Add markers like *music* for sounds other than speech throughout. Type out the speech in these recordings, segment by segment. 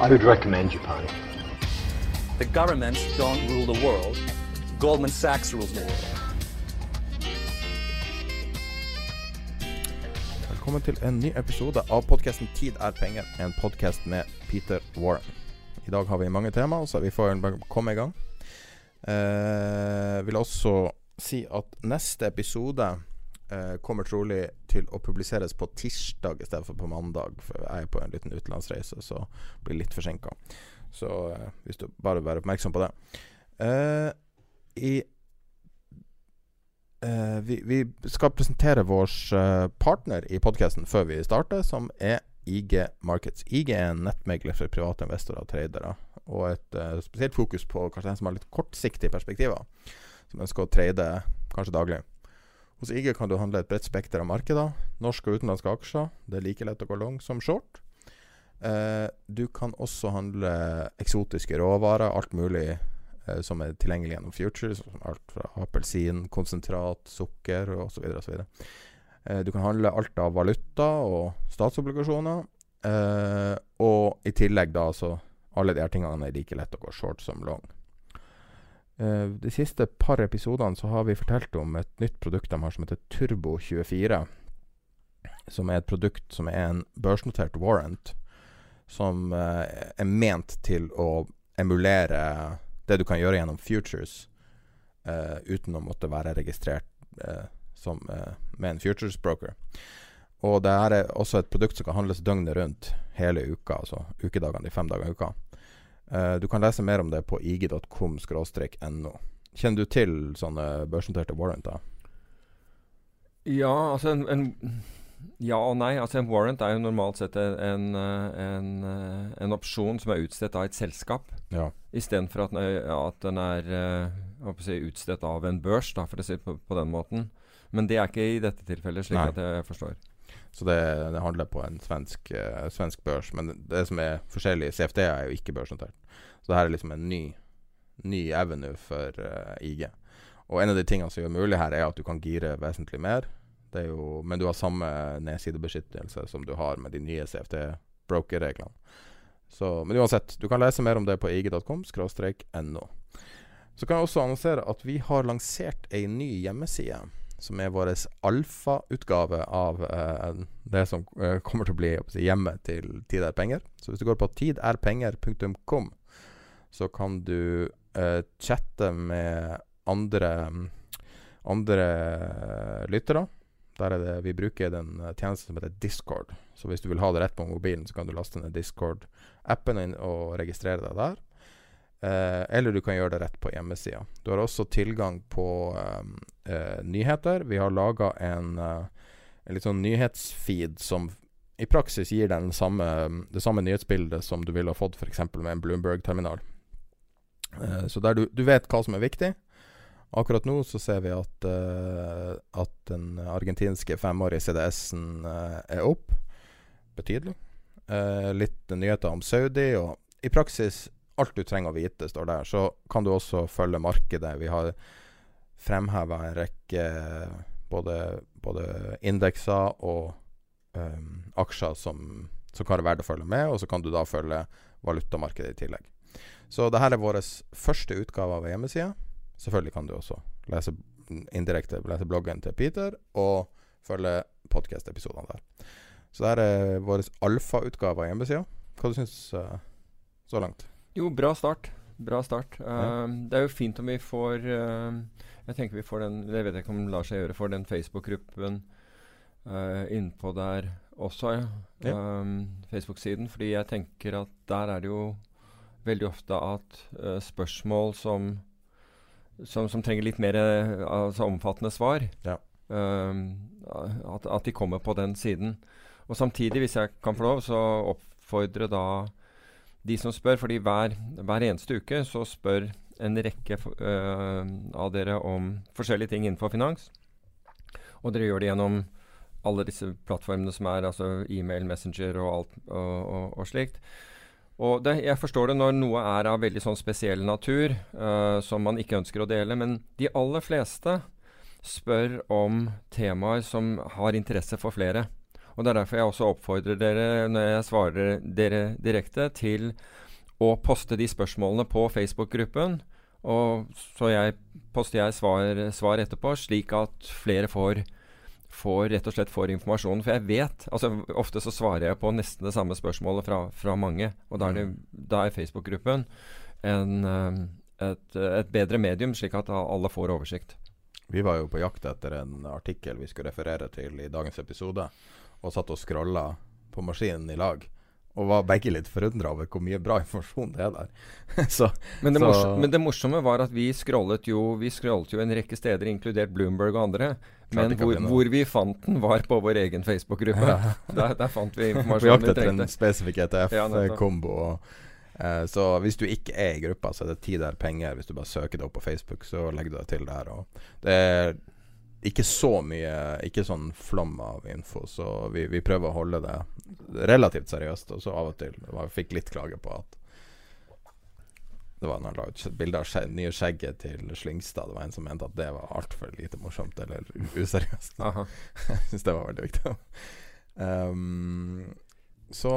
I would recommend Japan. The governments don't rule the world. Goldman Sachs rules the world. Velkommen til en ny episode av podkasten 'Tid er penger', en podkast med Peter Warren. I dag har vi mange temaer, så vi får bare komme i gang. Eh, vil også si at neste episode eh, kommer trolig til å publiseres på tirsdag i stedet for på mandag. For jeg er på en liten utenlandsreise, så blir litt forsinka. Så uh, hvis du bare være oppmerksom på det. Uh, I vi, vi skal presentere vår partner i podkasten før vi starter, som er IG Markets. IG er en nettmegler for private investorer og tradere, og et uh, spesielt fokus på kanskje den som har litt kortsiktige perspektiver, som ønsker å trade kanskje daglig. Hos IG kan du handle et bredt spekter av markeder, norske og utenlandske aksjer. Det er like lett å gå long som short. Eh, du kan også handle eksotiske råvarer, alt mulig eh, som er tilgjengelig gjennom futures, som alt fra appelsin, konsentrat, sukker osv. osv. Eh, du kan handle alt av valuta og statsobligasjoner. Eh, og i tillegg da så alle de her tingene er like lett å gå short som long. Eh, de siste par episodene så har vi fortalt om et nytt produkt de har som heter Turbo24. Som er et produkt som er en børsnotert warrant, som uh, er ment til å emulere det du kan gjøre gjennom futures uh, uten å måtte være registrert som, med en futures broker. Og det er også et produkt som kan handles døgnet rundt hele uka, altså ukedagene de fem dagene i uka. Eh, du kan lese mer om det på ig.com-no. Kjenner du til sånne børsnoterte warranter? Ja, altså en, en, Ja og nei. Altså En warrant er jo normalt sett en, en, en opsjon som er utstedt av et selskap. Ja. Istedenfor at, at den er eh, si, utstedt av en børs, da, for å si det på, på den måten. Men det er ikke i dette tilfellet, slik Nei. at jeg forstår. Så det, det handler på en svensk, eh, svensk børs. Men det som er forskjellig, CFD er jo ikke børsnotert. Så det her er liksom en ny, ny avenue for eh, IG. Og en av de tingene som gjør mulig her, er at du kan gire vesentlig mer. Er jo, men du har samme nedsidebeskyttelse som du har med de nye CFD-broker-reglene. Men uansett, du kan lese mer om det på ig.com-no. Så kan jeg også annonsere at vi har lansert ei ny hjemmeside som er vår alfautgave av eh, det som eh, kommer til å bli si, hjemmet til Tid er penger. Så hvis du går på tiderpenger.com, så kan du eh, chatte med andre, andre lyttere. Der er det, vi bruker den eh, tjenesten som heter Discord. Så hvis du vil ha det rett på mobilen, så kan du laste ned Discord-appen og registrere deg der. Eh, eller du kan gjøre det rett på hjemmesida. Du har også tilgang på eh, nyheter. Vi har laga en, eh, en litt sånn nyhetsfeed som i praksis gir den samme, det samme nyhetsbildet som du ville ha fått f.eks. med en Bloomberg-terminal. Eh, så der du, du vet hva som er viktig. Akkurat nå så ser vi at, eh, at den argentinske femårige CDS-en eh, er opp betydelig. Eh, litt nyheter om Saudi, og i praksis alt du trenger å vite, står der. Så kan du også følge markedet. Vi har fremheva en rekke både, både indekser og um, aksjer som, som kan være verdt å følge med, og så kan du da følge valutamarkedet i tillegg. Så dette er vår første utgave av hjemmesida. Selvfølgelig kan du også lese indirekte lese bloggen til Peter og følge podkast-episodene der. Så dette er vår alfautgave av hjemmesida. Hva du syns uh, så langt? Jo, bra start. Bra start. Uh, Det er jo fint om vi får uh, Jeg tenker vi får den Det vet jeg ikke om det lar seg gjøre, for den Facebook-gruppen uh, innpå der også. Ja. Um, Facebook-siden. Fordi jeg tenker at der er det jo veldig ofte at uh, spørsmål som, som, som trenger litt mer altså omfattende svar, ja. um, at, at, de kommer på den siden. Og samtidig, hvis jeg kan få lov, så oppfordre da de som spør, fordi hver, hver eneste uke så spør en rekke uh, av dere om forskjellige ting innenfor finans. Og dere gjør det gjennom alle disse plattformene som er, altså e-mail, Messenger og alt og, og, og slikt. Og det, jeg forstår det når noe er av veldig sånn spesiell natur uh, som man ikke ønsker å dele, men de aller fleste spør om temaer som har interesse for flere. Og Det er derfor jeg også oppfordrer dere, når jeg svarer dere direkte, til å poste de spørsmålene på Facebook-gruppen. Og så jeg, poster jeg svar, svar, etterpå, slik at flere får, får rett og slett får informasjon. For jeg vet altså Ofte så svarer jeg på nesten det samme spørsmålet fra, fra mange. Og da er, er Facebook-gruppen eh, et, et bedre medium, slik at alle får oversikt. Vi var jo på jakt etter en artikkel vi skulle referere til i dagens episode og satt og scrolla på maskinen i lag. Og var begge litt forundra over hvor mye bra informasjon det er der. *laughs* så, men, det så, men, det morsomme var at vi scrollet jo Vi scrollet jo en rekke steder, inkludert Bloomberg og andre. Men hvor, hvor, vi fant den, var på vår egen Facebook-gruppe. *laughs* Ja. *laughs* Der, der, fant vi informasjonen vi trengte. Vi jaktet en spesifikk ETF-kombo. Ja, eh, så hvis du ikke er i gruppa, så er det tid der penger. Hvis du bare søker det opp på Facebook, så legger du deg til der. Det er ikke så mye Ikke sånn flom av info, så vi, vi, prøver å holde det relativt seriøst. Og så av og til Jeg fikk litt klage på at det var når han la ut bilde av skje, nye skjegget til Slyngstad. Det var en som mente at det var altfor lite morsomt eller useriøst. *laughs* Jeg syns det var veldig viktig. Um, så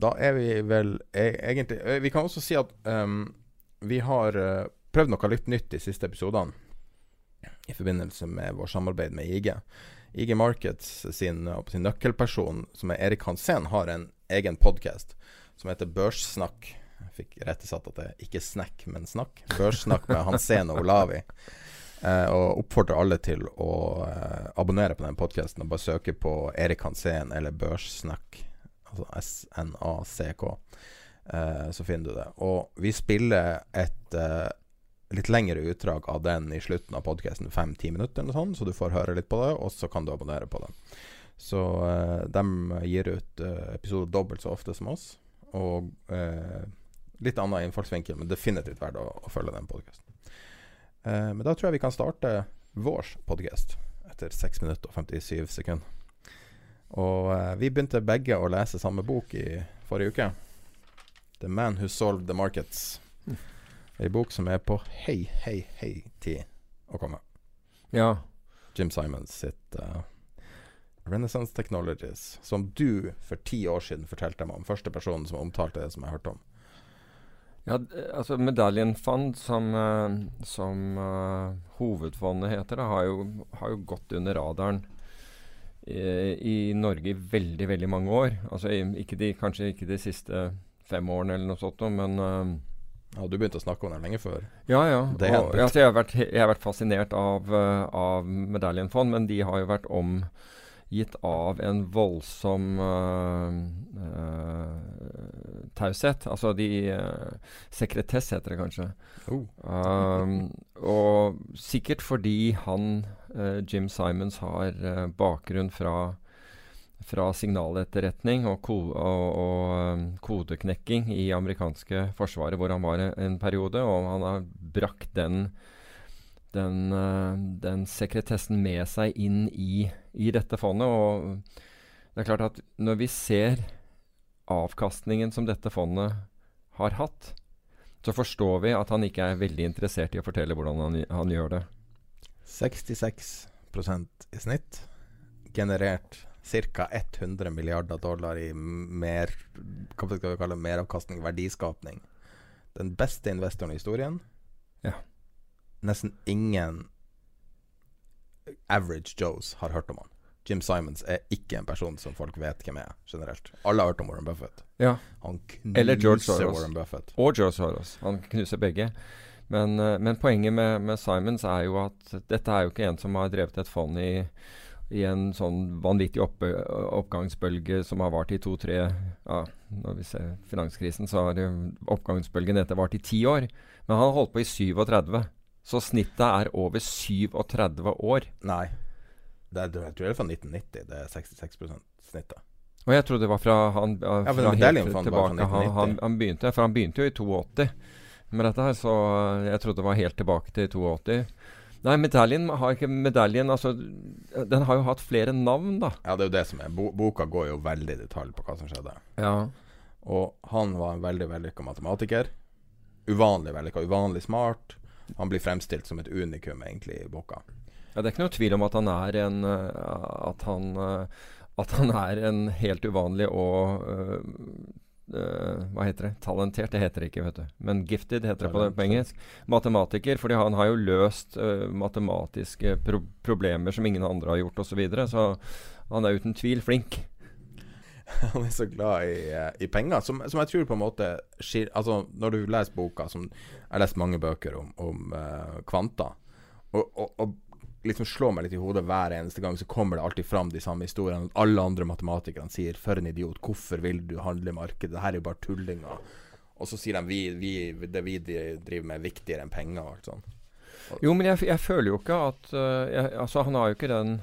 da er vi vel e egentlig Vi kan også si at um, vi har uh, prøvd noe litt nytt de siste episodene i forbindelse med vår samarbeid med IG. IG Markets sin, sin nøkkelperson, som er Erik Hansen, har en egen podkast som heter Børssnakk. Jeg fikk rettesatt at det er ikke snack, men snakk. Børssnakk med Hansen og Olavi. Eh, og oppfordrer alle til å eh, abonnere på den podkasten og bare søke på Erik Hansen eller Børssnakk, altså S-N-A-C-K. Eh, så finner du det. Og vi spiller et eh, litt lengre utdrag av den i slutten av podkasten, fem-ti minutter, eller sånn, så du får høre litt på det, og så kan du abonnere på den. Så uh, de gir ut uh, episoder dobbelt så ofte som oss, og uh, litt annen innfallsvinkel, men definitivt verdt å, å følge den podkasten. Uh, men da tror jeg vi kan starte vår podkast etter 6 minutter og 57 sekunder. Og vi begynte begge å lese samme bok i forrige uke. The Man Who Solved the Markets. Ei bok som er på hei, hei, hei tid å komme. Ja. Jim Simons sitt uh, Renaissance Technologies, som du for ti år siden fortalte meg om. Første personen som omtalte det som jeg hørte om. Ja, altså Medallion Fund, som, uh, som uh, hovedfondet heter, har, jo, har jo gått under radaren i, Norge i veldig, veldig mange år. Altså ikke de, Kanskje ikke de siste fem årene eller noe sånt, men ja, Du begynte å snakke om den lenge før? Ja, ja. Og, altså, jeg, har vært, jeg, har vært, fascinert av, uh, av medaljefond, men de har jo vært omgitt av en voldsom uh, uh, taushet. Altså de Sekretess heter det kanskje. Oh. um, og sikkert fordi han, Jim Simons, har bakgrunn fra fra signaletterretning og, ko og, og um, kodeknekking i amerikanske forsvaret, hvor han var en periode. Og han har brakt den, den, uh, den sekretessen med seg inn i, i, dette fondet. Og det er klart at når vi ser avkastningen som dette fondet har hatt, så forstår vi at han ikke er veldig interessert i å fortelle hvordan han, han gjør det. 66% i snitt generert ca. 100 milliarder dollar i mer hva skal vi kalle meravkastning, verdiskapning. Den beste investoren i historien. Ja. Nesten ingen average Joes har hørt om han. Jim Simons er ikke en person som folk vet hvem er, generelt. Alle har hørt om Warren Buffett. Ja. Han Eller George knuser Soros. Warren Buffett. Og George Soros. Han knuser begge. Men, eh, men poenget med, med Simons er jo at dette er jo ikke en som har drevet et fond i, i en sånn vanvittig opp, oppgangsbølge som har vart i to-tre ja, Når vi ser finanskrisen, så har oppgangsbølgen etter vart i ti år. Men han har holdt på i 37. Så snittet er over 37 år. Nei. Det er, jeg tror det er fra 1990. Det er 66% snittet. Og jeg trodde det var fra han ja, Ja, fra medaljen helt tilbake. Han, 1990. han, han begynte, for han begynte jo i 82 med dette her, så jeg trodde det var helt tilbake til 82. Nei, medaljen har ikke medaljen Altså, den har jo hatt flere navn, da. Ja, det er jo det som er. Bo boka går jo veldig i detalj på hva som skjedde. Ja. Og han var en veldig vellykka matematiker. Uvanlig vellykka, uvanlig smart. Han blir fremstilt som et unikum, egentlig, i boka. Ja, Det er ikke noe tvil om at han er en eh, At han, eh, at han er en helt uvanlig og eh, Hva heter det? Talentert? Det heter det ikke, vet du. Men gifted heter det på, på engelsk. Matematiker. Fordi han har jo løst uh, matematiske pro problemer som ingen andre har gjort, osv. Så, videre, så han er uten tvil flink. *laughs* Han er så glad i, eh, i penger, som, som jeg tror på en måte Altså, når du leser boka som Jeg har lest mange bøker om, om uh, kvanta, og, og, og liksom slår meg litt i hodet hver eneste gang, så kommer det alltid fram de samme historiene. Alle andre matematikerne sier 'for en idiot', 'hvorfor vil du handle i markedet', 'det her er jo bare tullinger'. Og så sier de vi, vi, 'det vi driver med, er viktigere enn penger', og alt sånt. Jo, men jeg, jeg føler jo ikke at uh, jeg, Altså, han har jo ikke den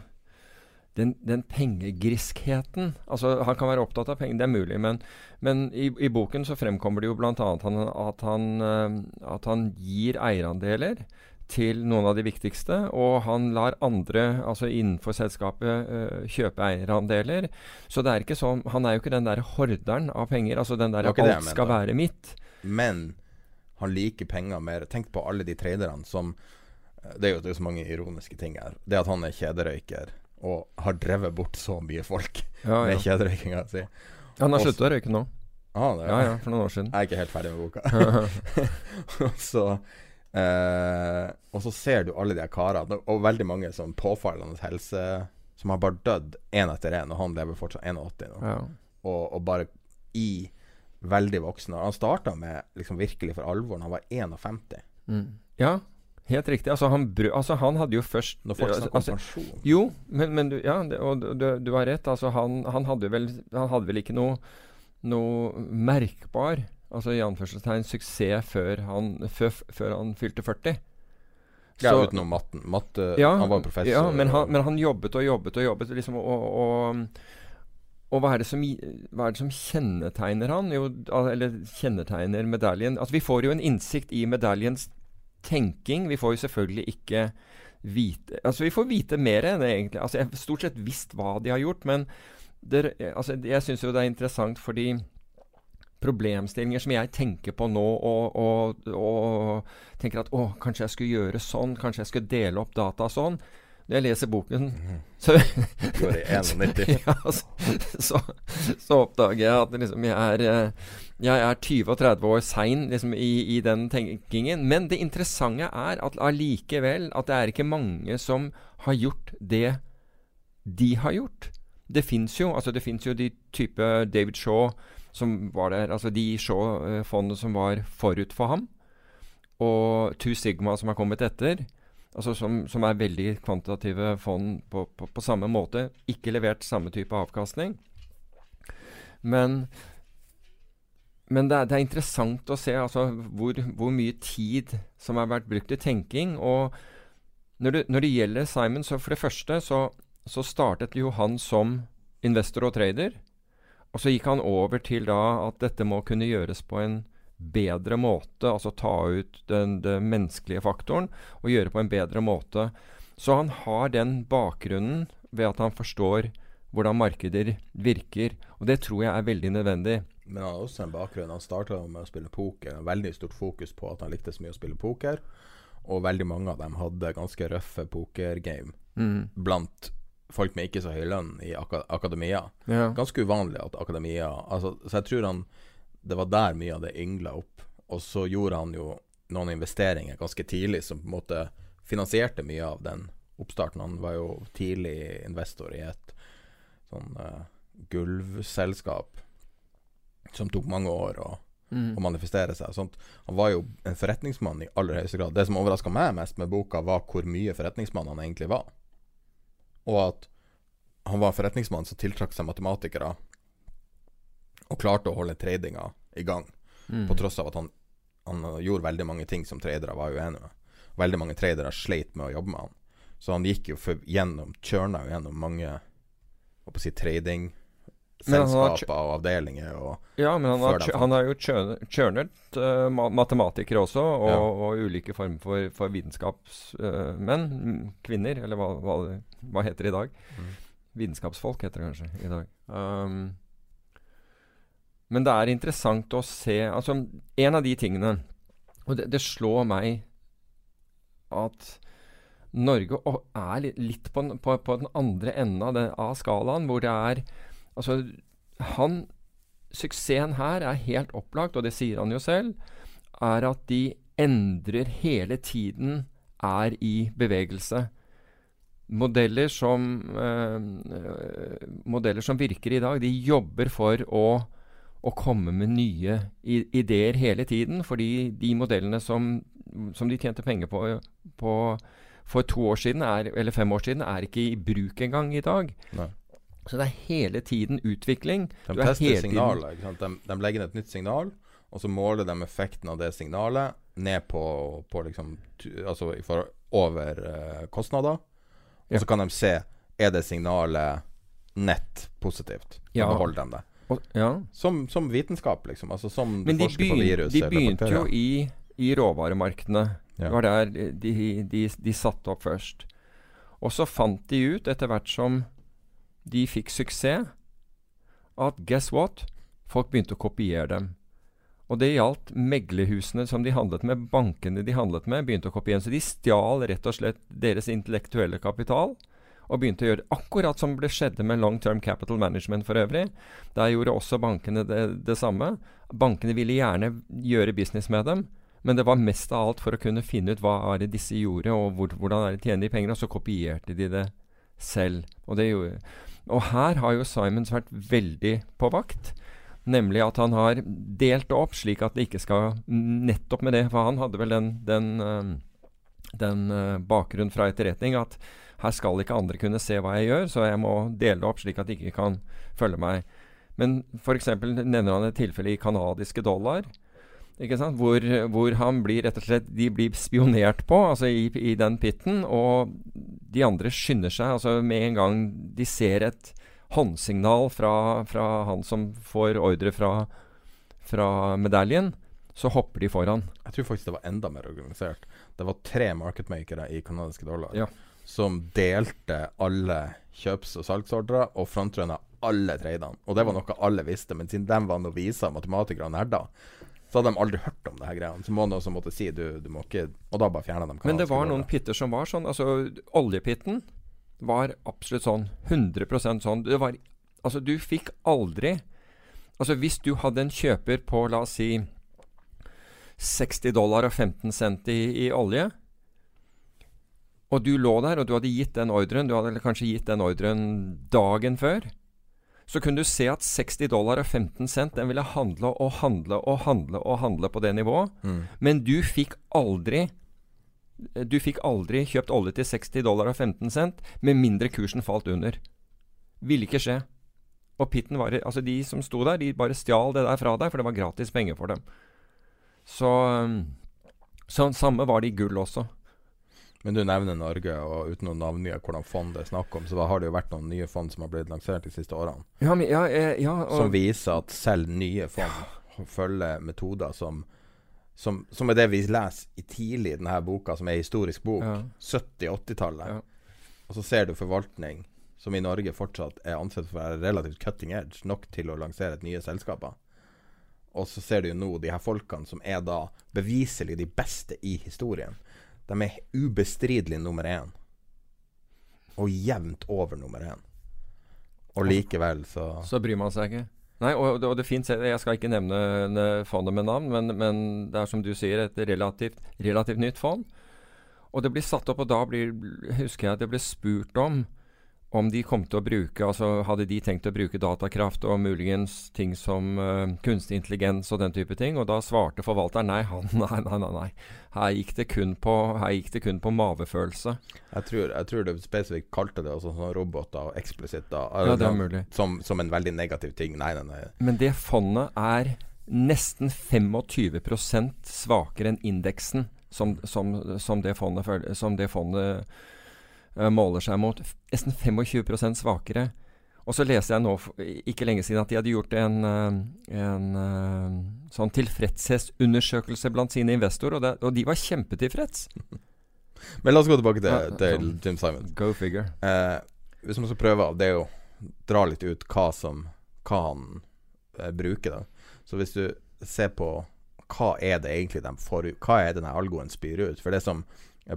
den, den pengegriskheten. Altså, Han kan være opptatt av penger, det er mulig, men, men i, i boken så fremkommer det jo bl.a. At, han, øh, at han gir eierandeler til noen av de viktigste, og han lar andre altså innenfor selskapet øh, kjøpe eierandeler. Så det er ikke sånn, han er jo ikke den der horderen av penger. altså den der alt skal være mitt. Men han liker penger mer. Tenk på alle de traderne som Det er jo det er så mange ironiske ting her. Det at han er kjederøyker og har drevet bort så mye folk Ja, med ja. kjederøykinga si. Han har slutta å røyke nå. Ah, Ja, ja, for noen år siden. Jeg er ikke helt ferdig med boka. *laughs* *laughs* så eh, Og så ser du alle de karene, og veldig mange som påfallende helse Som har bare dødd én etter én, og han lever fortsatt 81 nå. Ja. Og, og bare i veldig voksen. Han starta med liksom virkelig for alvor da han var 51. Mm. Ja, helt riktig. Altså han, altså, han hadde jo først Når folk snakker om altså, pensjon. Jo, men, men du, ja, det, og du, du, du har rett. Altså, han, han, hadde vel, han hadde vel ikke noe, noe merkbar altså i anførselstegn suksess før han, før, han fylte 40. Ja, Så- utenom matten. Matte, ja, han var professor. Ja, men han, men han jobbet og jobbet og jobbet. Liksom, og, og, og hva, er det som, hva er det som kjennetegner han? Jo, eller kjennetegner medaljen Altså, Vi får jo en innsikt i medaljens tenking. Vi får jo selvfølgelig ikke vite Altså, vi får vite mer enn det egentlig. Altså, Jeg har stort sett visst hva de har gjort, men det, altså, jeg syns jo det er interessant fordi problemstillinger som jeg tenker på nå, og, og, og tenker at å, kanskje jeg skulle gjøre sånn, kanskje jeg skulle dele opp data sånn. Når jeg leser boken, så, Går i 91. ja, så, så, så oppdager jeg at liksom jeg er eh, jeg er 20 og 30 år sein liksom, i, i den tenkingen. Men det interessante er at allikevel at det er ikke mange som har gjort det de har gjort. Det fins jo altså jo de type David Shaw som var der. Altså de Shaw-fondene som var forut for ham. Og Two Sigma som har kommet etter. Altså som, som er veldig kvantitative fond på, på, på samme måte. Ikke levert samme type avkastning. Men, men det, er, det er interessant å se altså, hvor, hvor mye tid som har vært brukt til tenking. Og når det, når det gjelder Simon, så for det første så, så startet jo han som investor og trader. Og så gikk han over til da at dette må kunne gjøres på en bedre måte, altså ta ut den, den menneskelige faktoren og gjøre på en bedre måte. Så han har den bakgrunnen ved at han forstår hvordan markeder virker. Og det tror jeg er veldig nødvendig. Men han har også en bakgrunn. Han starta med å spille poker. Veldig stort fokus på at han likte så mye å spille poker. Og veldig mange av dem hadde ganske røffe pokergame blant folk med ikke så høy lønn i ak akademia. Ja. Ganske uvanlig at akademia altså, Så jeg tror han det var der mye av det yngla opp. Og så gjorde han jo noen investeringer ganske tidlig som på en måte finansierte mye av den oppstarten. Han var jo tidlig investor i et sånn uh, gulvselskap som tok mange år å, Mm. å manifestere seg. Sånt. Han var jo en forretningsmann i aller høyeste grad. Det som overraska meg mest med boka, var hvor mye forretningsmann han egentlig var. Og at han var forretningsmann som tiltrakk seg matematikere, og klarte å holde tradinga i gang. Mm. På tross av at han, han gjorde veldig mange ting som tradere var uenige med. Veldig mange tradere sleit med å jobbe med han. Så han gikk jo for, gjennom, kjørna jo gjennom mange hva på å si, Men har og avdelinger. Og, Ja, men han har, han har jo churnet kjørnet eh, matematikere også, og, Ja. og ulike former for, for vitenskapsmenn. uh, kvinner, eller hva, hva, hva heter det i dag? Mm. Vitenskapsfolk heter det kanskje i dag. Um, men det er interessant å se Altså, en av de tingene Og det, det slår meg at Norge er litt, på, på, på den andre enden av, den, av skalaen, hvor det er Altså, han Suksessen her er helt opplagt, og det sier han jo selv, er at de endrer hele tiden, er i bevegelse. Modeller som, eh, modeller som virker i dag, de jobber for å, å komme med nye ideer hele tiden. Fordi de modellene som, som de tjente penger på, på for to år siden, er, eller fem år siden, er ikke i bruk engang i dag. Nei. Så det er hele tiden utvikling. De er tester signalet. De, de legger inn et nytt signal, og så måler de effekten av det signalet ned på, på liksom Altså for, over uh, kostnader. Og Ja. så kan de se er det signalet nett positivt. Ja. Beholder de det. Og, ja. Som, som vitenskap, liksom. Altså som Men de, begyn, virus de begynte jo i, i råvaremarkedene. Ja. Det var der de, de, de satte opp først. Og så fant de ut, etter hvert som de fikk suksess, at guess what? Folk begynte å kopiere dem. Og det gjaldt meglerhusene som de handlet med, bankene de handlet med, begynte å kopiere. Så de stjal rett og slett deres intellektuelle kapital. Og begynte å gjøre akkurat som det skjedde med Long Term Capital Management for øvrig. Der gjorde også bankene det, det samme. Bankene ville gjerne gjøre business med dem, men det var mest av alt for å kunne finne ut hva er det disse gjorde, og hvor, hvordan er det tjener de penger, og så kopierte de det selv. Og, det gjorde, og her har jo Simons vært veldig på vakt. Nemlig at han har delt opp slik at det ikke skal Nettopp med det, for han hadde vel den, den, øh, den bakgrunnen fra etterretning at her skal ikke andre kunne se hva jeg gjør, så jeg må dele opp slik at de ikke kan følge meg. Men f.eks. nevner han et tilfelle i canadiske dollar. Hvor, hvor han blir rett og slett De blir spionert på altså i, i den pitten, og de andre skynder seg. altså Med en gang de ser et håndsignal fra, fra han som får ordre fra, fra medaljen, så hopper de foran. Jeg tror faktisk det var enda mer organisert. Det var tre marketmakere i canadiske dollar Ja. som delte alle kjøps- og salgsordrer og frontrunna alle tradene. Og det var noe alle visste, men siden de var noviser, matematikere og nerder, så hadde de aldri hørt om det her greiene. Så må de også måtte si du, du må ikke Og da bare fjerna de Men det var noen pitter som var sånn. Altså, oljepitten var absolutt sånn. 100% sånn. Det var Altså, du fikk aldri Altså, hvis du hadde en kjøper på, la oss si 60 dollar og 15 cent i, i olje, og du lå der, og du hadde gitt den ordren, du hadde kanskje gitt den ordren dagen før, så kunne du se at 60 dollar og 15 cent den ville handle og handle og handle og handle på det nivået. Mm. Men du fikk aldri Du fikk aldri kjøpt olje til 60 dollar og 15 cent med mindre kursen falt under. Ville ikke skje. Og pitten var Altså, de som sto der, de bare stjal det der fra deg, for det var gratis penger for dem. Så Så samme var det i gull også. Men du nevner Norge, og uten å navngi hvordan fond det er snakk om, så har det jo vært noen nye fond som har blitt lansert de siste årene, Ja, men, ja, ja og, som viser at selv nye fond følger metoder som som, som er det vi leser i tidlig i denne boka, som er historisk bok. Ja. 70-80-tallet. Ja. Og så ser du forvaltning som i Norge fortsatt er ansett for å være relativt cutting edge, nok til å lansere et nye selskaper. Og så ser du jo nå de her folkene som er da beviselig de beste i historien. De er ubestridelig nummer én. Og jevnt over nummer én. Og likevel så Så bryr man seg ikke. Nei, og, og det finnes Jeg skal ikke nevne ne- fondet med navn, men, men det er som du sier, et relativt, relativt nytt fond. Og det blir satt opp, og da blir, husker jeg at det ble spurt om om de kom til å bruke altså Hadde de tenkt å bruke datakraft og muligens ting som uh, kunstig intelligens og den type ting? Og da svarte forvalteren nei, han, *laughs* nei, nei, nei. nei. Her, gikk det kun på, det kun på mavefølelse. Jeg tror, jeg tror det spesifikt kalte det altså, sånn roboter og eksplisitt da. Ja, det er mulig. Som, som, en veldig negativ ting. Nei, nei, nei. Men det fondet er nesten 25% svakere enn indeksen som, som, som, det fondet, som det fondet måler seg mot. Nesten 25 svakere. Og så leste jeg nå ikke lenge siden at de hadde gjort en, uh, en uh, sånn tilfredshetsundersøkelse blant sine investorer, og, det, og, de var kjempetilfreds. *laughs* Men la oss gå tilbake til, til sånn, Jim Simon. Go figure. hvis man skal prøve det er jo dra litt ut hva, som, hva han bruker, da. Så hvis du ser på hva er det egentlig de får ut? Hva er det denne algoen spyr ut? For det som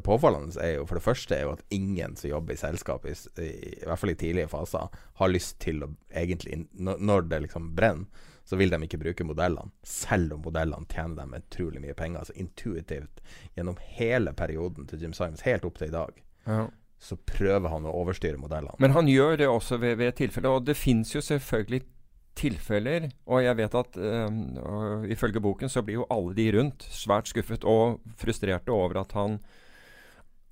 påfallende, er jo for det første er jo at ingen som jobber i selskap, i, i, hvert fall i tidlige faser, har lyst til å egentlig Når det liksom brenner, så vil de ikke bruke modellene, selv om modellene tjener dem utrolig mye penger. Altså intuitivt, gjennom hele perioden til Jim Simons, helt opp til i dag. Ja så prøver han å overstyre modellene. Men han gjør det også ved, ved tilfeller. Og det fins jo selvfølgelig tilfeller, og jeg vet at øh, ifølge boken så blir jo alle de rundt svært skuffet og frustrerte over at han,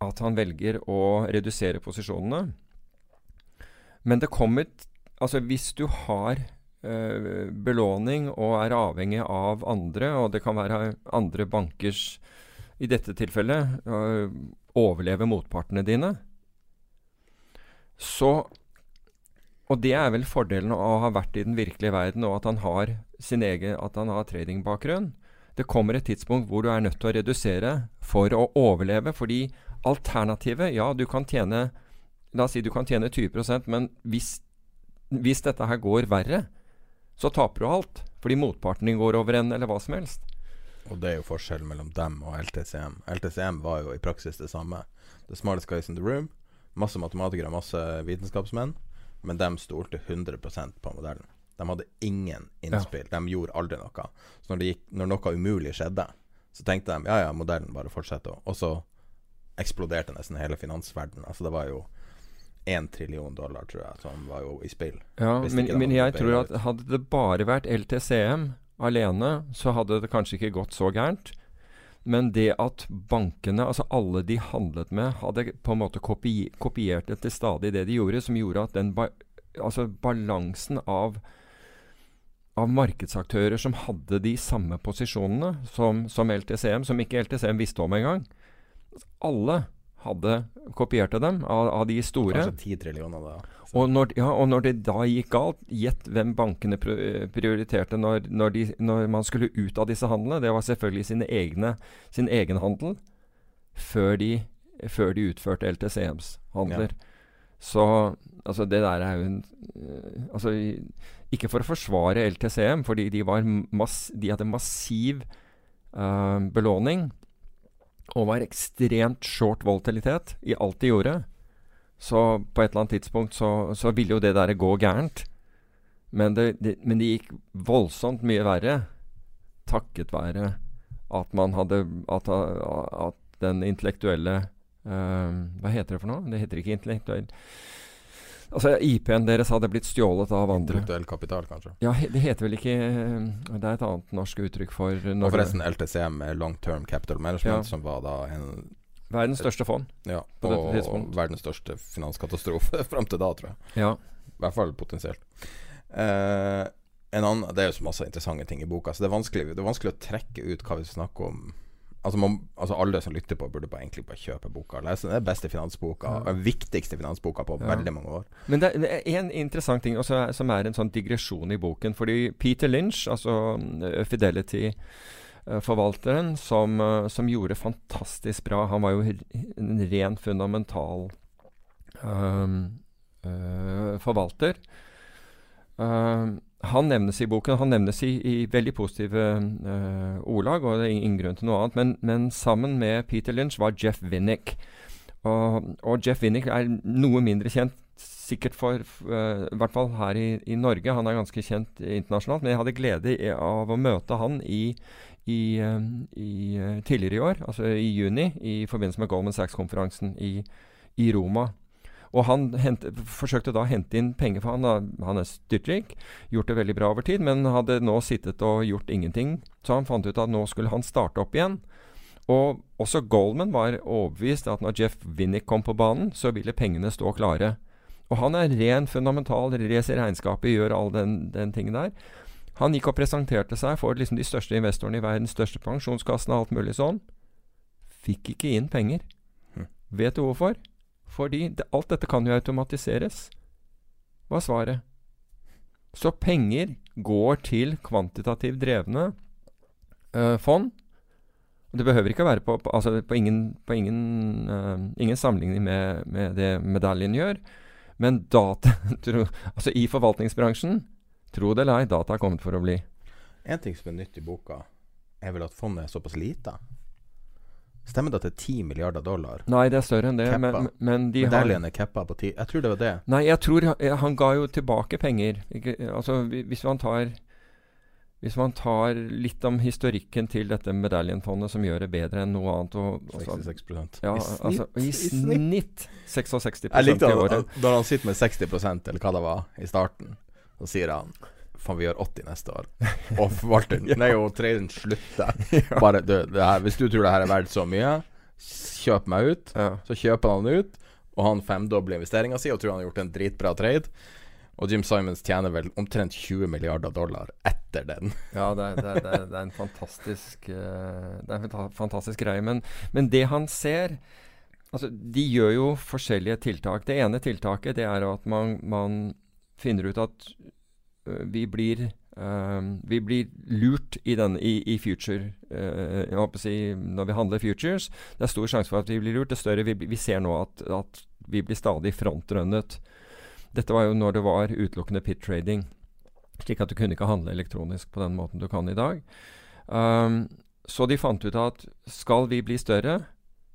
at han velger å redusere posisjonene. Men det kommer Altså, hvis du har uh, belåning og er avhengig av andre, og det kan være andre bankers I dette tilfellet uh, overleve motpartene dine, så og det er vel fordelen av å ha vært i den virkelige verden, og at han har sin egen, at han har tradingbakgrunn. Det kommer et tidspunkt hvor du er nødt til å redusere for å overleve. Fordi alternativet Ja, du kan tjene La oss si du kan tjene 20% men hvis, hvis dette her går verre, så taper du alt. Fordi motparten din går over en, eller hva som helst. Og det er jo forskjellen mellom dem og LTCM. LTCM var jo i praksis det samme. The smartest guys in the room. Masse matematikere, masse vitenskapsmenn. Men de stolte 100% på modellen. De hadde ingen innspill. Ja. De gjorde aldri noe. Så når, gikk, når, noe umulig skjedde, så tenkte de ja, ja, modellen bare fortsetter. Og så eksploderte nesten hele finansverdenen. Altså, det var jo én trillion dollar, tror jeg, som var jo i spill. Ja, men, men jeg tror at hadde det bare vært LTCM alene, så hadde det kanskje ikke gått så gærent. Men det at bankene, altså alle de handlet med, hadde på en måte kopi kopiert etter stadig det de gjorde, som gjorde at den ba altså balansen av, av markedsaktører som hadde de samme posisjonene som, som LTCM, som ikke LTCM visste om engang Alle hadde kopierte dem av, av de store. Kanskje 10 trillioner, da. Og når, ja, og når, det da gikk galt, gjett hvem bankene prioriterte når, når, de, når, man skulle ut av disse handlene. Det var selvfølgelig sine egne, sin egen handel før de, før de utførte LTCMs handler. Ja. Så altså, det der er jo en uh, Altså, ikke for å forsvare LTCM, fordi de, mass, de hadde massiv uh, belåning og var ekstremt short volatilitet i alt de gjorde. Så på et eller annet tidspunkt så, så ville jo det der gå gærent. Men det, det, men det, gikk voldsomt mye verre takket være at man hadde At, at den intellektuelle uh, Hva heter det for noe? Det heter ikke intellektuell Altså IP-en deres hadde blitt stjålet av andre. Intellektuell kapital, kanskje? Ja, det heter vel ikke Det er et annet norsk uttrykk for Og forresten LTCM, Long Term Capital Management, ja. som var da en Verdens største fond. Ja, og verdens største finanskatastrofe *laughs* fram til da, tror jeg. Ja. I hvert fall potensielt. Eh, en annen, Det er jo så masse interessante ting i boka, så det er vanskelig, det er vanskelig å trekke ut hva vi snakker om. Altså, man, altså Alle som lytter på, burde bare egentlig bare kjøpe boka. Lese den beste finansboka, ja. den viktigste finansboka på ja. veldig mange år. Men det er en interessant ting også, som er en sånn digresjon i boken. Fordi Peter Lynch, altså Eh, forvalteren, som, eh, som, gjorde fantastisk bra. Han var jo en ren fundamental um, uh, forvalter. Uh, han nevnes i boken, han nevnes i, i veldig positive uh, ordlag, og det er ingen grunn til noe annet. Men, men sammen med Peter Lynch var Jeff Winnick. Og, og Jeff Winnick er noe mindre kjent sikkert for uh, I hvert fall her i, i, Norge. Han er ganske kjent internasjonalt. Men jeg hadde glede av å møte han i, i, eh, i, eh, tidligere i år, altså i juni, i forbindelse med Goldman Sachs-konferansen i, i, Roma. Og han hent, forsøkte da å hente inn penger, for han, han er styrtrik. Gjort det veldig bra over tid, men hadde nå sittet og gjort ingenting. Så han fant ut at nå skulle han starte opp igjen. Og også Goldman var overbevist at når Jeff Winnick kom på banen, så ville pengene stå klare. Og han er ren fundamental, racer regnskapet, gjør all den, den tingen der. Han gikk og presenterte seg for liksom de største investorene i verden, største pensjonskassene og alt mulig sånn. Fikk ikke inn penger. Hm. Vet du hvorfor? Fordi det, alt dette kan jo automatiseres. Hva er svaret? Så penger går til kvantitativt drevne uh, fond. Det behøver ikke å være på, på, altså på ingen, på ingen, uh, ingen sammenligning med, med, det medaljen gjør. Men data *laughs* tro, altså i forvaltningsbransjen, tro det eller ei, data er kommet for å bli. En ting som er nytt i boka, er vel at fondet er såpass lite. Stemmer det at det er 10 milliarder dollar? Nei, det er større enn det. Men, men de Medaljen er cappa på 10 Jeg tror det var det. Nei, jeg tror han ga jo tilbake penger. Ikke, altså, hvis man tar hvis man tar litt om historikken til dette medaljenfondet, som gjør det bedre enn noe annet og, altså, 66 ja, I snitt? Altså, I snitt 66 Jeg likte i året. da han sitter med 60% eller hva det var, i starten. Så sier han Faen, vi gjør 80 neste år. *laughs* Og forvalteren Nei, og traderen slutter. *laughs* Bare du, her, Hvis du tror det her er verdt så mye, kjøp meg ut. Ja. Så kjøper han ut, og han femdobler investeringa si og tror han har gjort en dritbra trade. Og Jim Simons tjener vel omtrent 20 milliarder dollar etter den. Ja, det er, det er, det er, det er en fantastisk Det er en fantastisk greie. Men, men, det han ser Altså, de gjør jo forskjellige tiltak. Det ene tiltaket det er at man, man finner ut at vi blir uh, vi blir lurt i, den, i, i future jeg håper å si, Når vi handler futures. Det er stor sjanse for at vi blir lurt. Det større vi, vi ser nå at, at vi blir stadig frontrunnet. Dette var jo når det var utelukkende pit trading, slik at du kunne ikke handle elektronisk på den måten du kan i dag. Um, så de fant ut at skal vi bli større,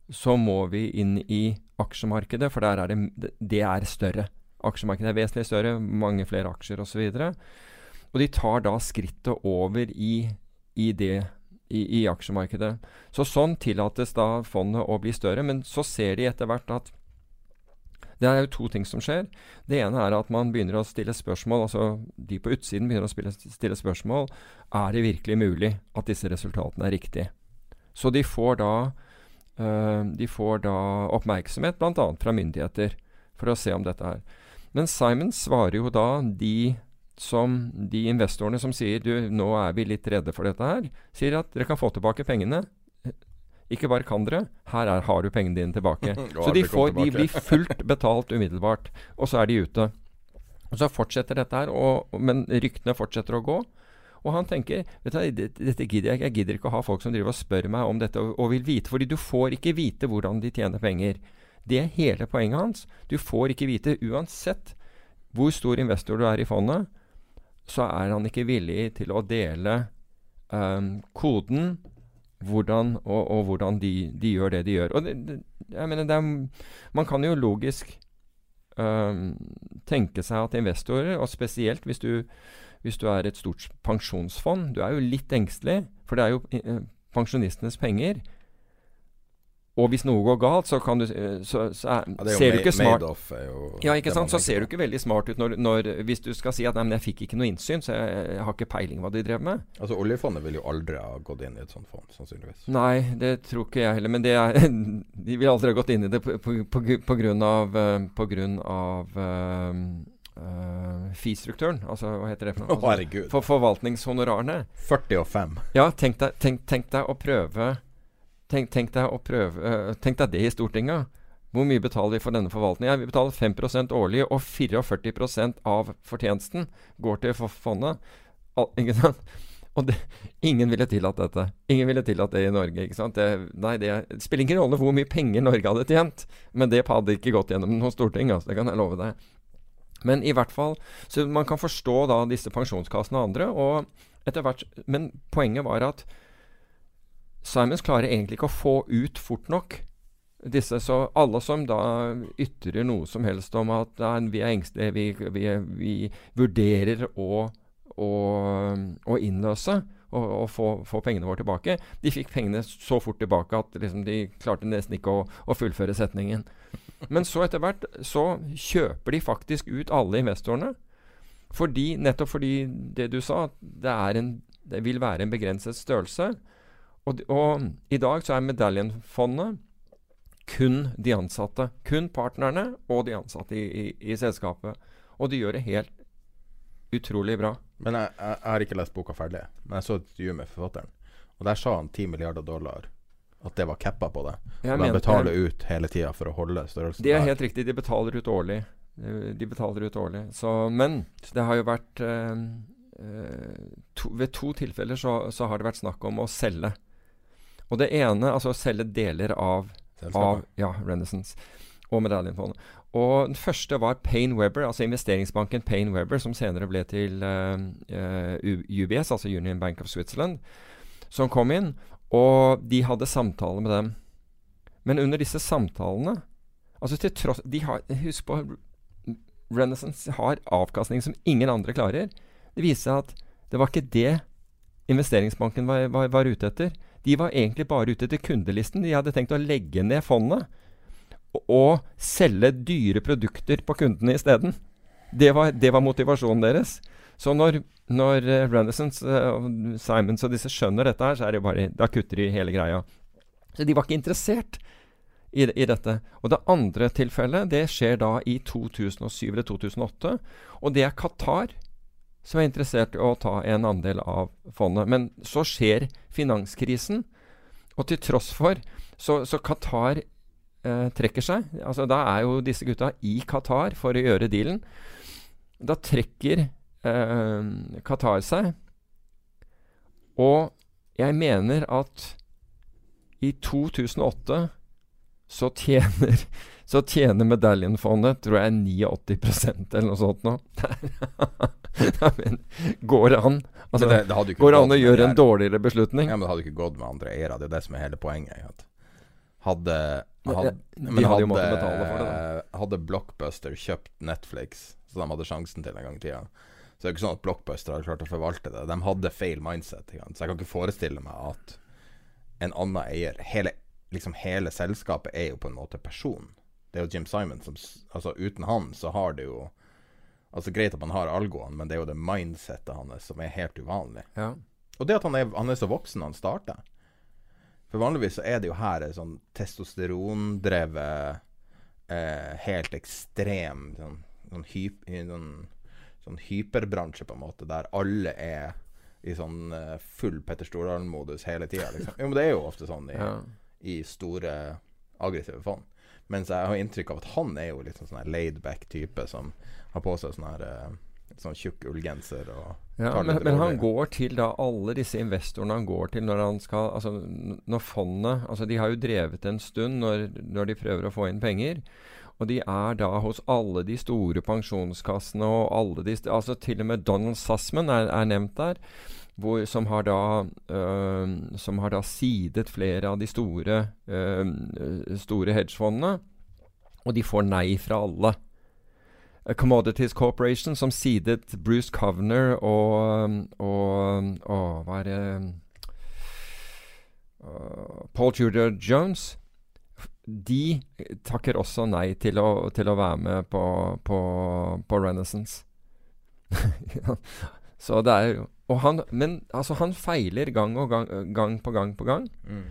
så må vi inn i aksjemarkedet, for det, det er større. Aksjemarkedet er vesentlig større, mange flere aksjer osv. Og, så og de tar da skrittet over i, i det i, i, aksjemarkedet. Så sånn tillates da fondet å bli større, men så ser de etter hvert at det er jo to ting som skjer. Det ene er at man begynner å stille spørsmål. Altså de på utsiden begynner å spille, stille spørsmål. Er det virkelig mulig at disse resultatene er riktige? Så de får da, øh, de får da oppmerksomhet bl.a. fra myndigheter for å se om dette er. Men Simon svarer jo da de som de investorene som sier du, nå er vi litt redde for dette her, sier at dere kan få tilbake pengene. Ikke bare kan dere, her er, har du pengene dine tilbake. *laughs* så de, får, de, blir fullt betalt umiddelbart, og så er de ute. Og Så fortsetter dette her, og, men ryktene fortsetter å gå. Og han tenker vet du, dette gidder jeg. Jeg gidder ikke å ha folk som driver og spør meg om dette og, og vil vite. Fordi du får ikke vite hvordan de tjener penger. Det er hele poenget hans. Du får ikke vite, uansett hvor stor investor du er i fondet, så er han ikke villig til å dele um, koden hvordan, og, og hvordan de, de, gjør det de gjør. Og det, det, jeg mener, er, man kan jo logisk um, tenke seg at investorer, og spesielt hvis du, hvis du er et stort pensjonsfond Du er jo litt engstelig, for det er jo uh, pensjonistenes penger. Og hvis noe går galt, så kan du eh, så, så er, ja, ser du ikke smart Ja, ikke sant? Så ser du ikke veldig smart ut når, når, hvis du skal si at 'nei, men jeg fikk ikke noe innsyn, så jeg, jeg har ikke peiling hva de drev med'. Altså Oljefondet vil jo aldri ha gått inn i et sånt fond, sannsynligvis. Nei, det tror ikke jeg heller. Men er, *laughs* de vil aldri ha gått inn i det på, på, på, på grunn av, på grunn av uh, Uh, Fi-strukturen. Altså, hva heter det for noe? *laughs* Altså, for forvaltningshonorarene. 40 og 5. Ja, tenk deg, tenk, tenk deg å prøve Tenk, tenk, deg prøve, uh, tenk deg det i Stortinget. Hvor mye betaler vi for denne forvaltningen? Vi betaler 5% årlig, og 44% av fortjenesten går til fondet. Al ikke sant? Og det, ingen ville tillatt dette. Ingen ville tillatt det i Norge. Det, nei, det, det, spiller ingen rolle hvor mye penger Norge hadde tjent, men det hadde ikke gått gjennom noe storting. Altså, det kan jeg love deg. Men i hvert fall, så man kan forstå da disse pensjonskassene og andre. og etter hvert, Men poenget var at Simons klarer egentlig ikke å få ut fort nok disse. Så alle som da ytrer noe som helst om at nei, vi er engstelige, vi, vi, vi, vurderer å, å, å innløse og, og få, få, pengene våre tilbake, de fikk pengene så fort tilbake at liksom, de klarte nesten ikke å, å fullføre setningen. Men så etter hvert så kjøper de faktisk ut alle investorene. Fordi, nettopp fordi det du sa, det, en, det vil være en begrenset størrelse. Og, og i dag så er medaljenfondet kun de ansatte. Kun partnerne og de ansatte i, i, i selskapet. Og de gjør det helt utrolig bra. Men jeg, jeg, jeg har ikke lest boka ferdig. Men jeg så et intervju med forfatteren. Og der sa han 10 milliarder dollar. At det var cappa på det. Jeg og de betaler ut hele tida for å holde størrelsen Det er der. helt riktig. De betaler ut årlig. Eh, De betaler ut årlig. Så, men det har jo vært eh, eh, to, Ved to tilfeller så, så har det vært snakk om å selge. Og det ene, altså å selge deler av, av ja, Renaissance og medaljefondet. Og den første var Payne Webber, altså investeringsbanken Payne Webber, som senere ble til uh, eh, UBS, altså Union Bank of Switzerland, som kom inn. Og de hadde samtaler med dem. Men under disse samtalene Altså til tross de har, Husk på Renaissance har avkastning som ingen andre klarer. Det viste seg at det var ikke det investeringsbanken var, var, var ute etter. De var egentlig bare ute etter kundelisten. De hadde tenkt å legge ned fondet og, selge dyre produkter på kundene isteden. Det, det var motivasjonen deres. Så når, når eh, Renaissance og Simons og disse skjønner dette her, så er det bare Da kutter de hele greia. Så de var ikke interessert i, i dette. Og det andre tilfellet det skjer da i 2007 eller 2008. Og det er Qatar som er interessert i å ta en andel av fondet. Men så skjer finanskrisen, og til tross for Så, så Qatar eh, trekker seg. Altså Da er jo disse gutta i Qatar for å gjøre dealen. Da trekker eh, Qatar seg. Og jeg mener at i 2008 så tjener, så tjener medaljonfondet tror jeg 89% eller noe sånt nå. *laughs* Nei, men går an? Altså, det- det går an å gjøre en dårligere beslutning? Ja, men det hadde ikke gått med andre eiere. Det er det som er hele poenget. At hadde, hadde, men hadde hadde, hadde Blockbuster kjøpt Netflix, så de hadde sjansen til en gang i tida Så det er ikke sånn at Blockbuster hadde klart å forvalte det. De hadde feil mindset. Ikke? Så jeg kan ikke forestille meg at en annen eier Hele, liksom hele selskapet er jo på en måte person. Det er jo Jim Simon som Altså Uten han så har det jo Altså Greit at man har algoen, men det er jo det mindsettet hans som er helt uvanlig. Ja. Og det at han er, han er så voksen når han starter. For vanligvis så er det jo her en sånn testosterondrevet, eh, helt ekstrem sånn, sånn, hyp, sånn, sånn hyperbransje, på en måte, der alle er i sånn eh, full Petter Stordalen-modus hele tida. Liksom. Jo, men det er jo ofte sånn i, Ja. i store, aggressive fond. Mens jeg har inntrykk av at han er jo litt sånn sånn laid-back type som har på seg sånn her eh, sånn tjukk ullgenser og Ja, men, men han går til da alle disse investorene han går til når han skal Altså når fondet Altså de har jo drevet en stund når, når de prøver å få inn penger. Og de er da hos alle de store pensjonskassene og alle de Altså til og med Donald Sussman er, er nevnt der. Hvor, som har da øhm, Som har da sidet flere av de store øhm, store hedgefondene. Og de får nei fra alle. A Commodities Corporation, som sidet Bruce Covner og, og, og Hva er det Paul Tudor Jones. De takker også nei til å, til å være med på, på, på Renaissance. *laughs* Så det er jo han, Men altså, han feiler gang og gang, gang på gang på gang. Mm.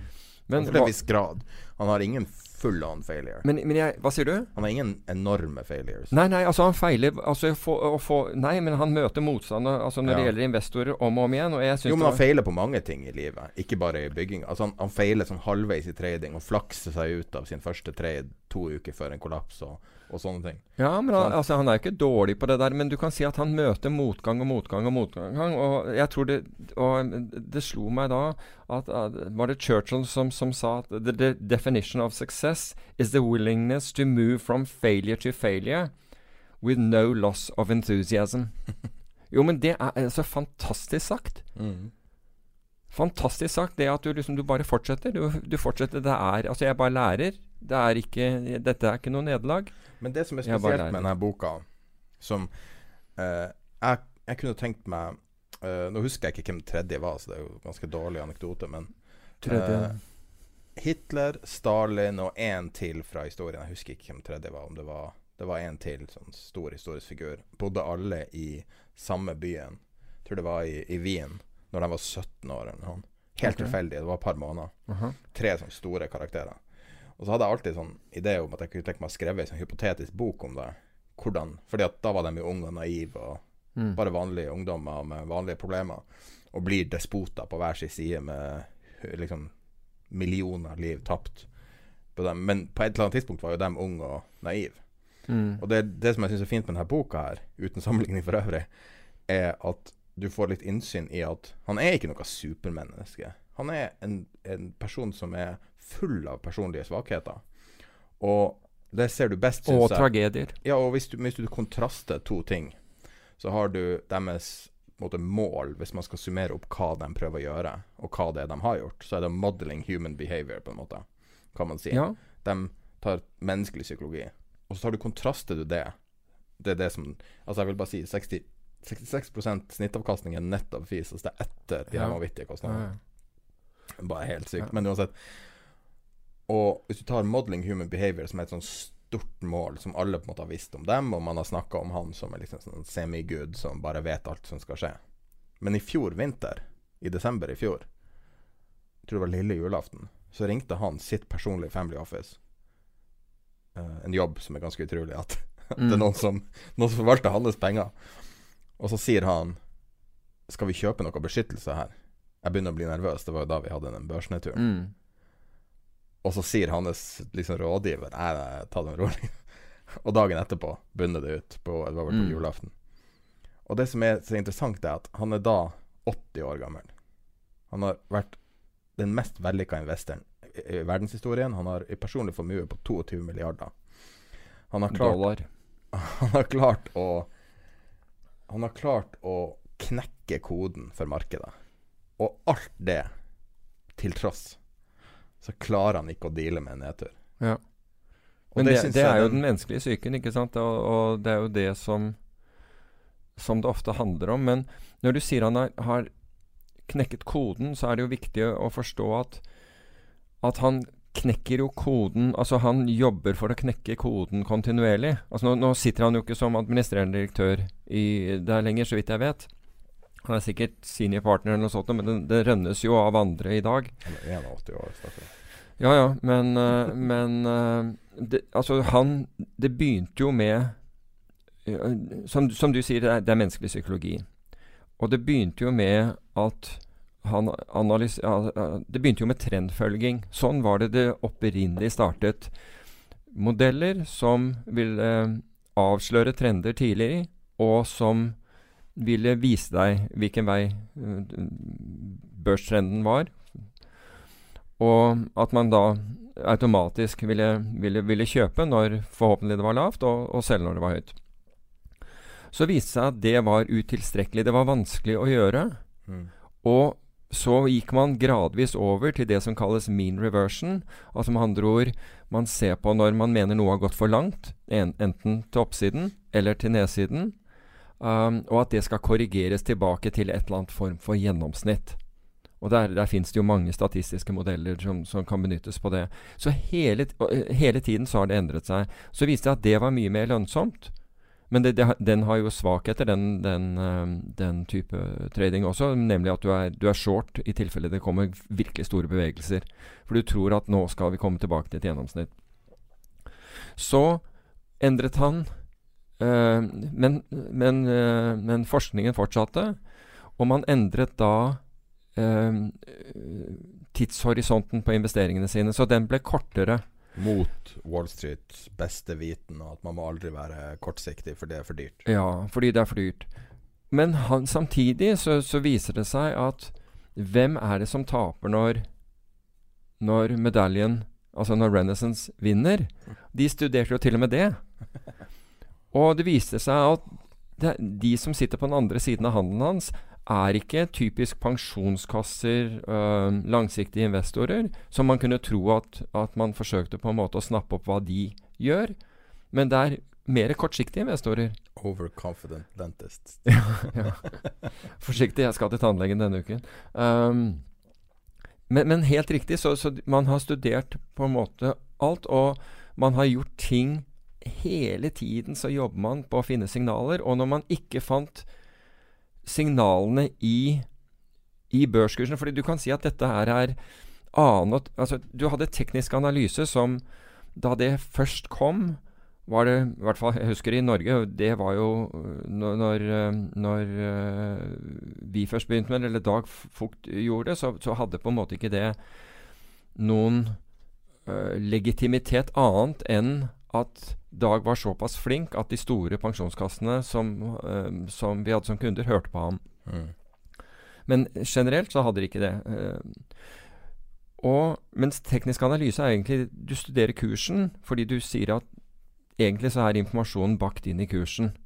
Men, til en viss grad. Han har ingen full on failure. men, men jeg, hva sier du? Han har ingen enorme failures. Nei, nei, altså han feiler altså, å få, Nei, men han møter motstand altså, når det gjelder investorer om og om igjen. Og jeg Jo, men han var- feiler på mange ting i livet, ikke bare i bygging. Altså, han, han feiler sånn halvveis i trading og flakser seg ut av sin første trade to uker før en kollaps og, og sånne ting. Ja, men han, altså, han er ikke dårlig på det der, men du kan si at han møter motgang og motgang og motgang. Og jeg tror det Og det slo meg da at, Var det Churchill som, som sa at the, the definition of success is the willingness to move from failure to failure with no loss of enthusiasm. *laughs* Jo, men det er altså fantastisk sagt. Fantastisk sagt, det at du liksom du bare fortsetter. Du, du fortsetter. Det er Altså, jeg bare lærer. Det er ikke Dette er ikke noe nederlag. Men det som er spesielt med denne boka, som eh, jeg, jeg kunne tenkt meg eh, Nå husker jeg ikke hvem tredje var, så det er jo ganske dårlig anekdote, men eh, Hitler, Stalin og én til fra historien. Jeg husker ikke hvem tredje var. Om det var det var en til sånn stor historisk figur. Bodde alle i samme byen. Jeg tror det var i, i Wien, når de var 17 år eller noe. Helt okay. tilfeldig. Det var et par måneder. Aha. Tre sånne store karakterer. Og så hadde jeg alltid sånn idé om at jeg kunne tenke meg å skrive en sånn hypotetisk bok om det. Hvordan Fordi at da var de jo unge og naive og Mm. bare vanlige ungdommer med vanlige problemer. Og blir despoter på hver sin side med liksom millioner liv tapt. På dem. Men på et eller annet tidspunkt var jo de unge og naive. Mm. Og det, det som jeg syns er fint med denne boka, her uten sammenligning for øvrig, er at du får litt innsyn i at han er ikke noe supermenneske. Han er en, en person som er full av personlige svakheter. Og det ser du best, Og syns jeg. tragedier. Ja, og hvis du, hvis du kontraster to ting, så har du deres måte, mål, hvis man skal summere opp hva de prøver å gjøre, og hva det er de har gjort, så er det modeling human behavior, på en måte, kan man si. Ja. De tar menneskelig psykologi, og så tar du kontraster du det. Det er det som Altså, jeg vil bare si 60, 66 snittavkastning er nettopp fis, altså det er etter de Ja. vanvittige kostnadene. ja. Bare helt sykt. Men uansett. Og hvis du tar modeling human behavior som er et sånn stort mål som alle på en måte har visst om dem, og man har snakka om han som er liksom sånn semigud som bare vet alt som skal skje. Men i fjor vinter, i desember i fjor, jeg tror det var lille julaften, så ringte han sitt personlige family office. Uh, en jobb som er ganske utrolig. At, at *laughs* det er Mm. noen som, noen som forvalter hans penger. Og så sier han Skal vi kjøpe noe beskyttelse her? Jeg begynner å bli nervøs. Det var jo da vi hadde den børsnedturen. Mm. Og så sier hans liksom, rådgiver Nei, nei, ta det rolig. *laughs* og dagen etterpå bunner det ut. På, det på Mm. julaften. Og det som er så interessant, er at han er da 80 år gammel. Han har vært den mest vellykka investoren i verdenshistorien. Han har en personlig formue på 22 milliarder. Han har klart, Dollar. *laughs* han har klart å Han har klart å knekke koden for markedet. Og alt det til tross, så klarer han ikke å deale med en nedtur. Ja. Men det, det, det er jo den menneskelige psyken, ikke sant? Og, og det er jo det som som det ofte handler om. Men når du sier han har, har knekket koden, så er det jo viktig å forstå at at han knekker jo koden Altså han jobber for å knekke koden kontinuerlig. Altså nå, nå sitter han jo ikke som administrerende direktør i, der lenger, så vidt jeg vet. Han er sikkert senior partner eller noe sånt, men det, det rønnes jo av andre i dag. Han er 81 år. stakkar. Ja ja, men, eh, men eh, det, Altså, han Det begynte jo med eh, som, som du sier, det er, det er menneskelig psykologi. Og det begynte jo med at han analys... ja, ja, det begynte jo med trendfølging. Sånn var det det opprinnelig startet. Modeller som ville avsløre trender tidlig, og som ville vise deg hvilken vei eh, børstrenden var. Og at man da automatisk ville, ville, ville kjøpe når forhåpentlig det var lavt, og, og selge når det var høyt. Så viste det seg at det var utilstrekkelig. Det var vanskelig å gjøre. Mm. Og så gikk man gradvis over til det som kalles mean reversion. Altså med andre ord, man ser på når man mener noe har gått for langt, en, enten til oppsiden eller til nedsiden, um, og at det skal korrigeres tilbake til et eller annet form for gjennomsnitt. Og der, der finnes det jo mange statistiske modeller som, som kan benyttes på det. Så hele, eh, hele tiden så har det endret seg. Så viste det at det var mye mer lønnsomt. Men det, det, den har jo svakheter, den, den, eh, den type trading også. Nemlig at du er, du er short i tilfelle det kommer virkelig store bevegelser. For du tror at nå skal vi komme tilbake til et gjennomsnitt. Så endret han men, men, eh, men forskningen fortsatte, og man endret da eh, tidshorisonten på investeringene sine. Så den ble kortere. Mot Wall Streets beste viten, og at man må aldri være kortsiktig, for det er for dyrt. Ja, fordi det er for dyrt. Men han, samtidig så, så viser det seg at hvem er det som taper når, når medaljen, altså når Renaissance, vinner? De studerte jo til og med det. *laughs* Og det viste seg at det, de som sitter på den andre siden av handelen hans, er ikke typisk pensjonskasser, øh, langsiktige investorer, som man kunne tro at, at man forsøkte på en måte å snappe opp hva de gjør. Men det er mer kortsiktige investorer. Overconfident dentist. *laughs* ja. Forsiktig, jeg skal til tannlegen denne uken. Um, men, men, helt riktig, så, så, man har studert på en måte alt. Og man har gjort ting hele tiden, så jobber man på å finne signaler. Og når man ikke fant signalene i, i børskursen fordi du kan si at dette her er annet altså, Du hadde teknisk analyse som da det først kom, var det i hvert fall Jeg husker i Norge, det var jo når, når, når vi først begynte med det, eller Dag Fugt gjorde det, så, så, hadde på en måte ikke det noen uh, legitimitet annet enn at Dag var såpass flink at de store pensjonskassene som, uh, som vi hadde som kunder, hørte på ham. Mm. Men generelt så hadde de ikke det. Uh, og mens teknisk analyse er egentlig Du studerer kursen fordi du sier at egentlig så er informasjonen bakt inn i kursen.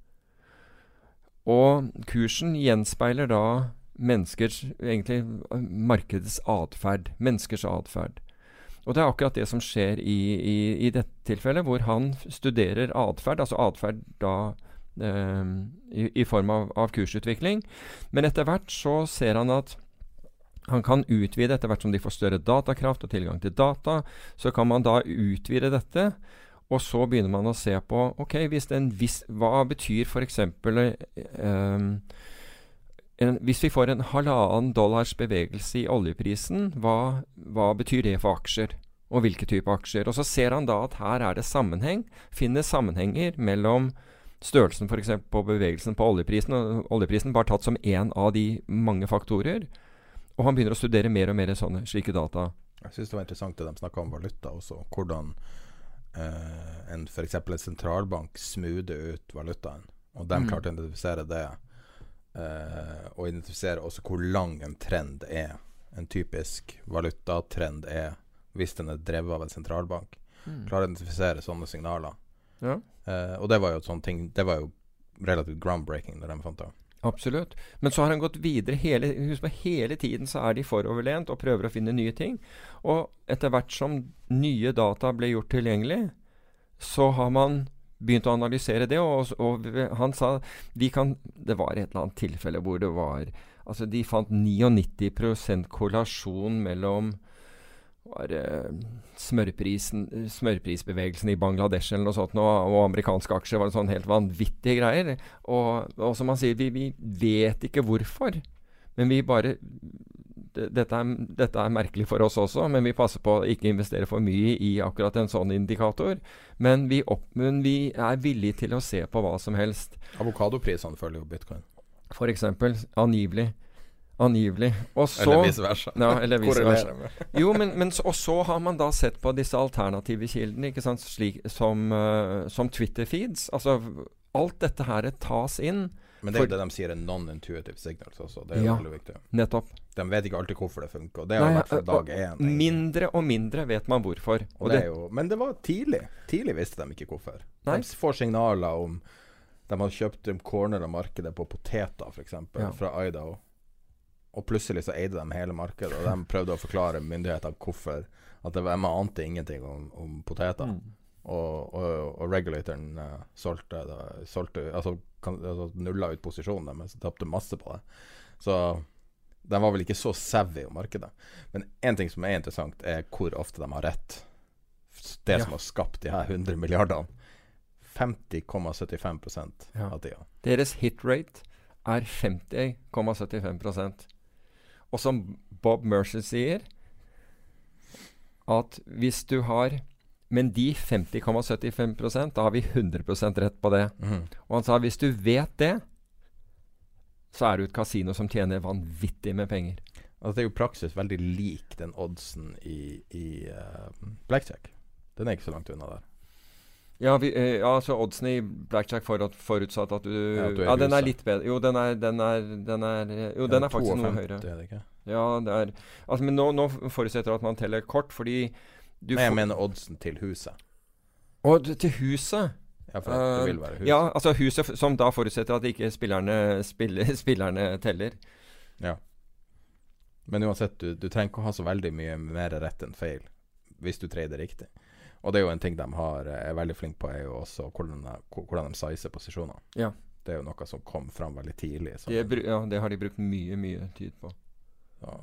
Og kursen gjenspeiler da menneskers Egentlig markedets atferd. Menneskers atferd. Og det er akkurat det som skjer i, i, i dette tilfellet, hvor han studerer atferd, altså atferd da eh, i, i, form av, av kursutvikling. Men etter hvert så ser han at han kan utvide etter hvert som de får større datakraft og tilgang til data. Så kan man da utvide dette, og så begynner man å se på ok, hvis en viss, hva betyr f.eks. Eh, hvis vi får en halvannen dollars bevegelse i oljeprisen, hva, hva betyr det for aksjer? Og hvilke type aksjer? Og så ser han da at her er det sammenheng. Finner sammenhenger mellom størrelsen f.eks. på bevegelsen på oljeprisen, og oljeprisen bare tatt som én av de mange faktorer. Og han begynner å studere mer og mer sånne slike data. Jeg syns det var interessant det de snakka om valuta også. Hvordan eh, en f.eks. en sentralbank smoother ut valutaen. Og de mm. klarte å identifisere det. Eh, og identifisere også hvor lang en trend er. En typisk valutatrend er hvis den er drevet av en sentralbank. Mm. Klarer å identifisere sånne signaler. Ja. Eh, og det var jo et sånt ting Det var jo relativt groundbreaking da de fant det. Absolutt. Men så har han gått videre hele, husk på, hele tiden så er de foroverlent og prøver å finne nye ting. Og etter hvert som nye data ble gjort tilgjengelig, så har man begynt å analysere det. Og, og han sa vi kan Det var et eller annet tilfelle hvor det var Altså, de fant 99 korrelasjon mellom var uh, smørprisbevegelsen i Bangladesh eller noe sånt, og, og amerikanske aksjer var det sånn helt vanvittige greier. Og, og som han sier, vi, vi, vet ikke hvorfor, men vi bare dette er, dette er, merkelig for oss også, men vi passer på å ikke investere for mye i akkurat en sånn indikator. Men vi, opp, men vi er villige til å se på hva som helst. Avokadoprisene følger jo bitcoin. Eksempel. Angivelig. Angivelig. Så, eller vice versa. Ja, eller vice versa. *laughs* Jo, men, men, og så har man da sett på disse alternative kildene, ikke sant, Slik, som, uh, som Twitter-feeds. Altså, alt dette her tas inn. Men det er jo det de sier er non-intuitive signals også. Det er jo ja, veldig viktig. Nettopp. De vet ikke alltid hvorfor det funker. Og det har Nei, vært fra dag én. Mindre og mindre vet man hvorfor. Og det det jo, men det var tidlig. Tidlig visste de ikke hvorfor. Nei. De får signaler om De har kjøpt corner av markedet på poteter, f.eks., ja. fra Idaho. Og plutselig så eide de hele markedet, og de *laughs* prøvde å forklare myndighetene hvorfor. At det var, de ante ingenting om, om poteter. Mm. Og, og, og, regulatoren uh, solgte, da, solgte altså, altså, nulla ut posisjonen deres, tapte masse på det. Så de var vel ikke så savvy om markedet. Men én ting som er interessant, er hvor ofte de har rett. Det ja. som har skapt de her 100 milliardene. 50,75 ja. av tida. Deres hit rate er 50,75% og som Bob Mercer sier, at hvis du har Men de 50,75 da har vi 100% rett på det. Mm. Og han sa hvis du vet det, så er du et kasino som tjener vanvittig med penger. Altså, det er jo praksis veldig lik den oddsen i, i uh, blackjack. Den er ikke så langt unna der. Ja, vi, uh, ja, altså oddsen i blackjack for at, forutsatt at du Ja, at du er ja den er litt bedre. Jo, den er, den er, den er Jo, den er faktisk noe høyere. Er det ikke? Ja, det er Altså, men nå, nå forutsetter at man teller kort, fordi du Nei, jeg mener oddsen til huset. Og til huset? Ja, for uh, det vil være huset. Ja, altså huset som da forutsetter at ikke spillerne, spiller, *laughs* spillerne teller. Ja. Men uansett, du, du trenger ikke å ha så veldig mye mer rett enn feil hvis du trader riktig. Og det er jo en ting de har, eh, er veldig flinke på, er jo også hvordan de, hvordan de sizer posisjoner. Ja. Det er jo noe som kom fram veldig tidlig. Det, ja, det har de brukt mye, mye tid på. Ja.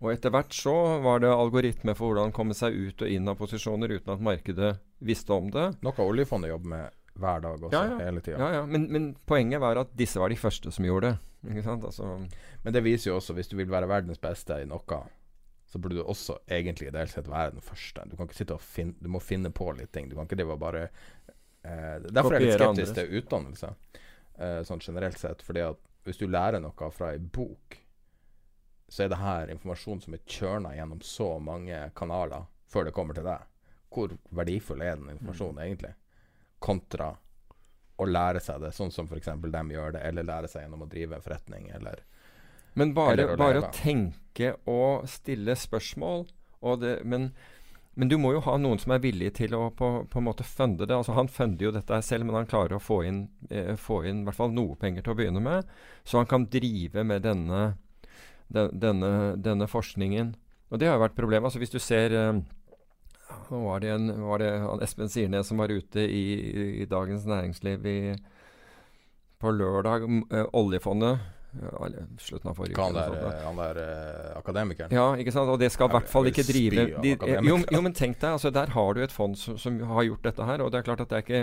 Og etter hvert så var det algoritmer for hvordan komme seg ut og inn av posisjoner uten at markedet visste om det. Noe oljefondet jobber med hver dag også, Ja, ja. hele tida. Ja, ja. Men, men poenget var at disse var de første som gjorde det. Ikke sant? Altså, Men det viser jo også, hvis du vil være verdens beste i noe, så burde du også egentlig ideelt sett være den første. Du kan ikke sitte og finne Du må finne på litt ting. Du kan ikke drive og bare eh, Derfor er jeg litt skeptisk til utdannelse, eh, sånn generelt sett. Fordi at hvis du lærer noe fra ei bok, så er det her informasjon som er kjørna gjennom så mange kanaler før det kommer til deg. Hvor verdifull er den informasjonen egentlig? Kontra å lære seg det, sånn som f.eks. dem gjør det, eller lære seg gjennom å drive en forretning, eller Men bare, Eller å bare å tenke og stille spørsmål og det, men, men du må jo ha noen som er villig til å på, på en måte funde det. Altså Han funder jo dette selv, men han klarer å få inn, eh, få inn i hvert fall noe penger til å begynne med. Så han kan drive med denne, den, denne, denne forskningen. Og det har jo vært problemet. Altså Hvis du ser eh, Nå var det, en, var det Espen Sirnes som var ute i, i Dagens Næringsliv i, på lørdag. eh, oljefondet slutten av forrige han der, eh, han der uh, akademikeren? Ja, ikke sant? Og det skal i hvert fall ikke drive de, jo, jo, men tenk deg, altså der har du et fond som, som har gjort dette her. Og det er klart at det er ikke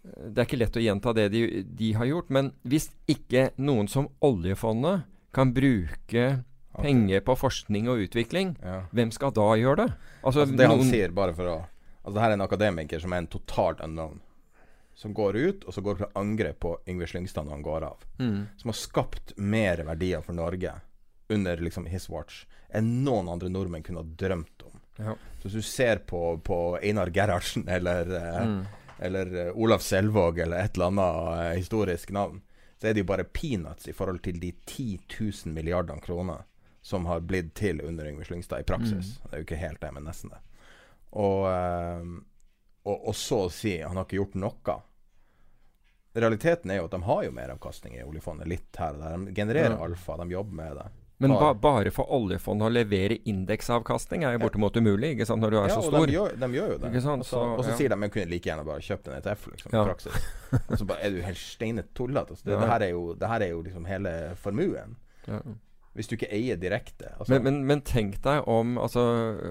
Det er ikke lett å gjenta det de, de har gjort. Men hvis ikke noen som oljefondet kan bruke okay. penger på forskning og utvikling, Ja. hvem skal da gjøre det? Altså, Altså, det han noen- sier, bare for å Altså, det her er en akademiker som er en totalt unknown. Som går ut, og så går til angrep på Yngve Slyngstad når han går av. Mm. Som har skapt mer verdier for Norge under liksom his watch enn noen andre nordmenn kunne ha drømt om. Ja. Så hvis du ser på, på Einar Gerhardsen eller, eh, Mm. eller eh, Olaf Selvåg eller et eller annet eh, historisk navn, så er det jo bare peanuts i forhold til de 10 000 milliardene kroner som har blitt til under Yngve Slyngstad i praksis. Mm. Det er jo ikke helt det, men nesten det. Og, eh, og, og så å si han har ikke gjort noe. Realiteten er jo at de har jo meravkastning i oljefondet, litt her og der. De genererer Ja. alfa, de jobber med det. Men ba, bare for oljefondet å levere indeksavkastning er jo bortimot umulig, ikke sant, når du er ja, så og stor. De gjør, de gjør jo det. Sant, Og så, og ja. sier de at de kunne like gjerne bare kjøpt en ETF, liksom, Ja. praksis. Og så bare er du helt steinet tullete. Altså. Det, Ja. det, her er jo, det her er jo liksom hele formuen. Ja. Hvis du ikke eier direkte. Altså, Men, men, men tenk deg om altså,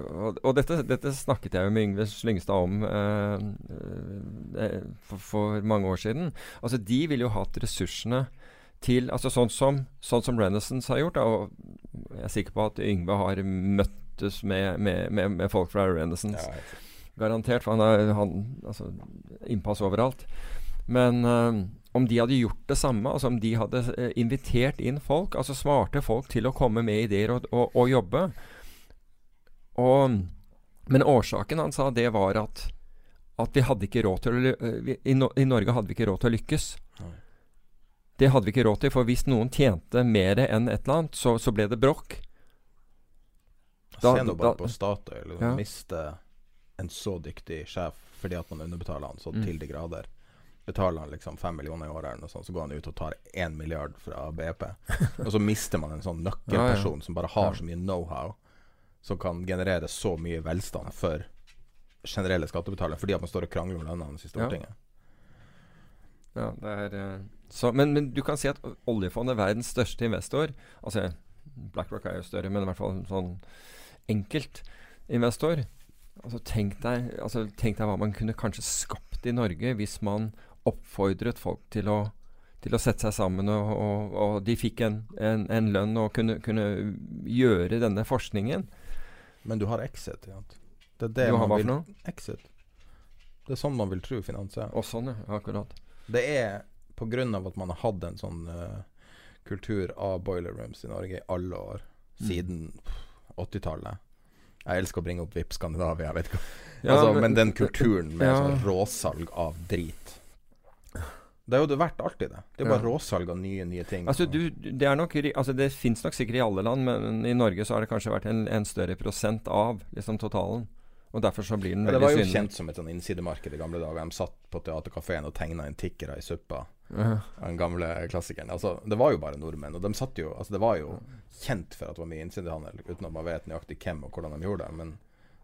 Og, og dette, dette snakket jeg jo med Yngve Slyngstad om eh, eh, for, for mange år siden. Altså De ville jo hatt ressursene til altså Sånn som, sånn som Renaissance har gjort. Og jeg er sikker på at Yngve har møttes med, med, med, med folk fra Renaissance. ja. Garantert, for han har altså, innpass overalt. Men eh, om de hadde gjort det samme, altså om de hadde eh, invitert inn folk, altså smarte folk til å komme med ideer og, og, og jobbe og, Men årsaken han sa, det var at at vi hadde ikke råd til å eh, i, no, I Norge hadde vi ikke råd til å lykkes. Det hadde vi ikke råd til, for hvis noen tjente mer enn et eller annet, så, så ble det bråk. Da- Se nå bare da- på Statoil. Liksom, Ja. Miste en så dyktig sjef fordi at man underbetaler han så Mm. til de grader. Betaler han liksom fem millioner i året, eller sånt, så går han ut og tar én milliard fra BP. *laughs* og så mister man en sånn nøkkelperson som bare har Ja. så mye know-how, som kan generere så mye velstand for generelle skattebetalere, fordi at man står og krangler om lønna hans i Stortinget. Ja, det er, eh, så, men, men du kan si at oljefondet er verdens største investor. Altså, BlackRock er jo større, men i hvert fall en sånn enkeltinvestor. Altså, tenk, deg, altså, tenk deg hva man kunne kanskje skapt i Norge hvis man oppfordret folk til å, til å sette seg sammen, og, og, og de fikk en, en, en lønn og kunne, kunne gjøre denne forskningen. Men du har exit. Ja. Det er det Du har man hva vil for noe? Exit. Det er sånn man vil tro finans er. Og sånn, ja. Akkurat. Det er av at man har hatt en sånn uh, kultur av boiler rooms i Norge i alle år. Mm. Siden mm. 80-tallet. Jeg elsker å bringe opp VIP Skandinavia, jeg vet ikke. *laughs* Ja, altså, men- men, den kulturen med *laughs* Ja. sånn råsalg av drit Det har jo det vært alltid, det. Det er bare Ja. råsalg av nye, nye ting. Altså, du, det er nok altså, Det fins nok sikkert i alle land, men i Norge så har det kanskje vært en, en større prosent av liksom, totalen. Og derfor så blir den ja, det var jo kjent som et sånn innsidemarked i gamle dager. De satt på teaterkafeen og tegna inn tikkere i suppa. Ja. Den gamle klassikeren. Altså, det var jo bare nordmenn. Og de satt jo Altså, det var jo kjent for at det var mye innsidehandel, uten at man vet nøyaktig hvem og hvordan de gjorde det. Men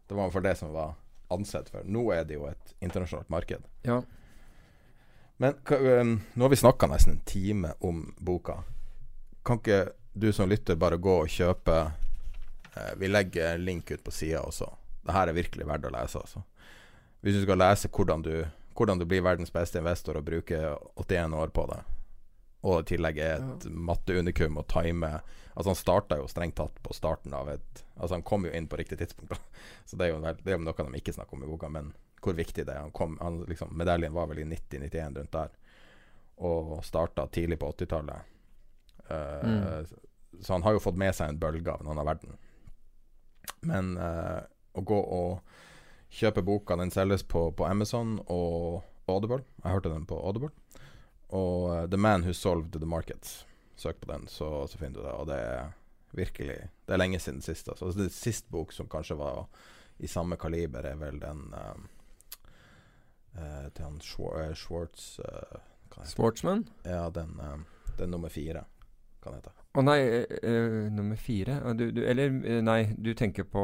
det var for det som var ansett for. Nå er det jo et internasjonalt marked. Ja. Men um, nå har vi snakka nesten en time om boka. Kan ikke du som lytter bare gå og kjøpe uh, vi legger link ut på sida også. Det her er virkelig verdt å lese, altså. Hvis du skal lese hvordan du, hvordan du blir verdens beste investor og bruker 81 år på det, og i tillegg er et matteunikum og time Altså Han starta jo strengt tatt på starten av et Altså Han kom jo inn på riktig tidspunkt, da. *laughs* så det er jo, det er jo noe de ikke snakker om i boka, men hvor viktig det er. Han kom, han, liksom, medaljen var vel i 90-91 rundt der, og starta tidlig på 80-tallet. Uh, mm. Så han har jo fått med seg en bølge av en annen verden. Men uh, å gå og kjøpe boka, den selges på, på Amazon og Audible. Jeg hørte den på Audible. Og uh, The Man Who Solved The Markets. Søk på den, så, så, finner du det. Og det er virkelig Det er lenge siden sist. Altså. Det siste bok som kanskje var i samme kaliber, er vel den uh, uh, til han Schwartz Schwartzman? Ja, den, den nummer fire, Å oh, nei, nummer fire? Du, du, eller nei, du tenker på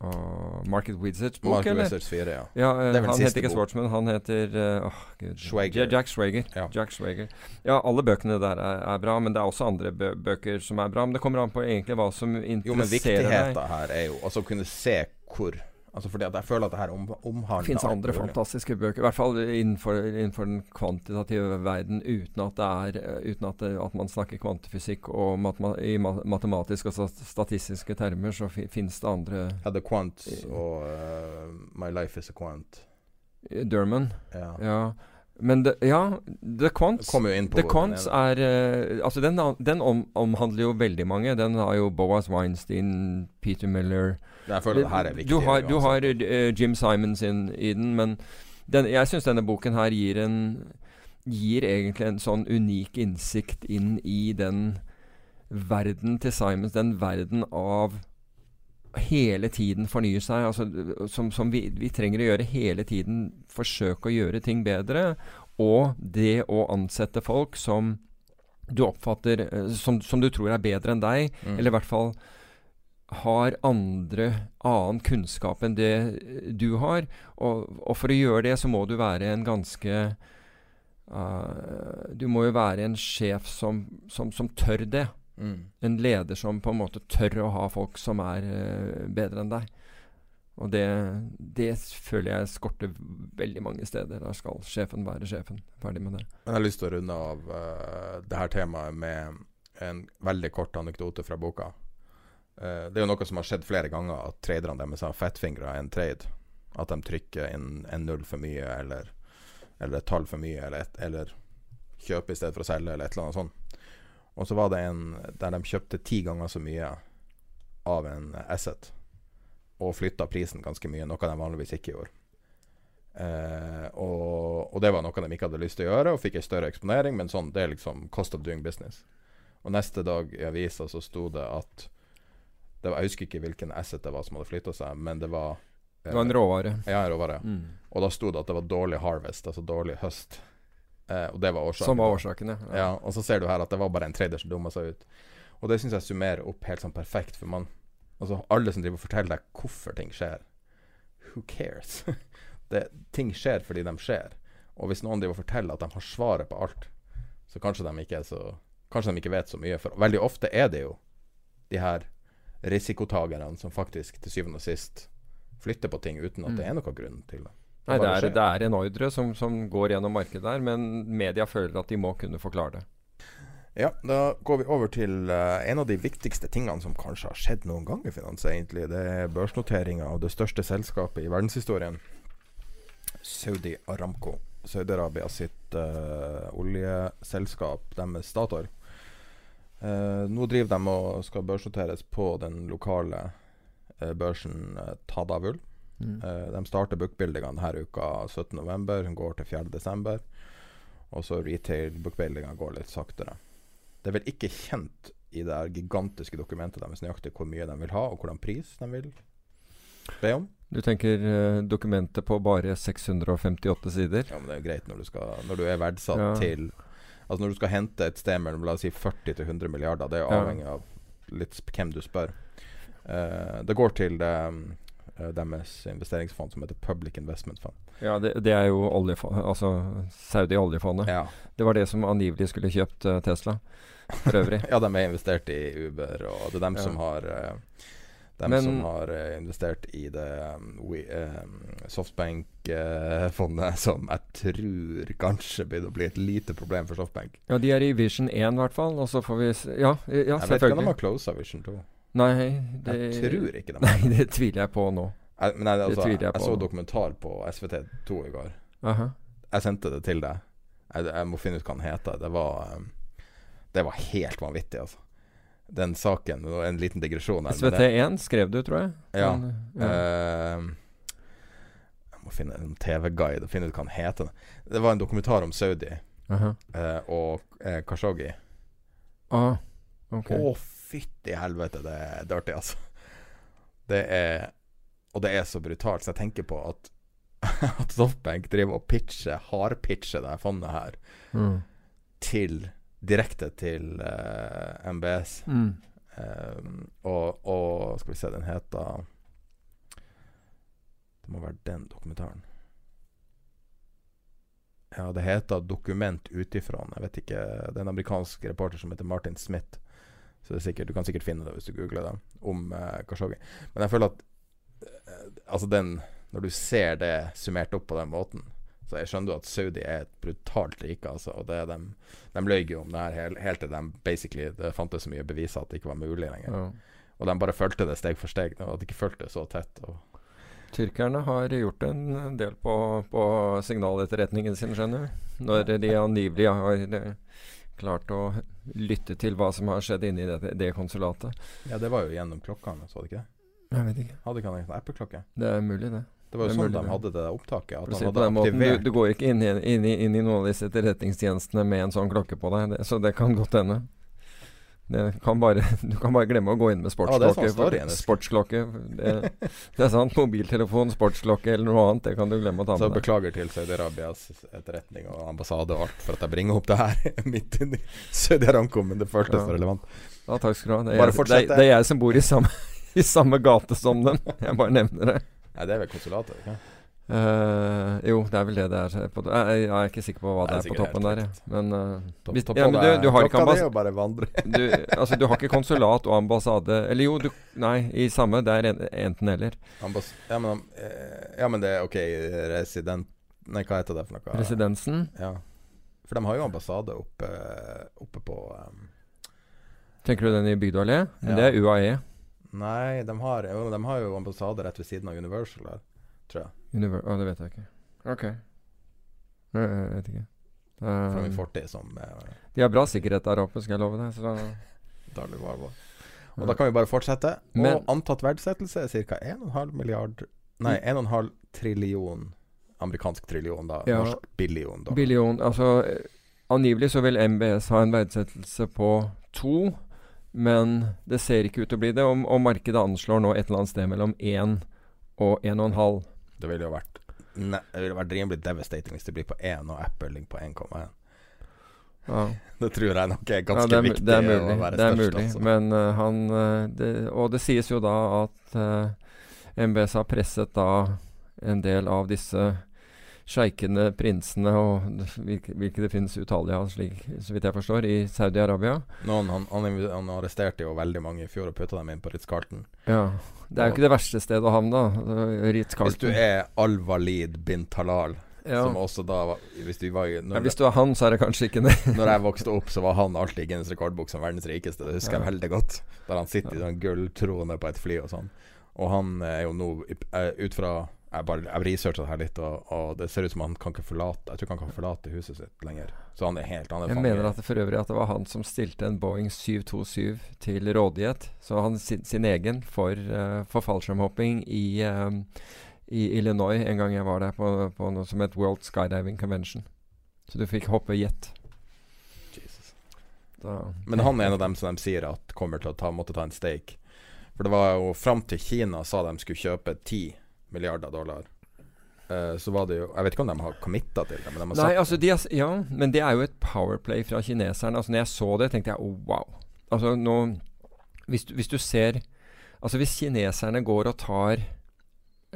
og Market Wizards bok, Market? Wizards 4, ja. ja uh, han heter ikke Swartzman, han heter uh, oh, Schwager. Jack Schwager. Ja. Jack Schwager. Ja, alle bøkene der er, er, bra, men det er også andre bø bøker som er bra. Men det kommer an på egentlig hva som interesserer deg. Jo, men viktigheten her er jo å kunne se hvor Altså fordi at jeg føler at det her om, omhandler Det fins andre fantastiske bøker, i hvert fall innenfor, innenfor, den kvantitative verden, uten at, det er, eh, uten at, det, at man snakker kvantefysikk og matema i matematiske og statistiske termer, så fins det andre Ja, The Quants og uh, My Life Is A Quant. Derman. Ja. ja. Men det, ja, The Quants, The Quants er uh, Altså, den, den om, omhandler jo veldig mange. Den har jo Boaz Weinstein, Peter Miller Er viktig. Du har, du har uh, Jim Simons in, i den, men den, jeg syns denne boken her gir en Gir egentlig en sånn unik innsikt inn i den verden til Simons. Den verden av hele tiden fornye seg. Altså, som, som vi, vi, trenger å gjøre hele tiden. Forsøke å gjøre ting bedre. Og det å ansette folk som du oppfatter eh, som, som du tror er bedre enn deg, mm. eller i hvert fall har andre annen kunnskap enn det du har. Og, og, for å gjøre det, så må du være en ganske uh, Du må jo være en sjef som, som, som tør det. Mm. En leder som på en måte tør å ha folk som er uh, bedre enn deg. Og det, det, føler jeg skorter veldig mange steder. Da skal sjefen være sjefen. Ferdig med det. Jeg har lyst til å runde av uh, det her temaet med en veldig kort anekdote fra boka. Uh, det er jo noe som har skjedd flere ganger, at traderne deres har fettfingra en trade. At de trykker inn en null for mye, eller, eller et tall for mye, eller, et, eller kjøper i stedet for å selge, eller et eller annet sånt. Og så var det en der de kjøpte ti ganger så mye av en asset, og flytta prisen ganske mye, noe de vanligvis ikke gjorde. Eh, og, og, det var noe de ikke hadde lyst til å gjøre, og fikk en større eksponering, men sånn, det er liksom cost of doing business. Og neste dag i avisa så sto det at var, Jeg husker ikke hvilken asset det var som hadde flytta seg, men det var Det var en råvare. Ja, en råvare. Mm. Og da sto det at det var dårlig harvest, altså dårlig høst. Eh, og det var årsaken. Som var årsaken, ja. ja. Og så ser du her at det var bare en trader som dumma seg ut. Og det syns jeg summerer opp helt sånn perfekt, for man Altså alle som driver og forteller deg hvorfor ting skjer Who cares? *laughs* det, ting skjer fordi de skjer. Og hvis noen driver og forteller at de har svaret på alt, så kanskje de ikke er så Kanskje de ikke vet så mye. For veldig ofte er det jo de her risikotakerne som faktisk til syvende og sist flytter på ting uten at det mm. er noen grunn til det. Nei, det er, det er, en ordre som, som, går gjennom markedet der, men media føler at de må kunne forklare det. Ja, da går vi over til uh, en av de viktigste tingene som kanskje har skjedd noen gang i finans, egentlig. Det er børsnoteringa av det største selskapet i verdenshistorien, Saudi Aramco. Saudi-Arabia sitt uh, oljeselskap, deres Statoil. Uh, nå driver de og skal børsnoteres på den lokale børsen Tadavul. Mm. Uh, de starter bookbuildingene denne uka 17.11. Hun går til 4.12. Og så retail bookbuildinga går litt saktere. Det er vel ikke kjent i det gigantiske dokumentet deres nøyaktig hvor mye de vil ha, og hvordan pris de vil be om. Du tenker uh, dokumentet på bare 658 sider? Ja, men det er greit når du, skal, når du er verdsatt ja. til Altså Når du skal hente et sted mellom la oss si 40 til 100 milliarder, det er jo avhengig av litt hvem du spør. Uh, det går til det um, uh, deres investeringsfond som heter Public Investment Fund. Ja, det, det er jo altså Saudi-oljefondet. Ja. Det var det som angivelig skulle kjøpt uh, Tesla, for øvrig. *laughs* ja, de er investert i Uber, og det er dem ja. som har Dem Men- som har eh, investert i det um, we, um, Softbank-fondet, *laughs* som jeg tror kanskje begynner å bli et lite problem for Softbank. Ja, de er i Vision 1 i hvert fall. Og så får vi Ja, ja jeg vet ikke om de selvfølgelig. har closa Vision 2. Nei, det, Jeg tror ikke de *laughs* har det. det tviler jeg på nå. Jeg, men jeg, altså, jeg, tviler jeg på. så dokumentar på SVT2 i går. Aha. Jeg sendte det til deg. Jeg, jeg må finne ut hva den heter. Det var um, Det var helt vanvittig, altså. Den saken En liten digresjon her. SVT1 skrev du, tror jeg. Ja. Men, ja. Uh, jeg må finne en TV-guide og finne ut hva den heter. Det var en dokumentar om Saudi uh -huh. uh, og Kashoggi. Khashoggi. Ah, ok. Å, fytti helvete, det er dirty, altså. Det er Og det er så brutalt, så jeg tenker på at *laughs* At Softbank driver og pitcher, hardpitcher det fondet her Mm. til Direkte til uh, MBS. Mm. Um, og, og skal vi se, den heter Det må være den dokumentaren. Ja, det heter 'Dokument utifrån'. Jeg vet ikke Det er en amerikansk reporter som heter Martin Smith. Så det er sikkert, Du kan sikkert finne det hvis du googler det, om uh, Khashoggi. Men jeg føler at uh, Altså, den Når du ser det summert opp på den måten, så jeg skjønner jo at Saudi er et brutalt rike, altså. Og det de, De løy jo om det her helt, helt til de basically Det fantes så mye beviser at det ikke var mulig lenger. Ja. Og de bare fulgte det steg for steg. Og at de ikke fulgte det så tett. Og Tyrkerne har gjort en del på, på signaletterretningen sin, skjønner du. Når de angivelig har eh, klart å lytte til hva som har skjedd inni det, det konsulatet. ja, det var jo gjennom klokkene, så det ikke det? Jeg vet ikke. Hadde ikke han en Apple-klokke? Det er mulig, det. Det var jo Det sånn mulig, de hadde det opptaket. At på hadde den måten, du, du går ikke inn i, inn, i, inn i noen av disse etterretningstjenestene med en sånn klokke på deg, det, så det kan godt hende. Det kan bare, *laughs* du kan bare glemme å gå inn med Ja, det er sportsklokke. sånn sportsklokke det, det er sant. Mobiltelefon, sportsklokke eller noe annet, det kan du glemme å ta Så med deg. beklager til Saudi-Arabias etterretning og ambassade og alt for at jeg bringer opp det her *laughs* midt inni Saudi Aramco, men det føltes Ja. relevant. Ja, takk skal du ha. Det er, Bare jeg, det, det er jeg som bor i samme, *laughs* i samme gate som dem. Jeg bare nevner det. Nei, det er vel konsulatet? ikke? Uh, jo, det er vel det det er. På, jeg, jeg er ikke sikker på hva Det det er er på toppen der. Ja. Men, uh, hvis, ja, men du, du har ikke ambassade *laughs* du, altså, du har ikke konsulat og ambassade Eller jo, du Nei, i samme. Det er en- enten eller. Ja, men, eh, ja, men det er OK, resident Nei, hva heter det for noe? Residensen. Ja. For de har jo ambassade oppe, oppe på um, Tenker du den i Bygdøy allé? Ja. Det er UAE. Nei, de har, jo, de har jo ambassade rett ved siden av Universal der, tror jeg. Univer Å, det vet jeg ikke. Ok. Nei, Jeg vet ikke. Fra min Eh, fortid som eh, de har bra sikkerhet der oppe, skal jeg love deg. Så *laughs* dagligvarer. Og da kan vi bare fortsette. Men- og antatt verdsettelse er ca. 1,5 milliard Nei, 1,5 trillion amerikansk trillion, da. Ja. Norsk billion. Da. Billion Altså eh, angivelig så vil MBS ha en verdsettelse på to, men det ser ikke ut til å bli det. Og, og markedet anslår nå et eller annet sted mellom 1 og en og en halv. Det ville jo vært ne, Det ville vært rimelig devastating hvis det blir på 1 og Apple ligger på 1,1. Ja. *laughs* Det tror jeg nok er Ja, ganske det er, viktig det er å mulig. være Det er størst. mulig. altså. Men uh, han eh, det, Og det sies jo da at uh, MBS har presset da en del av disse sjeikene, prinsene og hvilke, hvilke det finnes utallige av, så vidt jeg forstår, i Saudi-Arabia. Noen, han, han, han arresterte jo veldig mange i fjor og putta dem inn på Ritz-Carlton. Ja. Det er jo ikke det verste stedet å havne, da. Ritz-Carlton. Hvis du er Al-Walid bin Talal, ja. som også da var Hvis du var ja, Hvis du er han, så er det kanskje ikke det. *laughs* når jeg vokste opp, så var han alltid i Guinness rekordbok som verdens rikeste. Det husker jeg veldig godt. Der han sitter i sånn gulltrone på et fly og sånn. Og han er jo nå eh, ut fra Jeg bare Jeg researcha det her litt, og, og det ser ut som han kan ikke forlate Jeg tror ikke han kan forlate huset sitt lenger. Så han er helt Han er Jeg mener at det for øvrig at det var han som stilte en Boeing 727 til rådighet. Så han sin, sin egen for, uh, for fallskjermhopping i, eh, i Illinois en gang jeg var der på, på noe som het World Skydiving Convention. Så du fikk hoppe jet. Men han er en av dem som de sier at kommer til å ta, måtte ta en stake. For det var jo fram til Kina sa de skulle kjøpe 10 milliarder dollar. Uh, så var det jo Jeg vet ikke om de har committa til det, men de har Nei, altså de har, Ja, men det er jo et powerplay fra kineserne. Altså når jeg så det, tenkte jeg oh, wow. Altså nå hvis, du- hvis du ser Altså hvis kineserne går og tar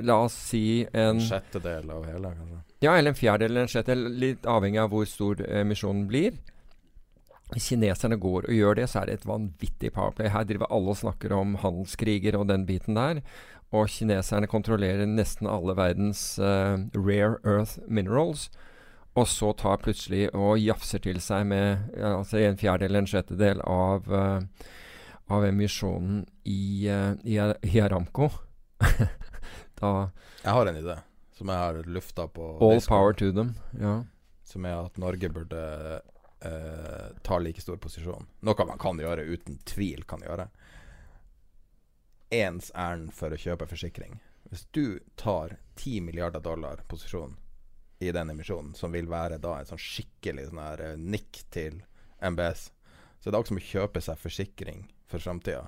La oss si en en sjettedel av hele, kanskje. Ja, eller en fjerdedel eller en sjettedel, litt avhengig av hvor stor emisjonen blir. hvis kineserne går og gjør det, så er det et vanvittig powerplay. Her driver alle og snakker om handelskriger og den biten der. Og kineserne kontrollerer nesten alle verdens uh, rare earth minerals. Og så tar plutselig og jafser til seg med altså en fjerdedel en sjettedel av, uh, av emisjonen i, uh, i, i Aramco. *laughs* Jeg har en idé som jeg har lufta på All Discord, power to them. Ja. Som er at Norge burde eh, ta like stor posisjon. Noe man kan gjøre, uten tvil kan gjøre. Ens ærend for å kjøpe forsikring. Hvis du tar 10 milliarder dollar posisjon i den emisjonen, som vil være da en sånn skikkelig sånn her eh, nikk til MBS, så er det akkurat som å kjøpe seg forsikring for framtida.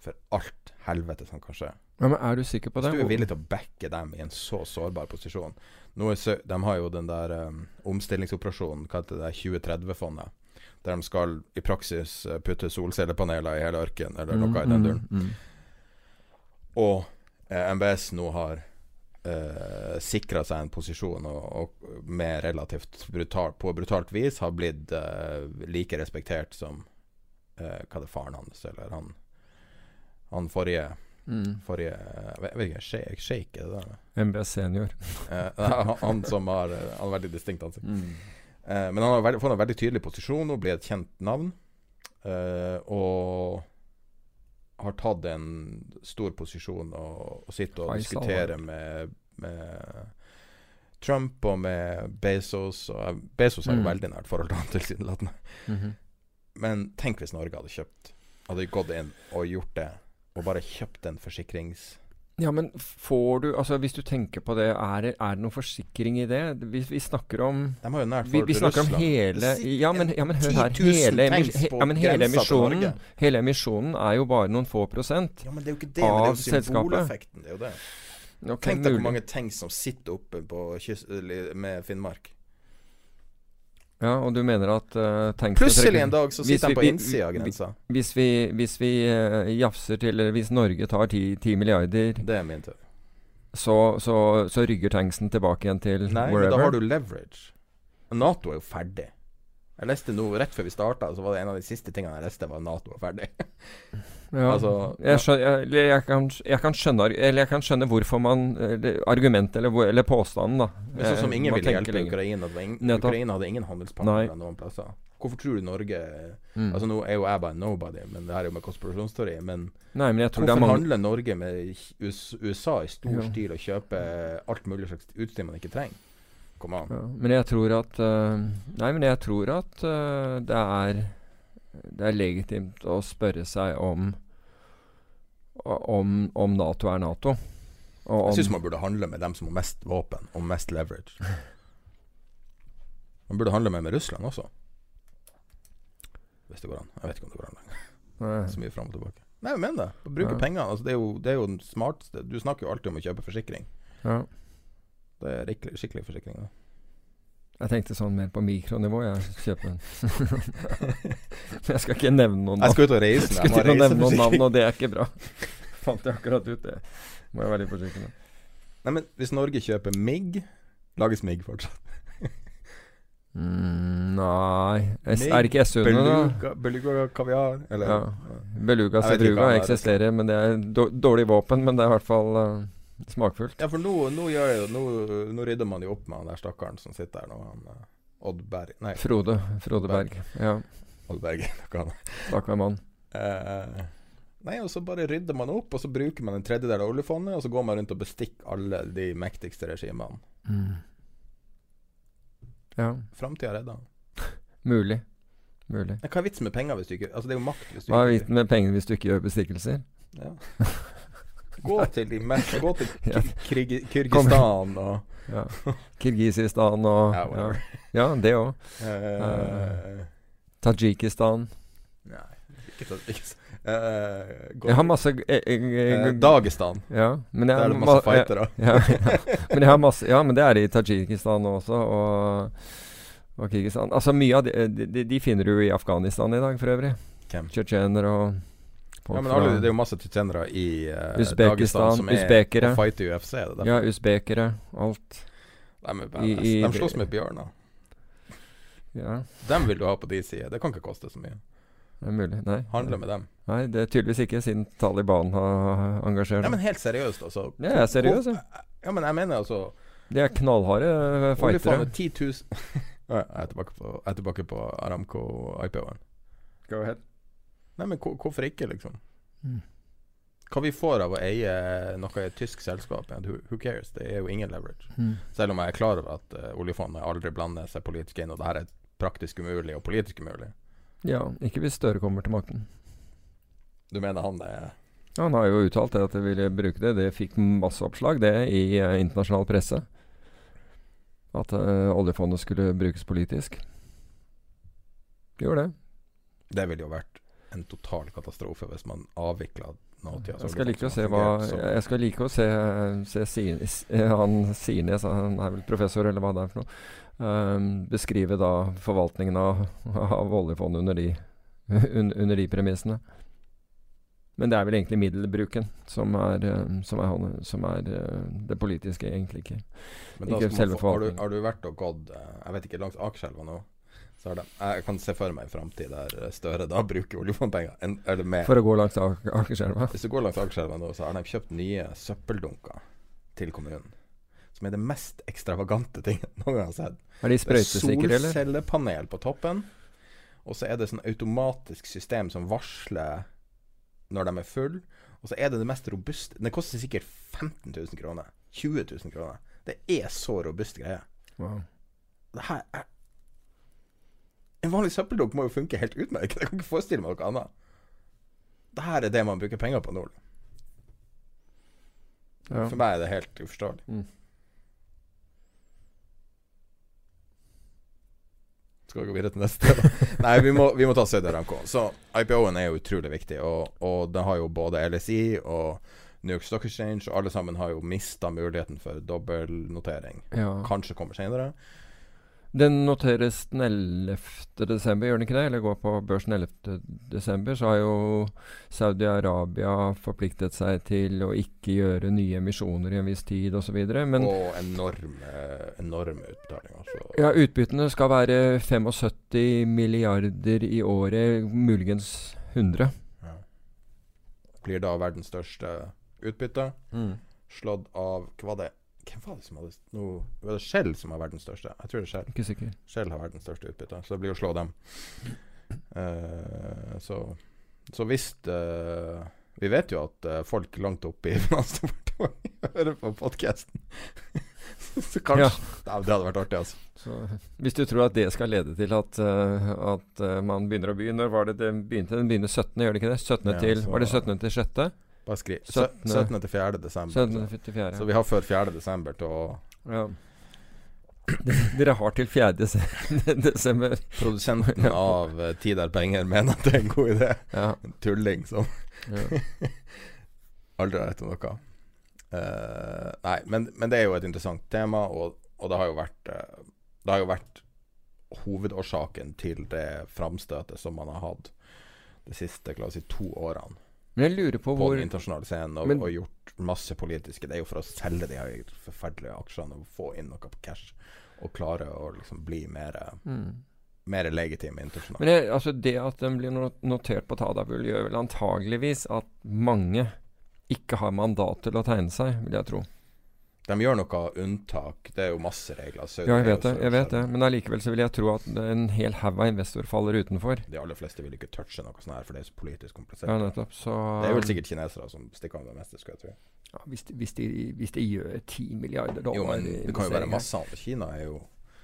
For alt helvete som kan skje. ja, Men er du sikker på det? Hvis du er villig til å backe dem i en så sårbar posisjon Nå er sø De har jo den der um, omstillingsoperasjonen, heter det, 2030-fondet. Der de skal i praksis uh, putte solcellepaneler i hele ørkenen, eller Mm, noe i den mm, mm. Og eh, MBS nå har uh, sikra seg en posisjon og, og med relativt brutal, på brutalt vis har blitt eh, like respektert som eh, Hva er det faren hans, eller han Han forrige Mm. Forrige Jeg vet ikke, Sheikh, Sheikh er det der? MBS senior. *laughs* Eh, han- som har eh, Han har veldig distinkt ansikt. Mm. Eh, men han har veldig, fått en veldig tydelig posisjon og blir et kjent navn. Eh, og har tatt en stor posisjon og, og sitter og Faisal, diskuterer med, med Trump og med Bezos. Og Bezos har jo Mm. veldig nært forhold til han tilsynelatende. Mhm. Men tenk hvis Norge hadde kjøpt Hadde gått inn og gjort det, og bare kjøpt en forsikrings... Ja, men får du Altså, hvis du tenker på det, er det, er det noen forsikring i det? Vi, vi snakker om vi, forhold vi til snakker om hele ja men, ja, men hør her. Hele, he, ja, men hele, emisjonen, hele emisjonen er jo bare noen få prosent. Ja, men det er jo ikke det. Men det er jo symboleffekten. Det er jo det. Okay, Tenk deg hvor mange tanks som sitter oppe på kyst, med Finnmark. Ja, og du mener at uh, Plutselig en dag så sitter de på innsida av grensa. Hvis vi, hvis vi uh, jafser til Eller hvis Norge tar 10, 10 milliarder, Det er min tur. så, så, så rygger tanksen tilbake igjen til Nei, men Nei, da har du leverage. Nato er jo ferdig. Jeg leste nå rett før vi starta, så var det en av de siste tingene jeg leste, var at Nato er ferdig. *laughs* Ja, Altså, jeg, skjønner, jeg, jeg, kan, jeg, kan skjønne, eller jeg kan skjønne hvorfor man Argumentet eller, eller påstanden, da. Men sånn som Eh, ingen ville hjelpe. Ukraina. Ingen, Ukraina hadde ingen handelspartnere noen plasser. Hvorfor tror du Norge Mm. Altså Nå er jo jeg bare nobody, men det her er jo med konspirasjonsteori. Men Nei, men jeg tror det Hvorfor man... handler Norge med USA i stor Ja. stil og kjøper alt mulig slags utstyr man ikke trenger? Kom an. ja, Men jeg tror at uh, Nei, men jeg tror at uh, det er Det er legitimt å spørre seg om om, om Nato er Nato. Om, Jeg syns man burde handle med dem som har mest våpen og mest leverage. Man burde handle med, med Russland også. Hvis det går an. Jeg vet ikke om det går an lenger. Så mye fram og tilbake. Nei, jeg mener det. Bruke Ja. pengene. Altså, det, er jo, det er jo den smarteste Du snakker jo alltid om å kjøpe forsikring. Ja. Det er skikkelig forsikring. Da. Jeg tenkte sånn mer på mikronivå. Jeg kjøper en Men *laughs* jeg skal ikke nevne noen navn. Jeg skal ut og reise. *laughs* Jeg skal å nevne noen navn, og det er ikke bra. *laughs* Fant jeg akkurat ut det. Må jeg være litt forsiktig med. Nei, men hvis Norge kjøper MIG Lages MIG fortsatt? Mm, nei S Mig, Er det ikke SU-ene, da? Beluga, kaviar? Eller Ja. Beluga Sedruga er, eksisterer, men det er dårlig våpen. Men det er i hvert fall eh, smakfullt. Ja, for nå, nå, jo- nå, nå rydder man jo opp med han der stakkaren som sitter der nå. Han eh, Odd Berg Nei, Frode. Frode Berg. Ja, Odd Berg. *laughs* stakkar mann. Eh, nei, og så bare rydder man opp, og så bruker man en tredjedel av oljefondet, og så går man rundt og bestikker alle de mektigste regimene. Mm. Ja, Framtida redder han. *laughs* mulig. Mulig. Hva er vitsen med penger hvis du ikke Altså, det er jo makt hvis du Hva er vitsen med penger hvis du ikke gjør bestikkelser? Ja. *laughs* Gå til Gå *laughs* til Ja. Kyrgy- Kyrgyzstan og *laughs* Ja. Kirgisistan og Ja, ja, det òg. Uh, Tadsjikistan. Nei, ikke Tadsjikistan. s- eh, Jeg har masse uh, eh, eh, Dagestan. Ja, men jeg Der er det masse ma- fightere. *laughs* Ja, ja. Men jeg har masse Ja, men det er i Tadsjikistan også, og, og Kyrgyzstan. Altså mye av de, de, de finner du i Afghanistan i dag, for øvrig. Tsjetsjenere og Ja, men alle, det er jo masse tsjetsjenere i uh, som er uzbekere. og fighter UFC. Det. Ja, usbekere. Alt. De er i- i- De slåss med bjørner. Ja, Dem vil du ha på din side. Det kan ikke koste så mye. det er mulig. Nei. Handle med dem. Nei, det er tydeligvis ikke, siden Taliban har engasjert Nei, men helt seriøst, altså. Ja, jeg er seriøs, jeg. Ja, men jeg mener altså De er knallharde eh, fightere. Oljefondet 10 000 Jeg er tilbake på, jeg er tilbake på Aramco IPO-en. Go ahead. Nei, men hvorfor ikke, liksom? Mm. Hva vi får av å eie noe i et tysk selskap, who, who cares? Det er jo ingen leverage. Mm. Selv om jeg er klar over at uh, oljefondet aldri blander seg politisk inn, og det her er praktisk umulig og politisk umulig. Ja, ikke hvis Støre kommer til makten. Du mener han er Han har jo uttalt det at de ville bruke det. Det fikk masse oppslag, det, i uh, internasjonal presse. At uh, oljefondet skulle brukes politisk. Gjorde det. Det ville jo vært en total katastrofe hvis man avvikla nåtida. Jeg skal like å se hva Jeg skal like å se, se Sin- eh, han Sines, han er vel professor, eller hva det er for noe, um, beskrive da forvaltningen av, av oljefondet under de, un, under de premissene. Men det er vel egentlig middelbruken som er, eh, som er, som er eh, det politiske, egentlig ikke. Men da Ikke selve forvaltningen. har, har du vært og gått eh, Jeg vet ikke, langs Akerselva nå? Så har de, jeg kan se for meg en framtid der eh, Støre da bruker oljefondpenger. En, eller mer. For å gå langs Ak- Akerselva. Hvis du går langs Akerselva nå, så har de kjøpt nye søppeldunker til kommunen. Som er det mest ekstravagante ting jeg noen gang har sett. Er de Det sprøytesikre, eller? Solcellepanel på toppen. Og så er det sånn automatisk system som varsler når de er full. Og så er det det mest robuste Det koster sikkert 15 000 kroner. 20 000 kroner. Det er så robust greie. Wow. Det her er En vanlig søppeldunk må jo funke helt utmerket. Jeg kan ikke forestille meg noe annet. Det her er det man bruker penger på nå. Ja. For meg er det helt uforståelig. Mm. Skal vi gå videre til neste? *laughs* Nei, vi må, vi må ta Saudi Aramco. Så IPO-en er jo utrolig viktig, og, og det har jo både LSI og New York Stock Exchange, og alle sammen har jo mista muligheten for dobbeltnotering. Ja. Kanskje kommer senere. Den noteres den 11. desember, gjør den ikke det? Eller går på børsen 11. desember. Så har jo Saudi-Arabia forpliktet seg til å ikke gjøre nye emisjoner i en viss tid osv. Men og enorme, enorme utbetalinger. Så ja, utbyttene skal være 75 milliarder i året, muligens 100. ja. blir da verdens største utbytte. Slått av Hva det det? Hvem var det som hadde noe Var det Shell som har verdens største? Jeg tror det er Shell. Ikke sikker. Shell har verdens største utbytte, så det blir å slå dem. Uh, så, så hvis uh, Vi vet jo at uh, folk langt oppe i *laughs* Finansdepartementet hører på podkasten. *laughs* så kanskje Ja. Nei, Det hadde vært artig, altså. Så, hvis du tror at det skal lede til at, at man begynner å by Når var det det begynte? Den begynner 17., gjør det ikke det? 17. Ja, til, så- Var det 17. til 6.? Bare skriv. 17. 17. til 4. desember. 17. til 4. Så vi har før 4. desember til å Ja. Dere har til 4. *laughs* desember. Produsenten *laughs* av uh, Tid er penger mener at det er en god idé. Ja. En tulling som ja. *laughs* aldri har rett om noe. Uh, nei, men, men det er jo et interessant tema, og, og det har jo vært eh, Det har jo vært hovedårsaken til det framstøtet som man har hatt de siste la oss si, to årene Men jeg lurer på på hvor den internasjonale scenen, og, Men- og gjort masse politiske Det er jo for å selge de her forferdelige aksjene og få inn noe på cash, og klare å liksom bli mer, mm. mer legitim internasjonalt. Men det, altså det at den blir notert på Tadabul, gjør vel antageligvis at mange ikke har mandat til å tegne seg, vil jeg tro. De gjør noe unntak. Det er jo masse regler. Så Ja, jeg vet det. jeg vet det. Men allikevel så vil jeg tro at en hel haug av investorer faller utenfor. De aller fleste vil ikke touche noe sånt her, for det er så politisk komplisert. Ja, nettopp. Så det er vel sikkert kinesere som stikker av det meste, skal jeg tro. ja, hvis, de, hvis, de, hvis de gjør 10 milliarder dollar Jo, men det kan jo være investeringer. masse annet. Kina er jo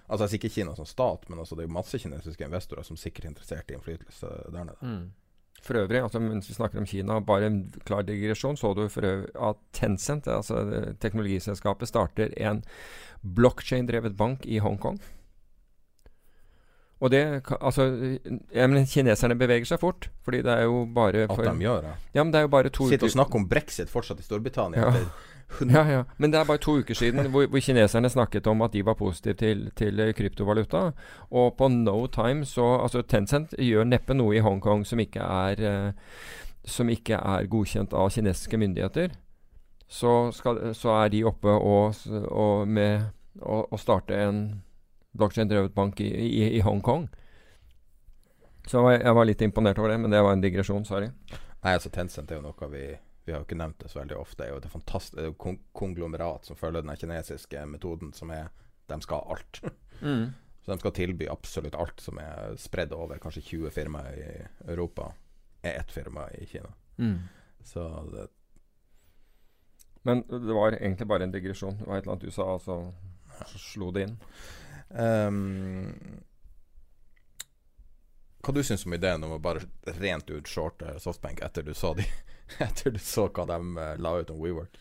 Altså, jeg sier ikke Kina som stat, men altså, det er masse kinesiske investorer som sikkert er interessert i innflytelse der nede. Mm. For øvrig, altså mens vi snakker om Kina, bare en klar digresjon, så du for øvrig at Tencent, altså teknologiselskapet, starter en blockchain-drevet bank i Hongkong. Og det Altså, ja, men kineserne beveger seg fort, fordi det er jo bare At de gjør det. Ja, men det er jo bare to Sitter og snakker om brexit fortsatt i Storbritannia. Ja. Ja, ja. Men det er bare to uker siden hvor, hvor kineserne snakket om at de var positive til, til kryptovaluta. Og på no time så Altså, Tencent gjør neppe noe i Hongkong som ikke er eh, Som ikke er godkjent av kinesiske myndigheter. Så, skal, så er de oppe og, og med å, starte en blockchain-drevet bank i, i, i Hongkong. Så jeg, jeg var litt imponert over det, men det var en digresjon. Sorry. Nei, altså Tencent er jo noe vi Vi har jo ikke nevnt det så veldig ofte. Er jo det fantastiske konglomerat som følger den kinesiske metoden som er De skal ha alt. *laughs* Mm. Så de skal tilby absolutt alt som er spredd over kanskje 20 firmaer i Europa, er ett firma i Kina. Mm. Så det, Men det var egentlig bare en digresjon. Det var et eller annet du sa, og så slo det inn. Um, hva du syns om ideen om å bare rent ut shorte softbank etter du så de *laughs* Etter du så hva de eh, la ut om WeWork?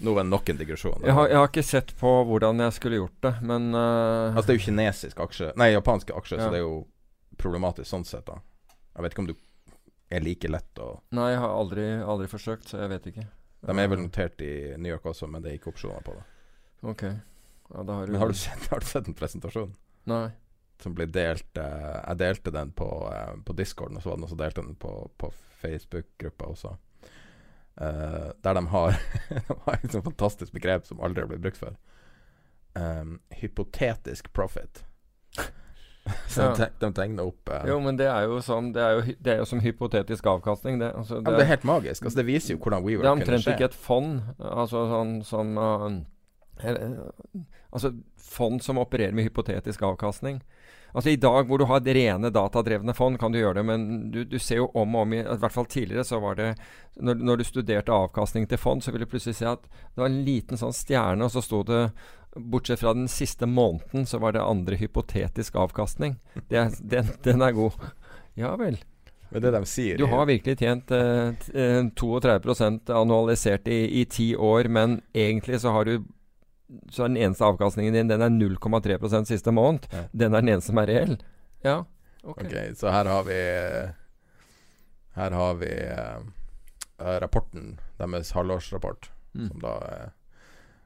Nå var det nok en digresjon. Jeg har, jeg har ikke sett på hvordan jeg skulle gjort det, men uh... Altså Det er jo kinesisk aksje Nei, japanske aksjer, Ja. så det er jo problematisk sånn sett. da Jeg vet ikke om du er like lett å Nei, jeg har aldri, aldri forsøkt, så jeg vet ikke. De er vel notert i New York også, men det er ikke opsjoner på det. Ok. Ja, da har du Men har du sett, har du sett en presentasjon Nei. som ble delt eh, Jeg delte den på, eh, på Discorden, og så var det noen som delte den på, på Facebook-gruppa også. Eh, der de har *laughs* De har et sånt fantastisk begrep som aldri har blitt brukt før. Um, hypotetisk profit. *laughs* så Ja. de, de tegner opp uh, Jo, men det er jo sånn Det er jo, det er jo som hypotetisk avkastning, det. Altså, ja, Det er helt magisk. Altså, det viser jo hvordan det er omtrent ikke et fond. Altså sånn som uh, Altså fond som opererer med hypotetisk avkastning. Altså I dag hvor du har rene datadrevne fond, kan du gjøre det, men du, du ser jo om og om igjen I hvert fall tidligere så var det når, når du studerte avkastning til fond, så ville du plutselig se at det var en liten sånn stjerne, og så sto det Bortsett fra den siste måneden, så var det andre hypotetisk avkastning. Det, den, den er god. Ja vel. Men det de sier Du har virkelig tjent eh, eh, 32 annualisert i, i ti år, men egentlig så har du Så er den eneste avkastningen din Den er 0,3 siste måned. Ja. Den er den eneste som er reell. Ja, ok. Ok, så her har vi Her har vi eh, rapporten, deres halvårsrapport, Mm. som da uh,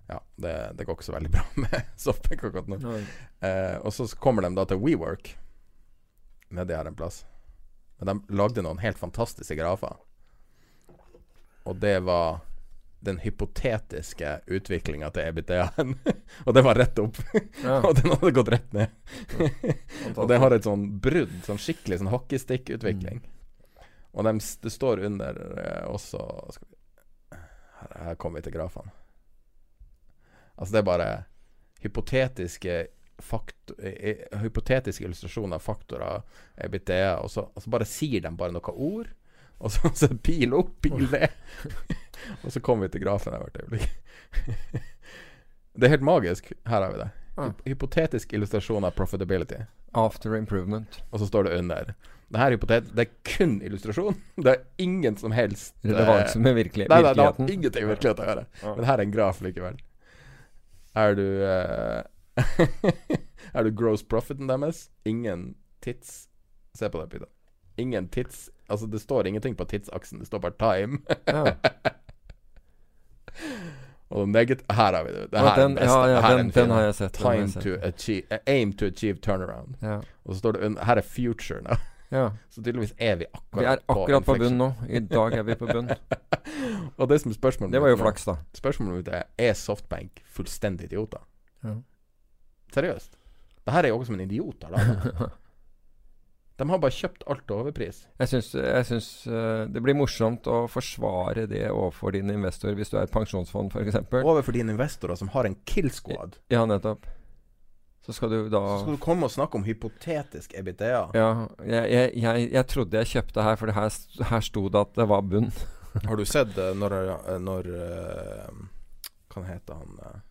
Ja, det, det går ikke så veldig bra *laughs* med Softbank akkurat nå. Eh, og så kommer de da til WeWork, nedi her en plass. Men de lagde noen helt fantastiske grafer. Og det var den hypotetiske utviklinga til EBTA-en. *laughs* og det var rett opp. Ja, *laughs* og den hadde gått rett ned. *laughs* og den har et sånn brudd, sånn skikkelig sånn hockeystick-utvikling. Og de, det står under eh, også vi, her, her kommer vi til grafene. Altså, det er bare hypotetiske faktor, eh, eh, hypotetiske illustrasjoner av faktorer, EBTA, og så, og så bare sier de bare noen ord. Og så, så pil opp, pil ned. og så kommer vi til grafen her hvert øyeblikk. det er helt magisk. Her har vi det. Hy- Hypotetisk illustrasjon av profitability. After improvement. Og så står det under. Det her er hypotet Det er kun illustrasjon. Det er ingen som helst Relevans Relevanse med virkelig, Nei, nei, det har ingenting med virkeligheten å gjøre. Men her er en graf likevel. Er du uh, *laughs* Er du gross profiten deres? Ingen tids Se på det, Pita. Ingen tids Altså, det står ingenting på tidsaksen. Det står bare time. Ja. *laughs* Og meget Her har vi det. Det her er den, den beste. ja, ja, Her den, den den har jeg sett. Time jeg sett. to achieve eh, Aim to achieve turnaround. Ja. Og så står det Her er future nå. ja. *laughs* Så tydeligvis er vi akkurat på Vi er akkurat på på bunn nå. I dag er vi på bunn. *laughs* Og det som er spørsmålet Det var jo flaks, da. Spørsmålet mitt er Er Softbank fullstendig idioter? Ja. Seriøst? Det her er jo også som en idiot laget. De har bare kjøpt alt til overpris. Jeg syns, jeg syns uh, det blir morsomt å forsvare det overfor dine investorer, hvis du er et pensjonsfond f.eks. Overfor dine investorer som har en kill squad. Ja, nettopp. Så skal du da Så skal du komme og snakke om hypotetisk EBITDA. Ja, jeg, jeg, jeg, jeg trodde jeg kjøpte her, for her, her sto det at det var bunn. *laughs* Har du sett eh, når, eh, når Hva heter han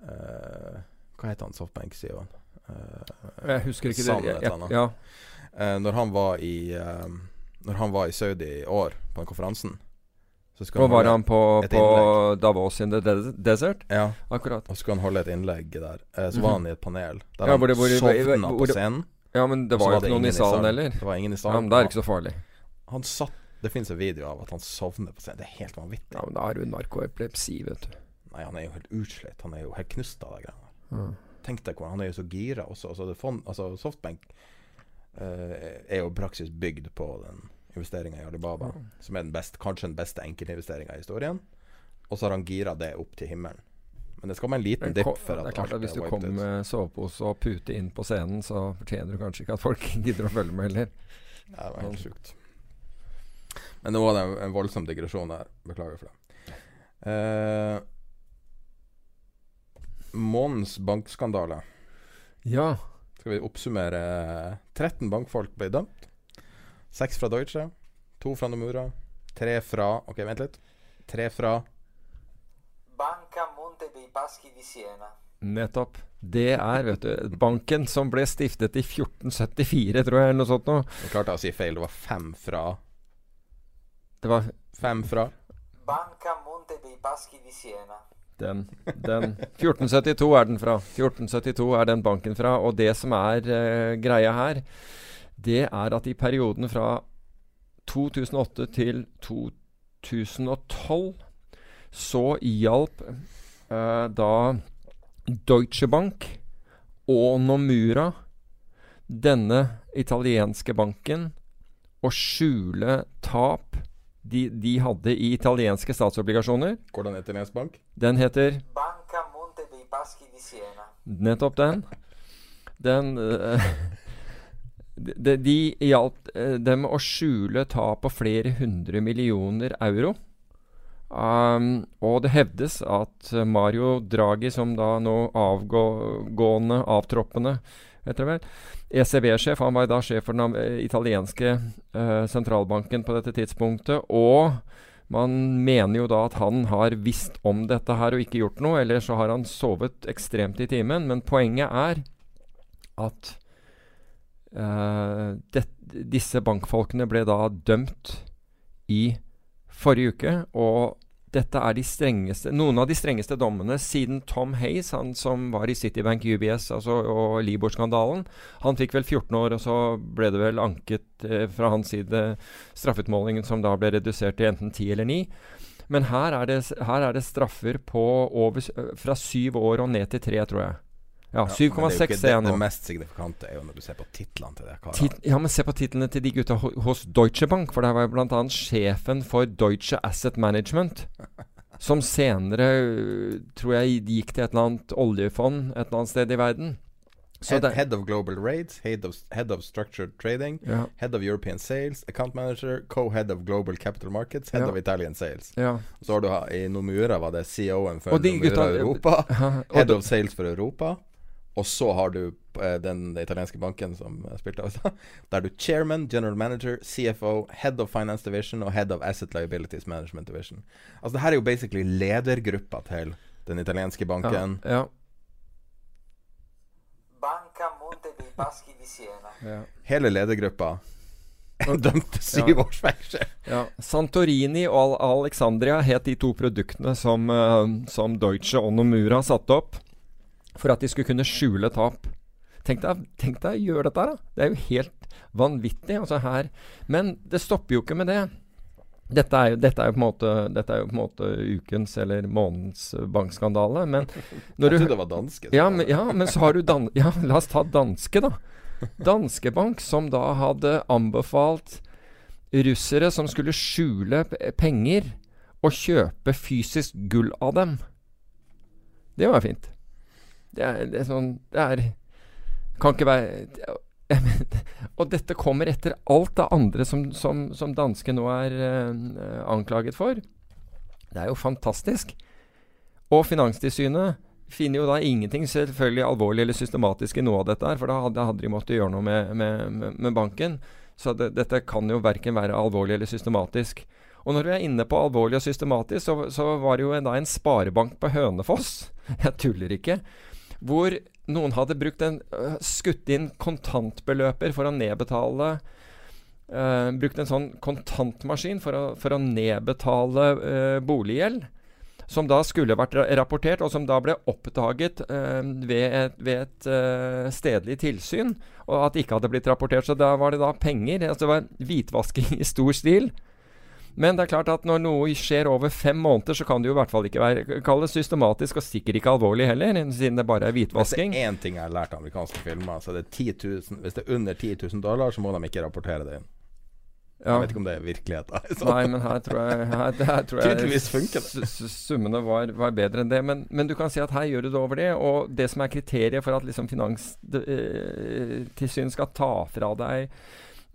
Hva heter han softbank-CEO-en? Uh, Jeg husker ikke Sand det. et Jeg, jeg, ja. Eh, når han var i eh, Når han var i Saudi i år, på den konferansen så skulle Og var holde- han på, på. Davos in the des- desert? Ja, Akkurat. og så skulle han holde et innlegg der. Eh, så var han i et panel der Ja, han hvor det- hvor det- sovna på scenen. Ja, men det var jo ikke noen i salen heller. Det var ingen i Ja, salen. men det er ikke så farlig. Han satt Det fins en video av at han sovner på scenen. Det er helt vanvittig. Ja, men da har du narkoepilepsi, vet du. Nei, han er jo helt utslitt. Han er jo helt knust av de greiene. Ja. Tenk deg hvor han er jo så gira også. Altså, det fond, altså Softbank uh, er jo praksis bygd på den investeringa i Alibaba, som er den best, kanskje den beste enkeltinvesteringa i historien. Og så har han gira det opp til himmelen Men det skal være en liten dipp for at det er klart at Hvis du kommer med sovepose og pute inn på scenen, så fortjener du kanskje ikke at folk *laughs* gidder å følge med heller. Det var helt sjukt. Men nå var det en, voldsom digresjon der. Beklager for det. Eh, månedens bankskandale. Ja. Skal vi oppsummere 13 bankfolk ble dømt. Seks fra Deutsche, to fra Nomura, tre fra Ok, vent litt. Tre fra Banca Monte dei Paschi di Siena. Nettopp. Det er vet du, banken som ble stiftet i 1474, tror jeg, eller noe sånt noe. Jeg klarte å si feil. Det var fem fra Det var Fem fra Banca Monte dei Paschi di Siena. Den. den 1472 er den fra. 1472 er den banken fra. Og det som er uh, greia her, det er at i perioden fra 2008 til 2012 så hjalp uh, da Deutsche Bank og Nomura denne italienske banken å skjule tap de, de hadde i italienske statsobligasjoner. Hvordan heter italiensk bank? Den heter Banca Monte dei Paschi di Siena. nettopp den. Den uh, de, de hjalp uh, dem å skjule tap på flere hundre millioner euro. Um, og det hevdes at Mario Draghi, som da nå avgående, avtroppende heter det vel, ECB-sjef, han var da sjef for den eh, italienske uh, sentralbanken på dette tidspunktet, og man mener jo da at han har visst om dette her og ikke gjort noe, eller så har han sovet ekstremt i timen. Men poenget er at uh, det, disse bankfolkene ble da dømt i forrige uke, og dette er de strengeste, noen av de strengeste dommene siden Tom Hayes, han som var i Citibank UBS altså, og Libor-skandalen. Han fikk vel 14 år, og så ble det vel anket eh, fra hans side straffeutmålingen som da ble redusert til enten 10 eller 9. Men her er det, her er det straffer på over, øh, fra 7 år og ned til 3, tror jeg. Ja, Ja, det er 7,6 ja, er han jo. det mest signifikante er jo når du ser på titlene til det karene. Ja, men se på titlene til de gutta hos Deutsche Bank. For der var jo bl.a. sjefen for Deutsche Asset Management. *laughs* Som senere, øh, tror jeg, gikk til et eller annet oljefond et eller annet sted i verden. Så Head, det, head of Global Rates, head of, head of Structured Trading, ja, Head of European Sales, Account Manager, Co-Head of Global Capital Markets, Head Ja. of Italian Sales. ja. Så har du i Nomura var det CEO-en for Nomura Europa. *laughs* Head of Sales for Europa. Og så har du eh, den italienske banken som jeg spilte av i stad. *laughs* Da er du chairman, general manager, CFO, head of finance division og head of asset liabilities management division. Altså det her er jo basically ledergruppa til den italienske banken. ja, Banca Monte dei Paschi di Siena. ja. Hele ledergruppa *laughs* *laughs* dømt til syv Ja. års fengsel. Ja, Santorini og Al Alexandria het de to produktene som, eh, som Deutsche og Nomura satte opp for at de skulle kunne skjule tap. Tenk deg, tenk deg å gjøre dette da. Det er jo helt vanvittig. Altså her. Men det stopper jo ikke med det. Dette er, jo, dette, er måte, dette er jo på en måte ukens eller månedens eh, bankskandale. Men *laughs* når Jeg trodde det var danske. ja men, ja, men så har du dan *laughs* Ja, la oss ta danske, da. Danske Bank, som da hadde anbefalt russere som skulle skjule penger, å kjøpe fysisk gull av dem. Det var fint. Det er, det er sånn Det er Kan ikke være *laughs* Og dette kommer etter alt det andre som, som, som danske nå er uh, anklaget for. Det er jo fantastisk. Og Finanstilsynet finner jo da ingenting selvfølgelig alvorlig eller systematisk i noe av dette her, for da hadde, hadde de måttet gjøre noe med, med, med, banken. Så det, dette kan jo verken være alvorlig eller systematisk. Og når vi er inne på alvorlig og systematisk, så, så var det jo da en sparebank på Hønefoss, *laughs* jeg tuller ikke, hvor noen hadde brukt en, øh, skutt inn kontantbeløper for å nedbetale Uh, Brukt en sånn kontantmaskin for å, for å nedbetale uh, boliggjeld som da skulle vært rapportert, og som da ble oppdaget uh, ved et, ved et uh, stedlig tilsyn, og at det ikke hadde blitt rapportert. Så da var det da penger. Altså det var hvitvasking i stor stil. Men det er klart at når noe skjer over fem måneder, så kan det jo i hvert fall ikke være kalles systematisk, og sikkert ikke alvorlig heller, siden det bare er Hvis det hvitvasking. er én ting jeg har lært av amerikanske filmer, så er 10 000 Hvis det er under 10 000 dollar, så må de ikke rapportere det inn. Ja. Jeg vet ikke om det er virkeligheten. Så- Nei, men her tror jeg, her, her tror jeg det. summene var, var bedre enn det. Men, men du kan si at her gjør du det over det. Og det som er kriteriet for at liksom Finanstilsynet skal ta fra deg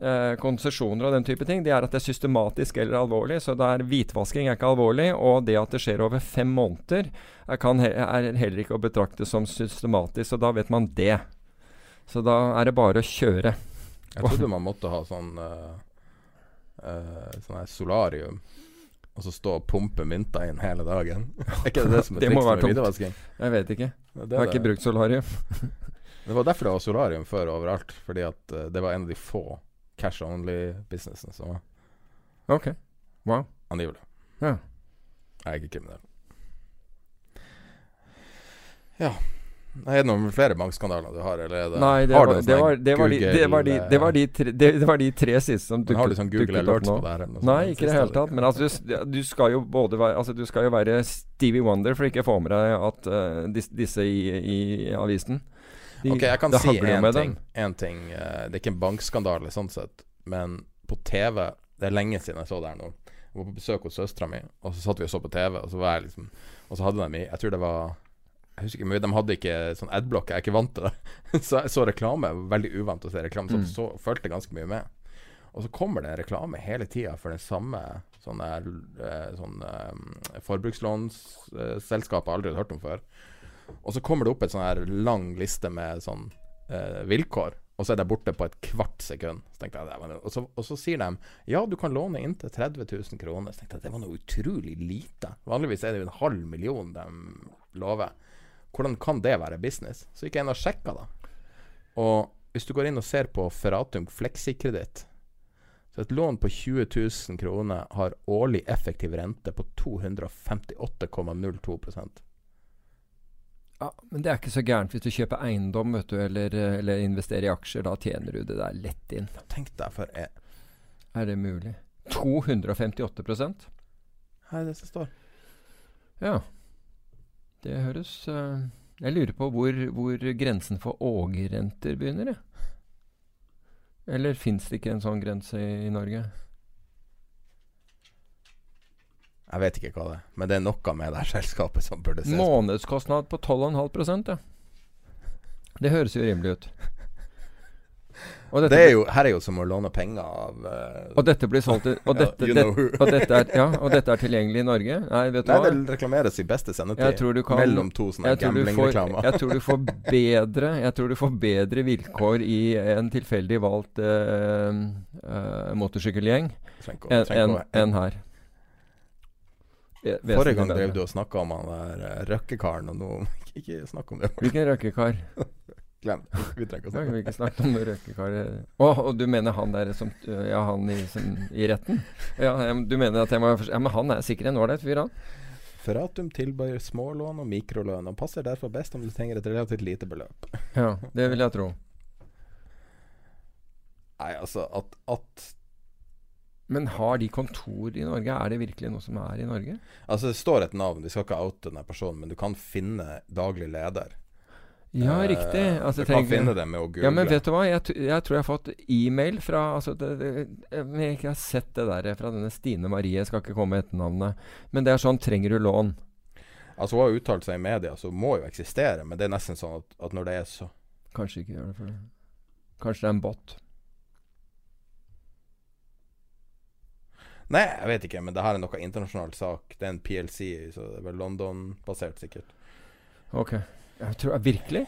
eh, konsesjoner og den type ting, det er at det er systematisk eller alvorlig. Så det er hvitvasking er ikke alvorlig. Og det at det skjer over fem måneder, er, kan, er heller ikke å betrakte som systematisk. Så da vet man det. Så da er det bare å kjøre. Jeg trodde man måtte ha sånn uh, Sånn her solarium. Og så stå og pumpe mynter inn hele dagen. *laughs* er ikke det det som er trikset med hvitvasking? Jeg vet ikke. Det, Jeg har ikke brukt solarium. *laughs* det var derfor det var solarium før overalt. Fordi at eh, det var en av de få cash only-businessene som Ok. Wow. angivelig. Ja. Jeg er ikke kriminell. Ja. Er det noen flere bankskandaler du har, eller er det Nei, det har var, det, sånn var, det, var de, det, var de, det, var de tre, det, var de tre siste som Men har du sånn Google dukket alerts på det her? noe? Nei, ikke i det hele tatt. Men altså, du, du skal jo både være Altså, du skal jo være Stevie Wonder for ikke å få med deg at uh, dis, disse i, i avisen de- Ok, jeg kan si én ting. En ting uh, det er ikke en bankskandale sånn sett, men på TV Det er lenge siden jeg så det her nå. Jeg var på besøk hos søstera mi, og så satt vi og så på TV, og så var jeg liksom Og så hadde de Jeg tror det var Jeg husker ikke, men de hadde ikke sånn adblock. Jeg er ikke vant til det. *laughs* så jeg så reklame. Veldig uvant til å se reklame. Så Mm. så, fulgte ganske mye med. Og så kommer det reklame hele tida for den samme sånne, sånne eh, sånn eh, jeg aldri hadde hørt om før. Og så kommer det opp et sånn her lang liste med sånn eh, vilkår, og så er det borte på et kvart sekund. Så jeg. Og, så, og så sier de ja, du kan låne inntil 30 000 kroner. Så tenkte jeg det var noe utrolig lite. Vanligvis er det jo en halv million de lover. Hvordan kan det være business? Så gikk jeg inn og sjekka, da. Og hvis du går inn og ser på Ferratum Fleksikreditt så et lån på 20 000 kroner har årlig effektiv rente på 258,02 Ja, men det er ikke så gærent hvis du kjøper eiendom vet du, eller, eller investerer i aksjer. Da tjener du det der lett inn. Tenk deg for jeg, Er det mulig? 258 Her er det som står. Ja. Det høres uh, Jeg lurer på hvor, hvor grensen for ågerrenter begynner, jeg. Eller fins det ikke en sånn grense i, i Norge? Jeg vet ikke hva det er, men det er noe med det her selskapet som burde ses på. Månedskostnad på 12,5 ja. Det høres jo rimelig ut. Dette, Det er jo, her er jo som å låne penger av uh, og dette blir solgt og dette, you det, og, dette er, ja, og dette er tilgjengelig i Norge? Nei, vet du Nei, hva? det reklameres i beste sendetid. Jeg tror du kan- mellom to sånne gambling-reklamer. jeg tror du får bedre Jeg tror du får bedre vilkår i en tilfeldig valgt uh, uh, motorsykkelgjeng enn en, en her. Forrige gang drev du og snakka om han der eh, røkkekaren, og nå Ikke snakk om det. Hvilken røkkekar? *laughs* Glem det. Vi trenger ikke å snakke om det. ikke snakke om røkkekar. Å, og du mener han der som Ja, han i, som, i retten? Ja, du mener at jeg må Ja, men han er sikkert en ålreit fyr, han. Ferratum tilbyr smålån og mikrolån, og passer derfor best om du trenger et relativt lite beløp. Ja, det vil jeg tro. Nei, altså at, at Men har de kontor i Norge? Er det virkelig noe som er i Norge? Altså, det står et navn, vi skal ikke oute denne personen, men du kan finne daglig leder. Ja, Eh, riktig. Altså, du kan finne det med å google. Ja, men vet du hva? Jeg, jeg tror jeg har fått e-mail fra altså det, det, Jeg jeg ikke har sett det der fra denne Stine Marie. Jeg skal ikke komme med etternavnet. Men det er sånn Trenger du lån? Altså, hun har uttalt seg i media, så hun må jo eksistere, men det er nesten sånn at, at når det er så Kanskje ikke gjør det for Kanskje det er en bot. Nei, jeg vet ikke, men det her er noe internasjonal sak. Det er en PLC, så det er vel London-basert, sikkert. Ok. Jeg tror Virkelig?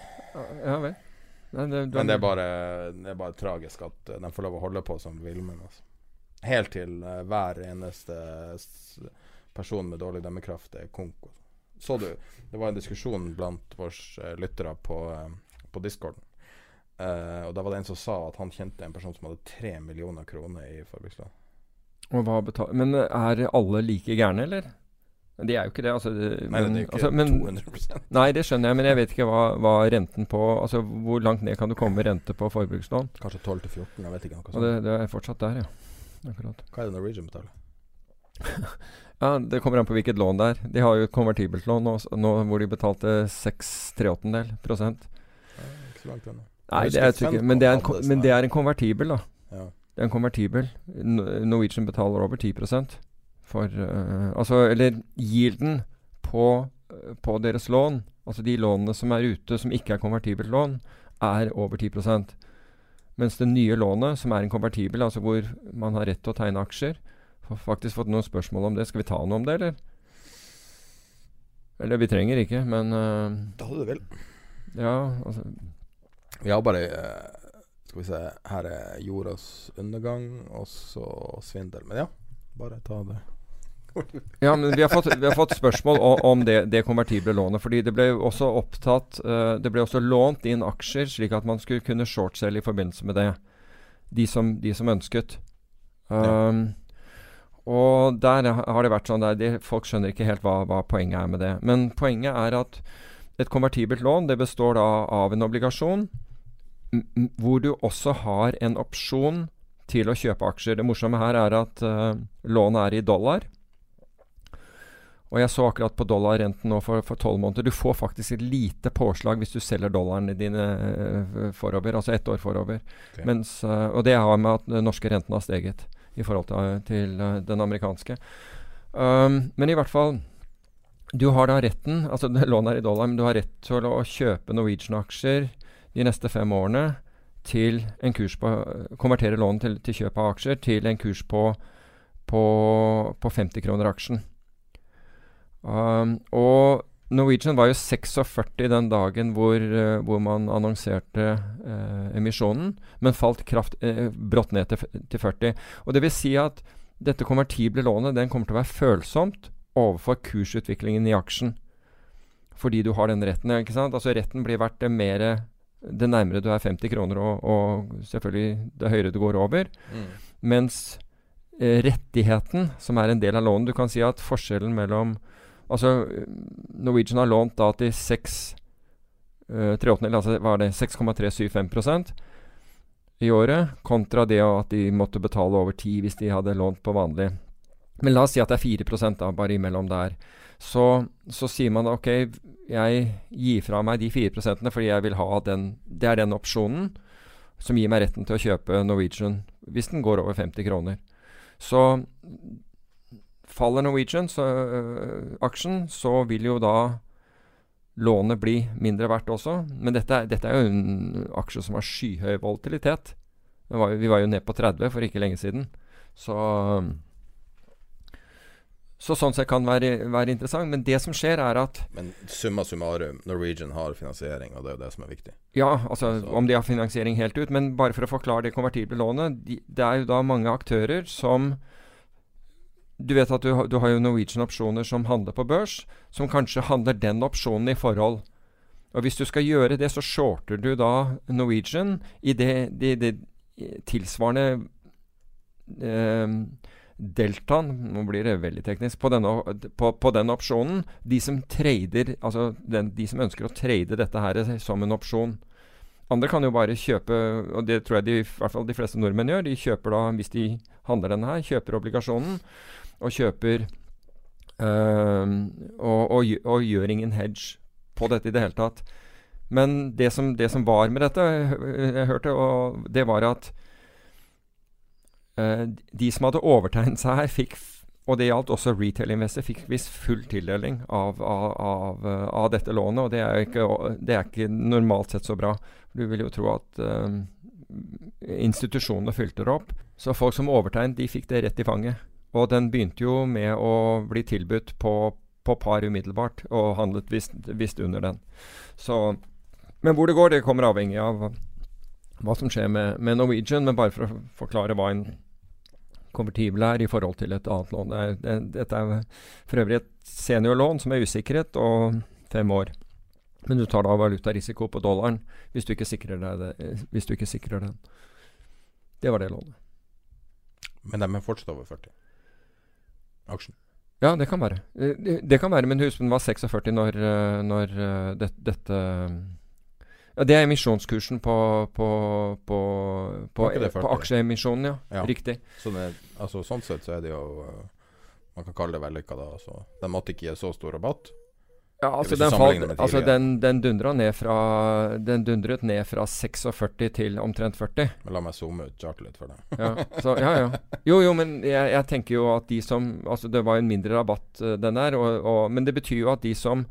Ja, vel. Nei, det, Men det er bare, det er bare tragisk at eh, de får lov å holde på som villmenn. Altså. Helt til uh, hver eneste person med dårlig dømmekraft er konk. altså. Så du, det var en diskusjon blant våre lyttere på, eh, på discorden. Uh, og da var det en som sa at han kjente en person som hadde tre millioner kroner i forbrukslån. Men er alle like gærne, eller? De er jo ikke det. Altså, det- Nei, men, det er jo ikke altså, men, 200 Nei, det skjønner jeg, men jeg vet ikke hva, hva renten på Altså, hvor langt ned kan du komme med rente på forbrukslån? Kanskje 12-14, jeg vet ikke. Og det, sånt. det er fortsatt der, ja. Akkurat. Hva er det Norwegian betaler? *laughs* Ja, Det kommer an på hvilket lån det er. De har jo et konvertibelt lån nå, nå hvor de betalte 6 treåttendel prosent. Ja, ikke så langt unna. Nei, det er men det er, en, sånn men det er en konvertibel, da. Ja. Det er en konvertibel. Norwegian betaler over 10 for uh, Altså, eller yielden på, på deres lån, altså de lånene som er ute som ikke er konvertibelt lån, er over 10% Mens det nye lånet, som er en konvertibel, altså hvor man har rett til å tegne aksjer Har faktisk fått noen spørsmål om det. Skal vi ta noe om det, eller? Eller vi trenger ikke, men eh, Da du vel. Ja, altså Vi har bare eh, Skal vi se Her er jordas undergang, og så svindel. Men ja, bare ta det. *laughs* Ja, men vi har fått, vi har fått spørsmål om, om det, det konvertible lånet. Fordi det ble også opptatt uh, Det ble også lånt inn aksjer, slik at man skulle kunne shortselge i forbindelse med det. De som, de som ønsket. Um, Og der har det vært sånn der, de, Folk skjønner ikke helt hva, hva poenget er med det. Men poenget er at et konvertibelt lån det består da av en obligasjon hvor du også har en opsjon til å kjøpe aksjer. Det morsomme her er at uh, lånet er i dollar. Og jeg så akkurat på dollarrenten nå for tolv måneder. Du får faktisk et lite påslag hvis du selger dollarene dine uh, forover, altså ett år forover. Okay. Mens, uh, og det har med at den norske renten har steget i forhold til, til den amerikanske. Um, men i hvert fall Du har da retten, altså *laughs* lånet er i dollar, men du har rett til å kjøpe Norwegian-aksjer de neste fem årene til en kurs på Konvertere lånet til, til kjøp av aksjer til en kurs på, på, på 50 kroner aksjen. Um, og Norwegian var jo 46 den dagen hvor, uh, hvor man annonserte uh, emisjonen, men falt kraft, uh, brått ned til, til 40. Og det vil si at dette konvertible lånet den kommer til å være følsomt overfor kursutviklingen i aksjen. Fordi du har den retten. ikke sant? Altså Retten blir verdt mer det nærmere du er 50 kroner, og, og selvfølgelig det høyere du går over. Mens eh, rettigheten, som er en del av lånet Du kan si at forskjellen mellom Altså, Norwegian har lånt da til 6 eh, tre åttendel, altså hva er det, 6,375% i året, kontra det at de måtte betale over 10 hvis de hadde lånt på vanlig. Men la oss si at det er 4 da, bare imellom der. Så, så sier man ok, jeg gir fra meg de 4% fordi jeg vil ha den Det er den opsjonen som gir meg retten til å kjøpe Norwegian hvis den går over 50 kroner. Så faller Norwegian så, øh, aksjen, så vil jo da lånet bli mindre verdt også. Men dette, dette er jo en aksje som har skyhøy volatilitet. Vi var jo ned på 30 for ikke lenge siden. Så så sånn sett kan være, være interessant. Men det som skjer, er at Men summa summarum, Norwegian har finansiering, og det er jo det som er viktig. Ja, altså Så- om de har finansiering helt ut. Men bare for å forklare det konvertible lånet. De, det er jo da mange aktører som Du vet at du, du har jo Norwegian-opsjoner som handler på børs, som kanskje handler den opsjonen i forhold. Og hvis du skal gjøre det, så shorter du da Norwegian i det, det, det tilsvarende eh, deltaen Nå blir det veldig teknisk. På, denne, på, på den opsjonen. De som trader Altså den, de som ønsker å trade dette her som en opsjon. Andre kan jo bare kjøpe, og det tror jeg de, i hvert fall de fleste nordmenn gjør. De kjøper da, hvis de handler denne her, kjøper obligasjonen og kjøper øh, og, og, og gjør ingen hedge på dette i det hele tatt. Men det som, det som var med dette, jeg, hørte, det var at eh, de som hadde overtegnet seg her, fikk og det gjaldt også retail investor, fikk visst full tildeling av, av, av, eh, av dette lånet. Og det er, ikke, det er ikke normalt sett så bra. Du vil jo tro at eh, institusjonene fylte det opp. Så folk som overtegnet, de fikk det rett i fanget. Og den begynte jo med å bli tilbudt på, på par umiddelbart, og handlet visst, visst under den. Så, men hvor det går, det kommer avhengig av hva som skjer med, med Norwegian. Men bare for å forklare hva en konvertibel er i forhold til et annet lån. Det er, det, dette er for øvrig et seniorlån som er usikret, og fem år. Men du tar da valutarisiko på dollaren hvis du ikke sikrer, deg det, eh, hvis du ikke sikrer den. Det var det lånet. Men de er fortsatt over 40. Aksjen. Ja, det kan være. Eh, Det, det kan være, men husk den var 46 når, eh, når eh, det, dette ja, Det er emisjonskursen på, på, på, på, på aksjeemisjonen, ja. Ja. Riktig. Så det, altså, sånn sett så er det jo øh, Man kan kalle det vellykka, da. Altså. Den måtte ikke gi så stor rabatt. Ja, altså den, falt, altså den, den, dundra ned fra, den dundret ned fra 46 til omtrent 40. Men la meg zoome ut chartet litt for deg. Ja, så, ja, ja. Jo, jo, men jeg, jeg tenker jo at de som Altså, det var en mindre rabatt, eh, den der, og, og, men det betyr jo at de som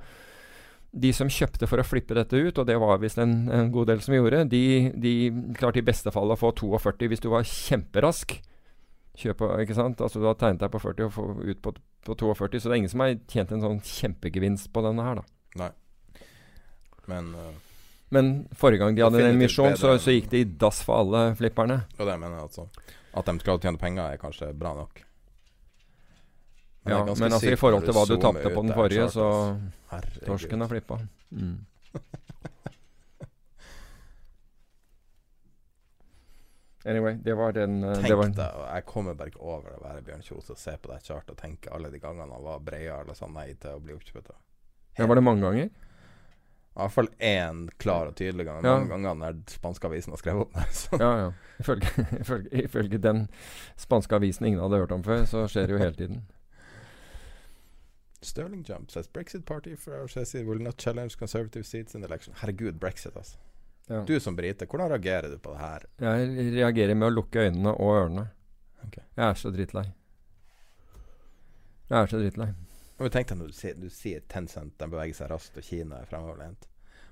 de som kjøpte for å flippe dette ut, og det var visst en, en god del som gjorde, de, de klarte i beste fall å få 42 hvis du var kjemperask. Kjøp, ikke sant? Altså Du har tegnet deg på 40 og få ut på, på 42, så det er ingen som har tjent en sånn kjempegevinst på denne her, da. Nei. Men uh, Men forrige gang de hadde en emisjon, så, så gikk det i dass for alle flipperne. det mener jeg altså. At de skal tjene penger, er kanskje bra nok. Ja, men altså i forhold til hva du tapte på den forrige, så altså. Herregud. Torsken har flippa. Mm. *laughs* Anyway, det var den uh, Tenk det var, deg, jeg kommer bare ikke over å være Bjørn Kjos og se på det chartet og tenke alle de gangene han var breia eller sa nei til å bli oppkjøpt. ja, Var det mange ganger? I hvert fall én klar og tydelig gang. Ja. Mange ganger når spanske avisen har skrevet opp det. Så. Ja, ja. Ifølge, *laughs* ifølge, ifølge den spanske avisen ingen hadde hørt om før, så skjer det jo hele tiden. Sterling Jump says Brexit party for our says will not challenge conservative seats in election. Herregud, brexit, altså. Ja. Du som brite, hvordan reagerer du på det her? Jeg reagerer med å lukke øynene og ørene. Okay. Jeg er så drittlei. Jeg er så drittlei. Men Tenk deg når du sier, du sier Tencent den beveger seg raskt, og Kina er fremoverlent.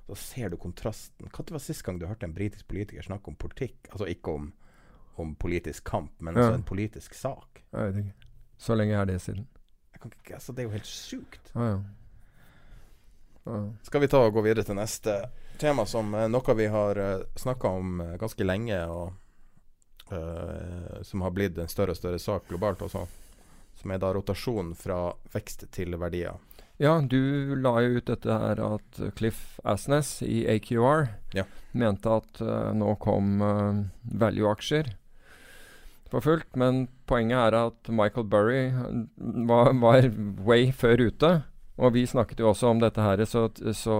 Så ser du kontrasten. Når var sist gang du hørte en britisk politiker snakke om politikk? Altså ikke om, om politisk kamp, men Ja. altså en politisk sak. Jeg vet ikke. Så lenge er det siden. Jeg kan ikke, altså Det er jo helt sjukt. Ja, ja. Skal vi ta og gå videre til neste tema, som er noe vi har uh, snakka om eh, ganske lenge, og uh, som har blitt en større og større sak globalt også. Som er da rotasjon fra vekst til verdier. Ja, du la jo ut dette her at Cliff Asnes i AQR Ja. mente at uh, nå kom uh, value-aksjer for fullt. Men poenget er at Michael Burry eh, var, var way før ute. Og vi snakket jo også om dette her så, så,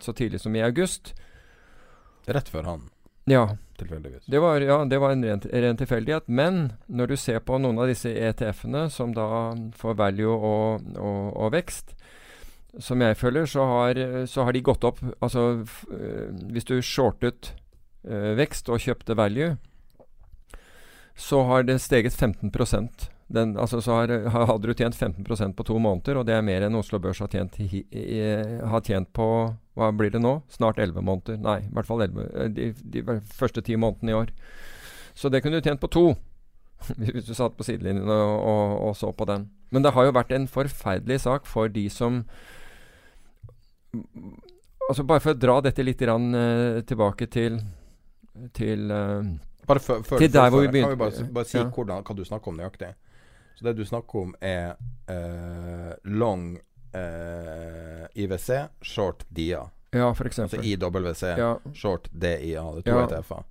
så tidlig som i august. Rett før han, Ja, tilfeldigvis. det var, ja, det var en ren, ren tilfeldighet. Men når du ser på noen av disse ETF-ene som da får value og, og, og vekst, som jeg føler, så har, så har de gått opp Altså øh, hvis du shortet øh, vekst og kjøpte value, så har det steget 15% den, altså så har, hadde du tjent 15% på to måneder, og det er mer enn Oslo Børs har tjent, i, i, har tjent på Hva blir det nå? Snart 11 måneder. Nei, i hvert fall 11, eh, de, de første ti månedene i år. Så det kunne du tjent på to, *laughs* hvis du satt på sidelinjen og, og, og så på den. Men det har jo vært en forferdelig sak for de som Altså Bare for å dra dette litt grann, uh, tilbake til, til eh, Bare før, før Til der hvor vi begynte. Kan vi bare, bare si Ja. hvordan, hva du snakker om nøyaktig? Så det du snakker om, er uh, long uh, IWC, short DIA. Ja, for Altså. IWC, Ja, short DIA. Det er to Ja. ETF-er.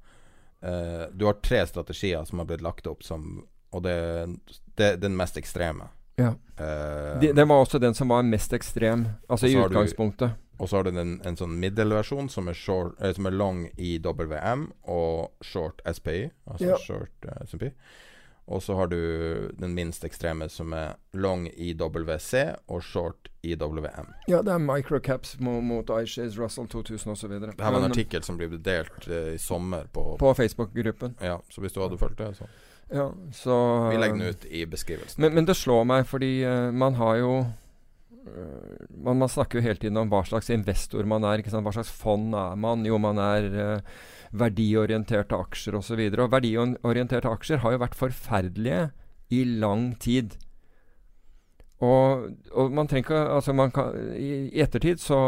Uh, du har tre strategier som har blitt lagt opp som Og det, er den mest ekstreme. ja. Uh, Det, det var også den som var mest ekstrem, altså i utgangspunktet. du-. Og så har du en, en sånn middelversjon som eh, som er long i WM og short SPI, altså Ja. short eh, SMP. Og så har du den minst ekstreme som er long i WC og short i WM. Ja, det er microcaps mot, iShares Russell 2000 osv. Det her var en artikkel som ble delt eh, i sommer på, På Facebook-gruppen. Ja, så hvis du hadde fulgt det, så Ja, så Vi legger den ut i beskrivelsen. Men, men det slår meg, fordi eh, man har jo man, man snakker jo hele tiden om hva slags investor man er. Hva slags fond er man? Jo, man er uh, verdiorienterte aksjer osv. Og, så og verdiorienterte aksjer har jo vært forferdelige i lang tid. Og, og man trenger altså man kan, i, ettertid så,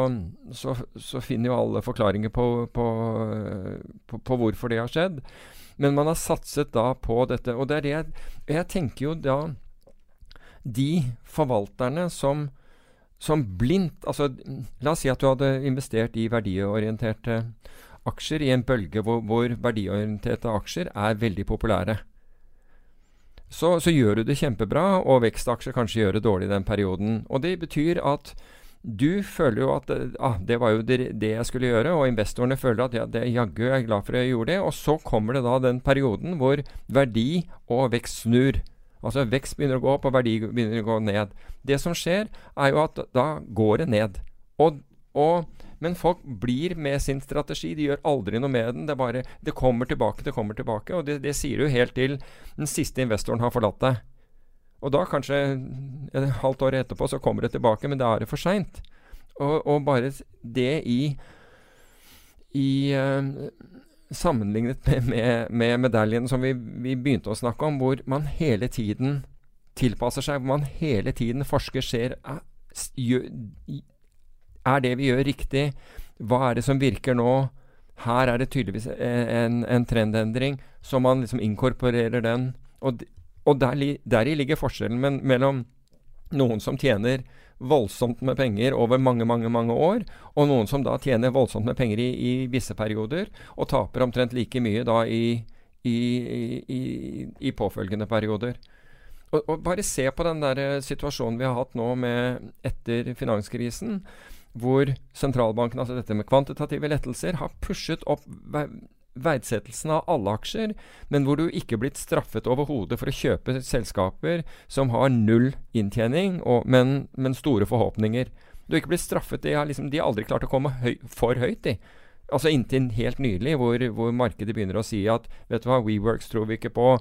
så, så finner jo alle forklaringer på, på, på, på hvorfor det har skjedd. Men man har satset da på dette. Og det er det jeg, jeg tenker jo da De forvalterne som, som blindt altså, La oss si at du hadde investert i verdiorienterte aksjer i en bølge hvor, hvor verdiorienterte aksjer er veldig populære. Så, så gjør du det kjempebra, og vekstaksjer kanskje gjør det dårlig i den perioden. Og det betyr at du føler jo at ah, det var jo det, jeg skulle gjøre, og investorene føler at ja, det, jaggu er glad for at jeg gjorde det. Og så kommer det da den perioden hvor verdi og vekst snur. Altså vekst begynner å gå opp, og verdi begynner å gå ned. Det som skjer, er jo at da går det ned. Og, og, men folk blir med sin strategi. De gjør aldri noe med den. Det, bare, det kommer tilbake, det kommer tilbake. Og det, det sier du helt til den siste investoren har forlatt deg. Og da, kanskje et halvt år etterpå, så kommer det tilbake, men da er det for seint. Og, og, bare det i, i uh, Sammenlignet med, med, med medaljen som vi, vi, begynte å snakke om, hvor man hele tiden tilpasser seg, hvor man hele tiden forsker, ser er, er det vi gjør, riktig? Hva er det som virker nå? Her er det tydeligvis en, en trendendring, så man liksom inkorporerer den. Og, og deri der ligger forskjellen men, mellom noen som tjener voldsomt med penger over mange, mange mange år, og noen som da tjener voldsomt med penger i, i visse perioder, og taper omtrent like mye da i, i, i påfølgende perioder. Og, og, Bare se på den der eh, situasjonen vi har hatt nå med etter finanskrisen, hvor sentralbanken, altså dette med kvantitative lettelser, har pushet opp verdsettelsen av alle aksjer, men hvor du ikke blitt straffet overhodet for å kjøpe selskaper som har null inntjening, og, men, men, store forhåpninger. Du har ikke blitt straffet. De har, liksom, de har aldri klart å komme høy, for høyt, de. Altså Inntil helt nylig, hvor, hvor, markedet begynner å si at vet du hva, WeWorks tror vi ikke på.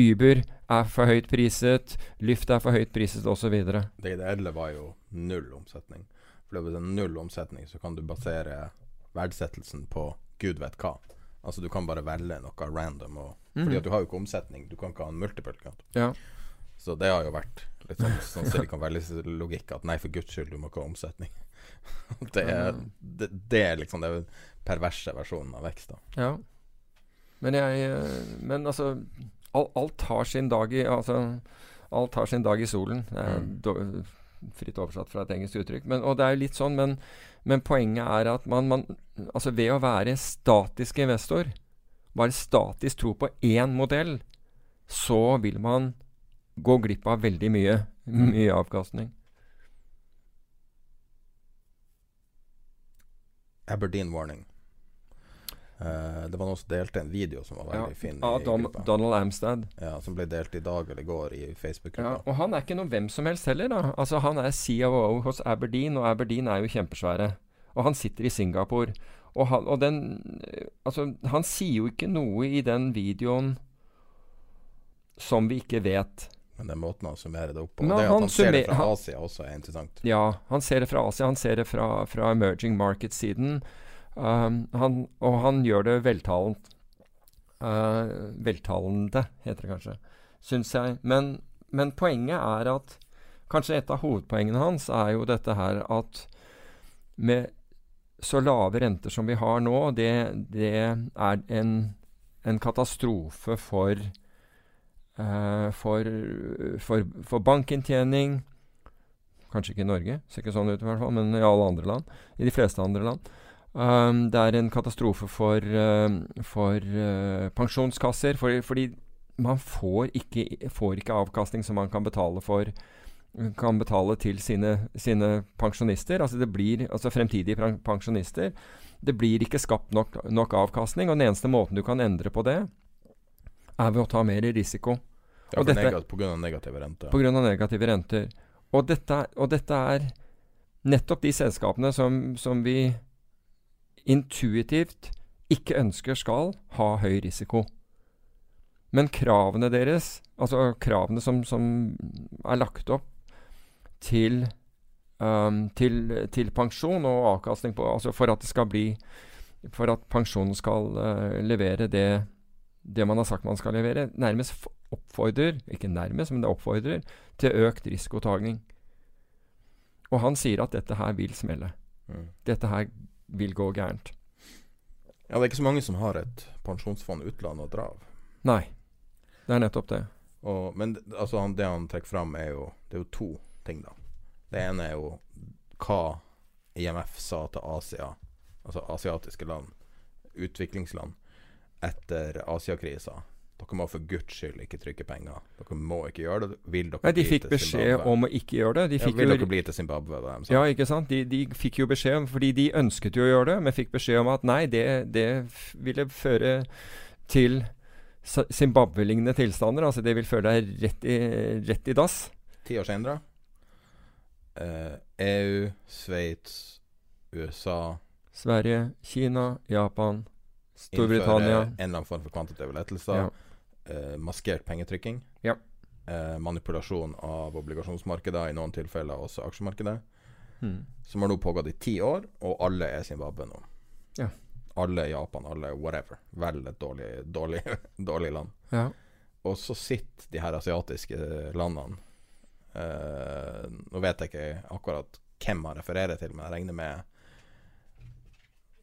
Uber er for høyt priset, Lyft er for høyt priset osv. Det ideelle var jo null omsetning. For hvis det er null omsetning, så kan du basere verdsettelsen på gud vet hva. Altså Du kan bare velge noe random. Og, mm. Fordi at du har jo ikke omsetning. Du kan ikke ha en multiple. Ja. Så det har jo vært litt sånn, sånn Silicon Valley-logikk at nei, for guds skyld, du må ikke ha omsetning. *laughs* det, er, det, det, er liksom den perverse versjonen av vekst. da Ja. Men jeg eh, Men altså Alt har sin dag i Altså Alt har sin dag i solen. Det er mm. fritt oversatt fra et engelsk uttrykk. Men, og det er jo litt sånn, men men poenget er at man, man altså ved å være statisk investor, bare statisk tro på én modell, så vil man gå glipp av veldig mye, mye avkastning. Aberdeen Warning. Uh, det var noen som delte en video som var veldig ja, fin. Av Don Donald Amstad. Ja, Som ble delt i dag eller i går i Facebook-gruppa. Ja, og han er ikke noe hvem som helst heller. da Altså Han er COO hos Aberdeen, og Aberdeen er jo kjempesvære. Og han sitter i Singapore. Og han, og den, altså, han sier jo ikke noe i den videoen som vi ikke vet. Men den måten han summerer det opp på, det at han, han ser det fra Asia også, er interessant. Ja, han ser det fra Asia. Han ser det fra, fra emerging market-siden. Um, han, og han gjør det veltalent. Uh, veltalende, heter det kanskje, syns jeg. Men, men, poenget er at Kanskje et av hovedpoengene hans er jo dette her at med så lave renter som vi har nå, det, det er en, en, katastrofe for, uh, for, for, for bankinntjening. Kanskje ikke i Norge, ser ikke sånn ut i hvert fall, men i alle andre land. I de fleste andre land. Um, det er en katastrofe for, uh, for uh, pensjonskasser, for, fordi man får ikke, får ikke, avkastning som man kan betale for kan betale til sine, sine pensjonister, altså det blir, altså fremtidige pensjonister. Det blir ikke skapt nok, nok, avkastning, og den eneste måten du kan endre på det, er ved å ta mer risiko. Ja, på grunn av negative renter. På grunn av negative renter. Og dette, og dette er nettopp de selskapene som, som vi intuitivt ikke ønsker skal ha høy risiko. Men kravene deres, altså kravene som, som er lagt opp til, um, til, til, pensjon og avkastning på Altså for at det skal bli For at pensjonen skal uh, levere det, det man har sagt man skal levere, nærmest oppfordrer Ikke nærmest, men det oppfordrer til økt risikotagning. Og han sier at dette her vil smelle. Mm. Dette her vil gå gærent. Ja, det er ikke så mange som har et pensjonsfond utland å dra av. Nei, det er nettopp det. Og, men altså, han, det han trekker fram, er jo Det er jo to ting, da. Det ene er jo hva IMF sa til Asia, altså asiatiske land, utviklingsland, etter Asiakrisa dere må for guds skyld ikke trykke penger. Dere må ikke gjøre det. Vil dere Nei, de fikk beskjed om å ikke gjøre det. De ja, vil dere bli til Zimbabwe? Da, ja, ikke sant. De, de, fikk jo beskjed Fordi de ønsket jo å gjøre det, men fikk beskjed om at nei, det, det ville føre til Zimbabwe-lignende tilstander. Altså det vil føre deg rett i, rett i dass. Ti år senere. Uh, EU, Sveits USA Sverige, Kina, Japan, Storbritannia. innfører en eller annen form for kvantitative lettelser. Ja. Eh, maskert pengetrykking. Ja. eh, manipulasjon av obligasjonsmarkedet, i noen tilfeller også aksjemarkedet. Mm. Som har nå pågått i ti år, og alle er Zimbabwe nå. Ja. Alle Japan, alle er whatever. Vel et dårlig, dårlig, *laughs* dårlig land. Ja. Og så sitter de her asiatiske landene eh, Nå vet jeg ikke akkurat hvem han refererer til, men jeg regner med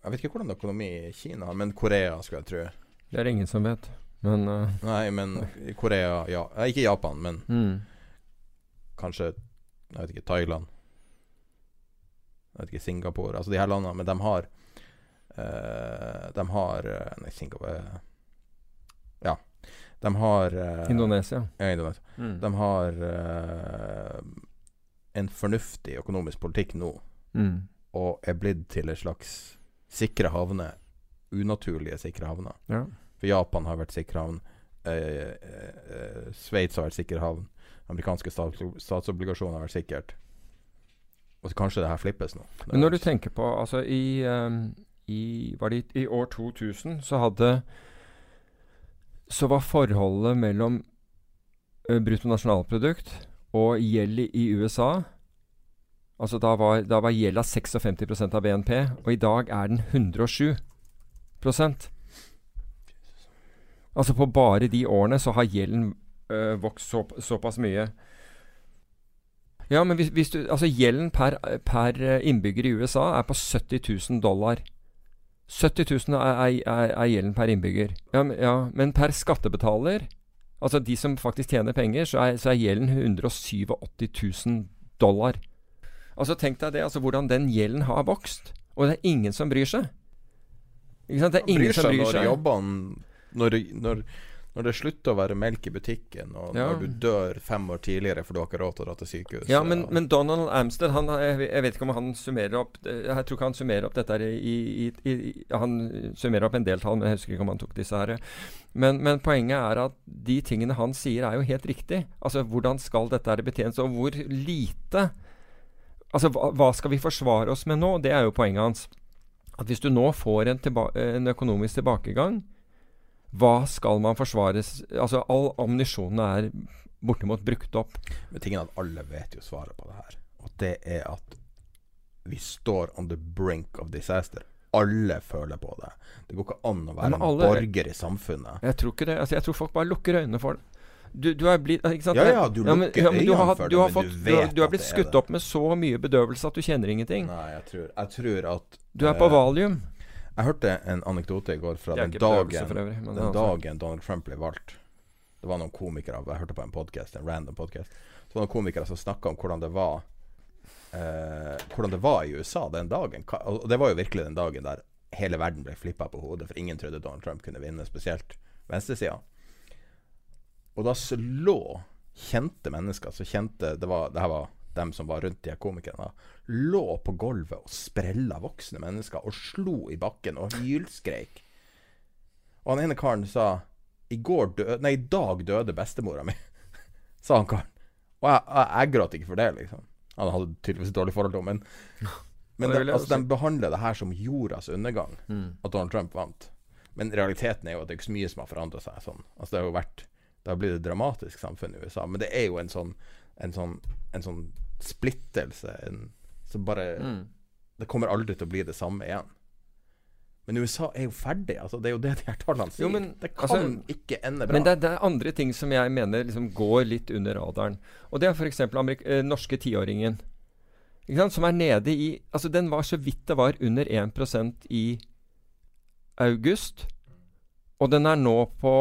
Jeg vet ikke hvordan økonomi i Kina har, men Korea, skulle jeg tro. Det er ingen som vet. Men uh. Nei, men Korea ja. Ikke Japan, men mm. kanskje Jeg vet ikke, Thailand. Jeg vet ikke, Singapore. Altså de her landene. Men de har uh, De har eh, Nei, Singapore Ja. De har uh, Indonesia. Ja, Indonesia. Mm. De har en fornuftig økonomisk politikk nå, Mm. og er blitt til en slags sikre havner. Unaturlige sikre havner. Ja. For Japan har vært sikre havn. Eh, eh, eh, Sveits har vært sikker havn. Amerikanske stats statsobligasjoner har vært sikkert. Og så kanskje det her flippes nå. Men når du tenker på Altså, i, um, i, var det i, i år 2000 så hadde Så var forholdet mellom uh, bruttonasjonalprodukt og gjeld i USA Altså da var, da var gjelda 56% av BNP, og i dag er den 107 Altså på bare de årene så har gjelden øh, vokst så, såpass mye. Ja, men hvis, hvis du Altså gjelden per, per eh, innbygger i USA er på 70 000 dollar. 70 000 er, er, er, gjelden per innbygger. Ja, men- ja, men per skattebetaler, altså de som faktisk tjener penger, så er, så er gjelden 187 000 dollar. Altså Tenk deg det, altså hvordan den gjelden har vokst. Og det er ingen som bryr seg. Ikke sant? Det er ingen som bryr når seg. jobbene når, når, når det slutter å være melk i butikken, og Ja. når du dør fem år tidligere for du har ikke råd til å dra til sykehus Ja, men, men Donald Amstead, han, jeg, jeg vet ikke om han summerer opp Jeg tror ikke han summerer opp dette her i, i, i, Han summerer opp en del tall, men jeg husker ikke om han tok disse her. Men, men poenget er at de tingene han sier, er jo helt riktig. Altså, hvordan skal dette her betjenes, og hvor lite Altså, hva, hva skal vi forsvare oss med nå? Det er jo poenget hans. At hvis du nå får en, en økonomisk tilbakegang, hva skal man forsvares Altså, all ammunisjonen er bortimot brukt opp. Men tingen at alle vet jo svaret på det her. Og det er at vi står on the brink of disaster. Alle føler på det. Det går ikke an å være en borger i samfunnet. Jeg tror ikke det. Altså, jeg tror folk bare lukker øynene for det. Du, du er blitt ikke sant? Ja, ja, du lukker du har, øynene for du det, har men fått, du du, har, vet du har er blitt er skutt opp med så mye bedøvelse at du kjenner ingenting. Nei, jeg tror, jeg tror at Du er på eh, valium. Jeg hørte en anekdote i går fra den dagen, øvrig, det den altså- dagen Donald Trump ble valgt. Det var noen komikere Jeg hørte på en podcast, en random podcast. Så var det noen komikere som snakka om hvordan det var eh, Hvordan det var i USA den dagen. Og det var jo virkelig den dagen der hele verden ble flippa på hodet, for ingen trodde Donald Trump kunne vinne, spesielt venstresida. Og da slå kjente mennesker så kjente Det var, det her var dem som var rundt de komikerne, lå på gulvet og sprella voksne mennesker og slo i bakken og hylskreik. Og han ene karen sa I går døde Nei, i dag døde bestemora mi, *laughs* sa han karen. Og jeg, jeg, jeg gråt ikke for det, liksom. Han hadde tydeligvis et dårlig forhold til henne, men *laughs* men det altså, de behandler det her som jordas undergang, Mm. at Donald Trump vant. Men realiteten er jo at det er ikke så mye som har forandra seg sånn. Altså, det har jo vært Det har blitt et dramatisk samfunn i USA, men det er jo en sånn En sånn, en sånn splittelse en, som bare Mm. Det kommer aldri til å bli det samme igjen. Men USA er jo ferdig. Altså, det er jo det de her tallene sier. Jo, men, det kan altså, ikke ende bra. Men det, det er andre ting som jeg mener liksom går litt under radaren. Og det er f.eks. Eh, norske tiåringen. Ikke sant? Som er nede i Altså, den var så vidt det var under 1% i august. Og den er nå på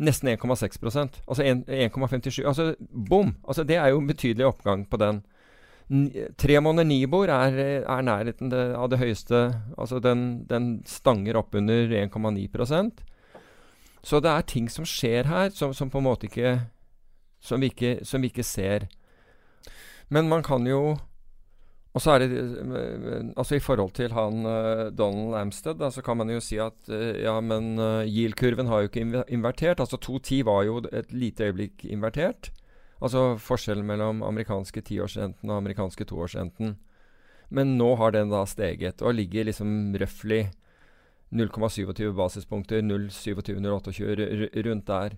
nesten 1,6 Altså 1 1,57. Altså bom! Altså, det er jo en betydelig oppgang på den. Tre måneder Nibor er, er nærheten det, av det høyeste Altså den, den stanger opp under 1,9% Så det er ting som skjer her, som, som på en måte ikke som ikke, som vi ikke ser. Men man kan jo Og så er det eh, Altså i forhold til han eh, Donald Amsted, da, så kan man jo si at eh, ja, men yield-kurven har jo ikke invertert. Altså 2,10 var jo et lite øyeblikk invertert. Altså forskjellen mellom amerikanske tiårsrenten og amerikanske toårsrenten. Men nå har den da steget og ligger liksom røftlig 0,27 basispunkter, 0,27-0,28 rundt der.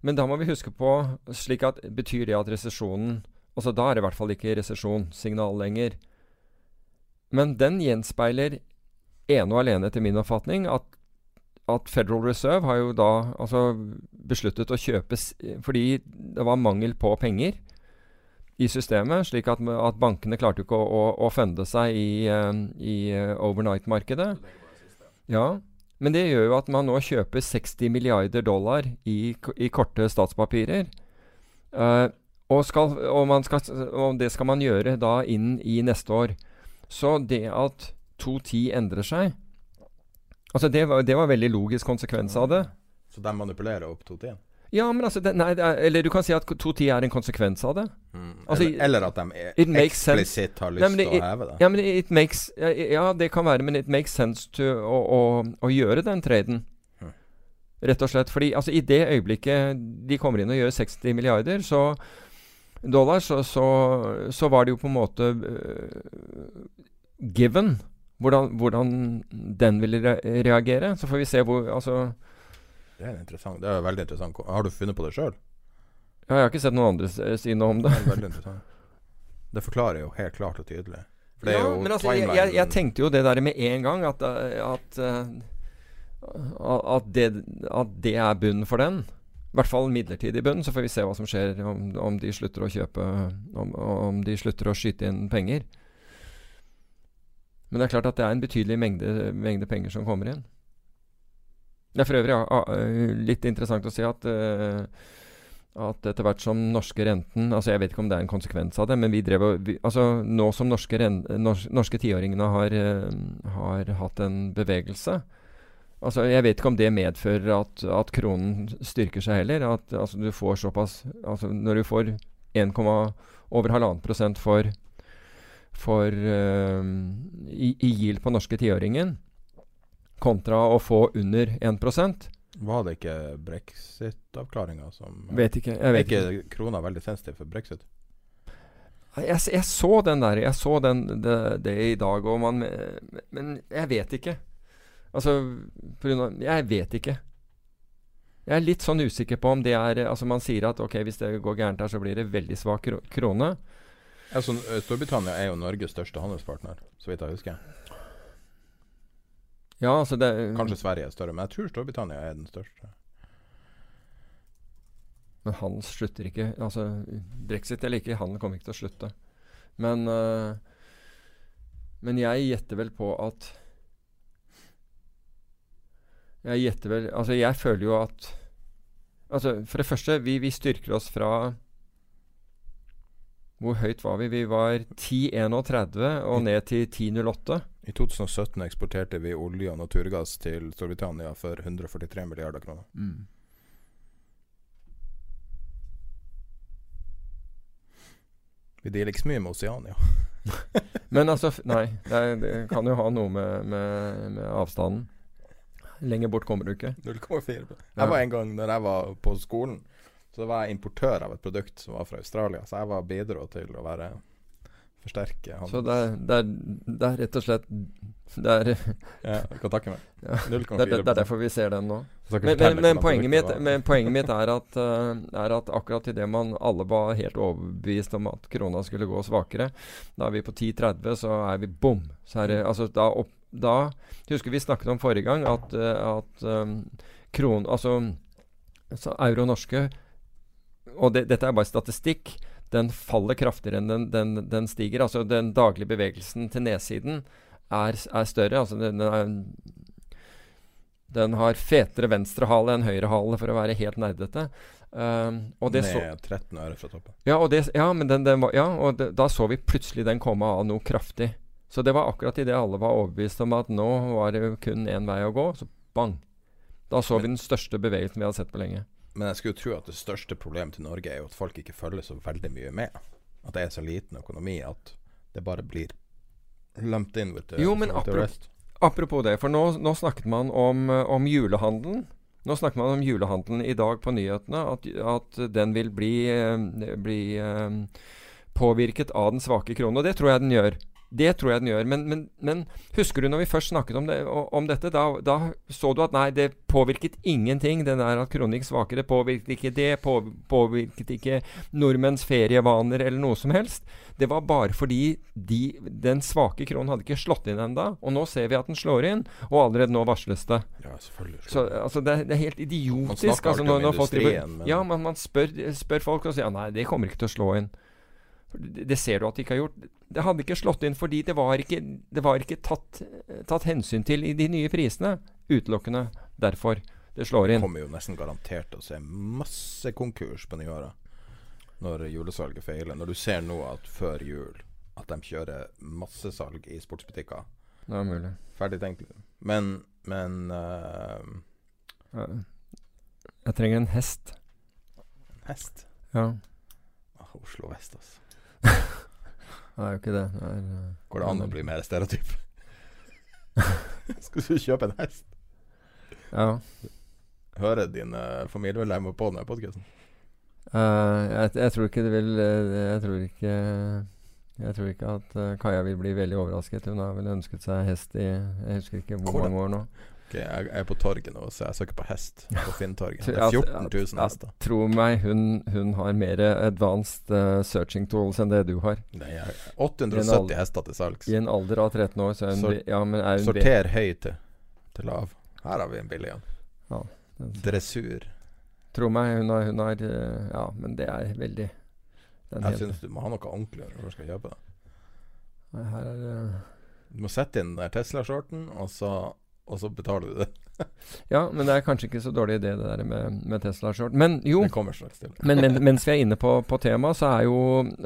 Men da må vi huske på slik at Betyr det at resesjonen Altså da er det i hvert fall ikke resesjonssignal lenger. Men den gjenspeiler ene og alene, etter min oppfatning, at, at Federal Reserve har jo da altså besluttet å kjøpe fordi det var mangel på penger i systemet, slik at, at bankene klarte ikke å, å, å funde seg i, uh, i uh, overnight-markedet. Ja, men det gjør jo at man nå kjøper 60 milliarder dollar i, i korte statspapirer. Uh, og, skal, og, skal, og, det skal man gjøre da inn i neste år. Så det at 2.10 endrer seg Altså det var, det var veldig logisk konsekvens av det. Så de manipulerer opp 2.10? Ja, men altså det, nei, er, Eller du kan si at 2.10 er en konsekvens av det. Mm. Altså, eller, eller, at de eksplisitt har lyst til å heve det. Ja, men it makes, ja, det kan være, men it makes sense to, å, å, å gjøre den traden. Mm. Rett og slett. Fordi altså, i det øyeblikket de kommer inn og gjør 60 milliarder så dollar, så, så, så var det jo på en måte uh, given hvordan, hvordan, den ville re reagere. Så får vi se hvor Altså det er interessant. Det er veldig interessant. Har du funnet på det sjøl? Ja, jeg har ikke sett noen andre si noe om det. Det er veldig interessant. Det forklarer jo helt klart og tydelig. For det ja, er jo men altså, jeg, jeg, jeg, tenkte jo det der med en gang, at, at, at, det, at det er bunnen for den. I hvert fall midlertidig bunn. Så får vi se hva som skjer om, om de slutter å kjøpe om, om, de slutter å skyte inn penger. Men det er klart at det er en betydelig mengde, mengde penger som kommer inn. Det er for øvrig ja, litt interessant å si at, uh, at etter hvert som norske renten altså Jeg vet ikke om det er en konsekvens av det, men vi drev og altså Nå som norske, nors, norske tiåringene har, uh, har, hatt en bevegelse altså Jeg vet ikke om det medfører at, at kronen styrker seg heller. At altså, du får såpass altså Når du får 1, over halvannen prosent for, for uh, i, i yield på norske tiåringen kontra å få under 1% Var det ikke brexit-avklaringa som Vet ikke. Jeg vet er ikke krona veldig sensitiv for brexit? Jeg, jeg, så den der. Jeg så den, det, det i dag, man Men jeg vet ikke. Altså Jeg vet ikke. Jeg er litt sånn usikker på om det er Altså Man sier at ok, hvis det går gærent her, så blir det veldig svak krone. Altså, Storbritannia er jo Norges største handelspartner, så vidt jeg husker. Ja, altså det Kanskje Sverige er større, men jeg tror Storbritannia er den største. Men han slutter ikke. Altså, brexit eller ikke, han kommer ikke til å slutte. Men uh, Men jeg gjetter vel på at Jeg gjetter vel Altså, jeg føler jo at Altså, for det første, vi, vi styrker oss fra Hvor høyt var vi? Vi var 10,31 og ned til 10,08. I 2017 eksporterte vi olje og naturgass til Storbritannia for 143 milliarder kroner. Mm. Vi deler ikke så mye med Oceania. *laughs* Men altså Nei, det, det, kan jo ha noe med, med, med avstanden. Lenger bort kommer du ikke. 0,4 Jeg var en gang når jeg var på skolen, så var jeg importør av et produkt som var fra Australia. Så jeg var bidro til å være forsterke handels... Så det er, det, er, det er, rett og slett Det er *laughs* Ja, du kan takke meg. *laughs* Ja. Det, det, er derfor vi ser den nå. Men, men, men, poenget mitt, men, poenget mitt, er at, uh, er at akkurat idet man alle var helt overbevist om at krona skulle gå svakere, da er vi på 10,30, så er vi bom. Så er det, altså, da, opp, da Husker vi snakket om forrige gang at, uh, at um, kron... Altså, altså euro norske Og det, dette er bare statistikk den faller kraftigere enn den, den, den, stiger. Altså den daglige bevegelsen til nedsiden er, er større. Altså den, er, den har fetere venstre hale enn høyre hale, for å være helt nerdete. Um, Ned så, 13 øre fra toppen. Ja, det, ja, men den, den var, ja, og det, da så vi plutselig den komme av noe kraftig. Så det var akkurat idet alle var overbevist om at nå var det kun én vei å gå, så bang. Da så vi den største bevegelsen vi hadde sett på lenge. Men jeg skulle jo tro at det største problemet til Norge er jo at folk ikke følger så veldig mye med. At det er så liten økonomi at det bare blir lumped in with the, jo, men with apropos, apropos det, for nå, nå snakket man om, om, julehandelen. Nå snakker man om julehandelen i dag på nyhetene. At, at den vil bli, bli um, påvirket av den svake kronen. Og det tror jeg den gjør. Det tror jeg den gjør. Men, men, men husker du når vi først snakket om, det, om dette? Da, da, så du at nei, det påvirket ingenting. Den der at kronen gikk svakere, påvirket ikke det. På, påvirket ikke nordmenns ferievaner eller noe som helst. Det var bare fordi de, den svake kronen hadde ikke slått inn ennå. Og nå ser vi at den slår inn, og allerede nå varsles det. Ja, selvfølgelig. Så altså, det, er- det er helt Man idiotisk. snakker Altså, alltid når, om når folk industrien, men- ja, man, man spør, spør folk og sier nei, det kommer ikke til å slå inn. Det, det ser du at de ikke har gjort. Det hadde ikke slått inn fordi det var ikke, det var ikke tatt, tatt hensyn til i de nye prisene. Utelukkende derfor det slår inn. Det kommer jo nesten garantert til å se masse konkurs på nyåret. Når julesalget feiler. Når du ser nå at før jul at de kjører massesalg i sportsbutikker. Det er mulig. Ferdig tenkt. Men, men uh, Jeg trenger en hest. En hest Ja. ah, Oslo vest, altså. *laughs* Det er jo ikke det. det er, eh, Går det an å bli mer stereotyp? *laughs* Skal du kjøpe en hest? Ja. Hører dine familiemedlemmer på denne podkasten? Uh, jeg, jeg tror ikke det vil eh, Jeg tror ikke Jeg tror ikke at eh, Kaja vil bli veldig overrasket. Hun har vel ønsket seg hest i Jeg husker ikke hvor Hvordan? mange år nå. Ok, jeg er på torget nå, så jeg søker på hest *laughs* på Finntorget. Det er 14 000 ja, hester. Tro meg, hun, hun har mer advanced uh, searching tools enn det du har. Nei, er 870 alder- hester til salgs. I en alder av 13 år, så er hun Sor- Ja, men er hun Sorter høy til, til lav. Her har vi en billig en. Ja, Dressur. Tro meg, hun har, hun har eh, Ja, men det er veldig Jeg helt- syns du må ha noe ordentlig når du skal kjøpe det. Her er det Du må sette inn den der Tesla-skjorten, og, så- og så betaler du det. *laughs* Ja, men det er kanskje ikke så dårlig idé, det der med, med Tesla-short. Men jo, men, men mens vi er inne på, på temaet, så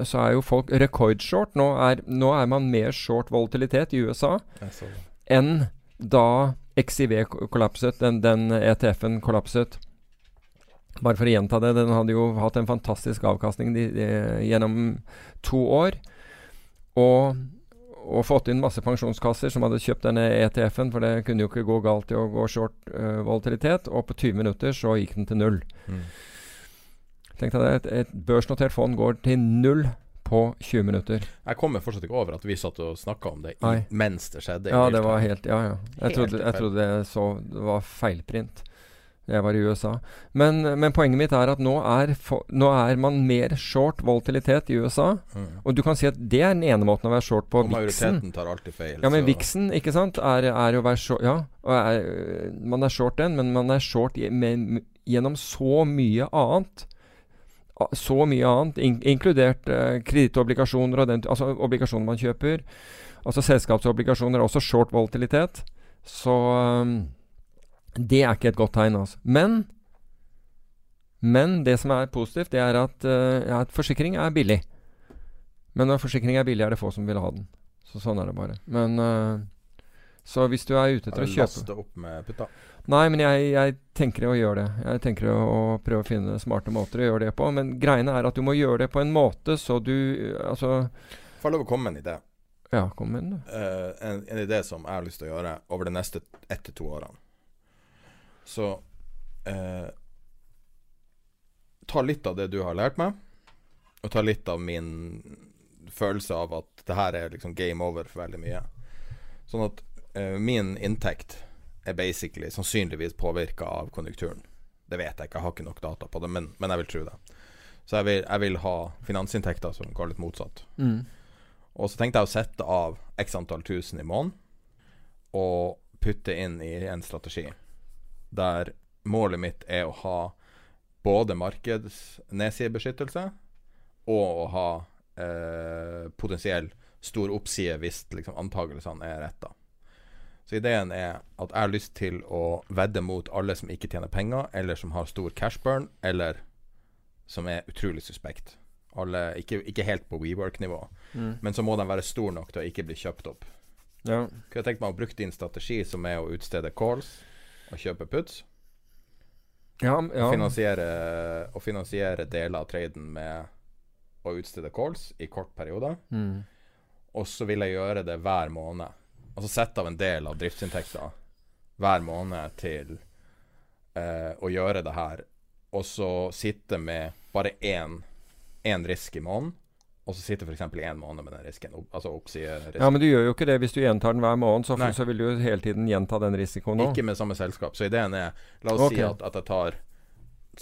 så er jo folk rekordshort. Nå er, nå er man mer short volatilitet i USA enn da XIV kollapset, den, den ETF-en kollapset. Bare for å gjenta det, den hadde jo hatt en fantastisk avkastning de, de, gjennom to år. Og, og fått inn masse pensjonskasser som hadde kjøpt denne ETF-en, for det kunne jo ikke gå galt i å gå short uh, volatilitet. Og på 20 minutter så gikk den til null. Mm. Tenk deg det, et, et børsnotert fond går til null på 20 minutter. Jeg kommer fortsatt ikke over at vi satt og snakka om det i, mens det skjedde. Ja, det var helt Ja, ja. Jeg Helt trodde, jeg trodde det, så det var feilprint. Jeg var i USA. Men, men poenget mitt er at nå er, nå er man mer short volatilitet i USA. Mm. Og du kan si at det er den ene måten å være short på. Og majoriteten tar alltid feil. Ja, men Vixen, ikke sant, er, er å være short Ja, er, man er short den, men man er short med, gjennom så mye annet. Så mye annet, in inkludert eh, kredittobligasjoner og den Altså obligasjoner man kjøper. Altså selskapsobligasjoner er også short volatilitet. Så um, det er ikke et godt tegn, altså. Men men det som er positivt, det er at, uh, at forsikring er billig. Men når forsikring er billig, er det få som vil ha den. Så sånn er det bare. Men uh, Så hvis du er ute etter å kjøpe Laste opp med putta? Nei, men jeg, jeg tenker å gjøre det. Jeg tenker å, å prøve å finne smarte måter å gjøre det på. Men greiene er at du må gjøre det på en måte så du Altså Får jeg lov å komme med en idé? Ja, kom med uh. Eh, en, en idé som jeg har lyst til å gjøre over de neste ett til to årene. Så eh, Ta litt av det du har lært meg, og ta litt av min følelse av at det her er liksom game over for veldig mye. Sånn at eh, min inntekt er basically sannsynligvis påvirka av konjunkturen. Det vet jeg ikke, jeg har ikke nok data på det, men, men jeg vil tro det. Så jeg vil, jeg vil ha finansinntekter som går litt motsatt. Mm. Og så tenkte jeg å sette av x antall tusen i måneden og putte inn i en strategi der målet mitt er å ha både markedsnedsidebeskyttelse og å ha eh, potensiell stor oppside hvis liksom, antakelsene er retta. Så ideen er at jeg har lyst til å vedde mot alle som ikke tjener penger, eller som har stor cashburn, eller som er utrolig suspekt. Alle, ikke, ikke helt på WeWork-nivå, Mm. men så må de være store nok til å ikke bli kjøpt opp. Ja. Kunne jeg tenkt meg å bruke din strategi, som er å utstede calls og kjøpe puts, Ja, og, ja. finansiere, og finansiere deler av traden med å utstede calls i kort periode. Mm. Og så vil jeg gjøre det hver måned. Altså sette av en del av driftsinntekta hver måned til eh, å gjøre det her. Og så sitte med bare én, én risk i måneden, og så sitter f.eks. én måned med den risken. Altså oppsiderisken. Ja, Men du gjør jo ikke det hvis du gjentar den hver måned. Så, så vil du jo hele tiden gjenta den risikoen òg. Ikke med samme selskap. Så ideen er La oss okay. si at, at jeg tar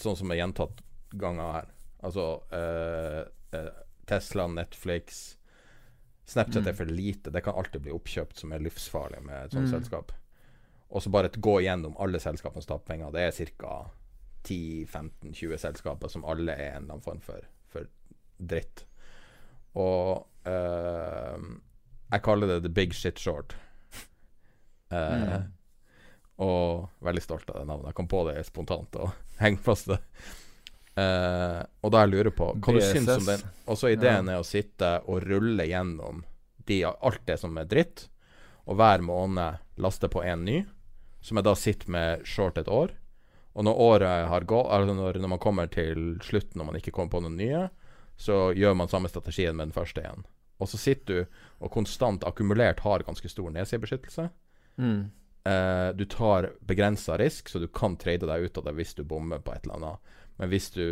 sånn som er gjentatt ganger her. Altså eh, eh, Tesla, Netflix Snapchat Mm. er for lite. Det kan alltid bli oppkjøpt som er livsfarlig med et sånt Mm. selskap. Og så bare gå gjennom alle selskapene som taper penger. Det er ca. 10-15-20 selskaper som alle er en eller annen form for, for dritt. Og uh, jeg kaller det the big shit short. Uh, *laughs* Mm. Og veldig stolt av det navnet. Jeg kom på det spontant og *laughs* henger fast det. Uh, og da jeg lurer på hva du syns om den. Og så ideen er å sitte og rulle gjennom de, alt det som er dritt, og hver måned laste på en ny, som jeg da sitter med short et år. Og når året har gått, altså når, når man kommer til slutten og man ikke kommer på noen nye, så gjør man samme strategien med den første igjen. Og så sitter du og konstant akkumulert har ganske stor nedsidebeskyttelse. Mm. Eh, du tar begrensa risk, så du kan trade deg ut av det hvis du bommer på et eller annet. Men hvis du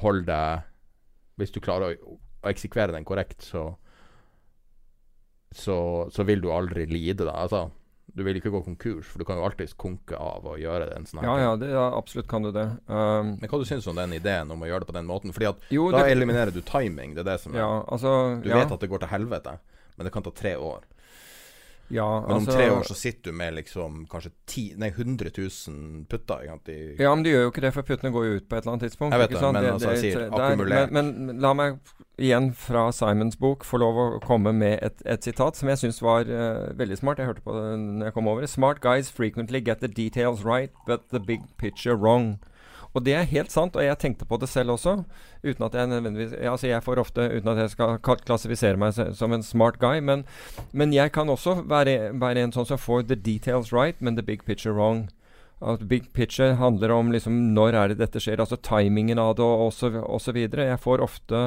holder deg Hvis du klarer å, å eksekvere den korrekt, så, så Så vil du aldri lide, da. Altså, du vil ikke gå konkurs, for du kan jo alltids konke av å gjøre det en sånn Ja, ja, det, ja, absolutt kan du det. Um, Men hva du syns om den ideen om å gjøre det på den måten? Fordi at jo, da det, eliminerer du timing. Det er det som er ja, altså Du ja, vet at det går til helvete, men det kan ta tre år. Ja, Men om altså, tre år så sitter du med liksom kanskje ti, nei, 100 000 putter. Egentlig. Ja, men de gjør jo ikke det, for puttene går jo ut på et eller annet tidspunkt. Jeg vet det, men men altså, jeg sier det er- akkumulert. Men, men la meg igjen fra Simons bok få lov å komme med et, et sitat som jeg syns var uh, veldig smart. Jeg hørte på det når jeg kom over. Smart guys frequently get the details right, but the big picture wrong. Og det er helt sant, og jeg tenkte på det selv også. Uten at jeg nødvendigvis Altså, jeg får ofte, uten at jeg skal klassifisere meg som en smart guy, men, men jeg kan også være, være en sånn som får the details right, men the big picture wrong. At big picture handler om liksom når er det dette skjer, altså timingen av det og så, videre. Jeg får ofte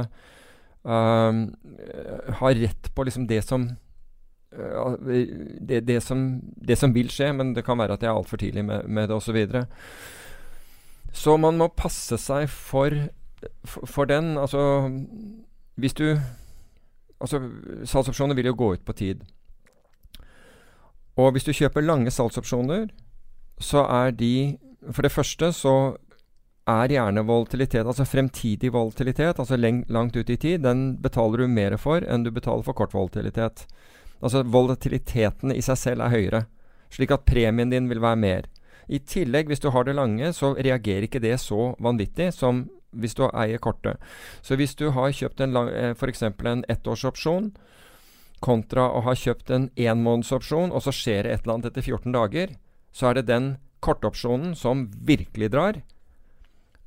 um, ha rett på liksom det som uh, det, det, som, det som vil skje, men det kan være at jeg er altfor tidlig med, med det osv. Så, man må passe seg for, for, for den. Altså Hvis du Altså Salgsopsjoner vil jo gå ut på tid. Og hvis du kjøper lange salgsopsjoner, så er de For det første så er gjerne volatilitet, altså fremtidig volatilitet, altså langt ut i tid, den betaler du mer for enn du betaler for kort volatilitet. Altså volatiliteten i seg selv er høyere, slik at premien din vil være mer. I tillegg, hvis du har det lange, så reagerer ikke det så vanvittig som hvis du eier kortet. Så hvis du har kjøpt en lang, eh, f.eks. en ettårsopsjon, kontra å ha kjøpt en enmånedsopsjon, og så skjer det et eller annet etter 14 dager, så er det den kortopsjonen som virkelig drar,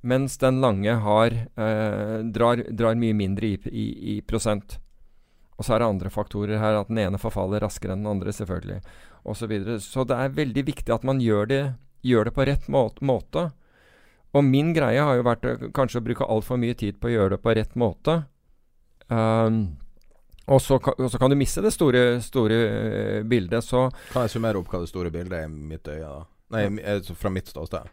mens den lange har, eh, drar, drar mye mindre i, i, i prosent. Og så er det andre faktorer her, at den ene forfaller raskere enn den andre, selvfølgelig, osv. Så, videre. så det er veldig viktig at man gjør det, gjør det på rett måte. Og min greie har jo vært kanskje å bruke altfor mye tid på å gjøre det på rett måte. Um, og, så og så kan du miste det store, store eh, bildet. Så Kan jeg summere opp hva det store bildet er i mitt øye? da? Nei, altså fra mitt ståsted.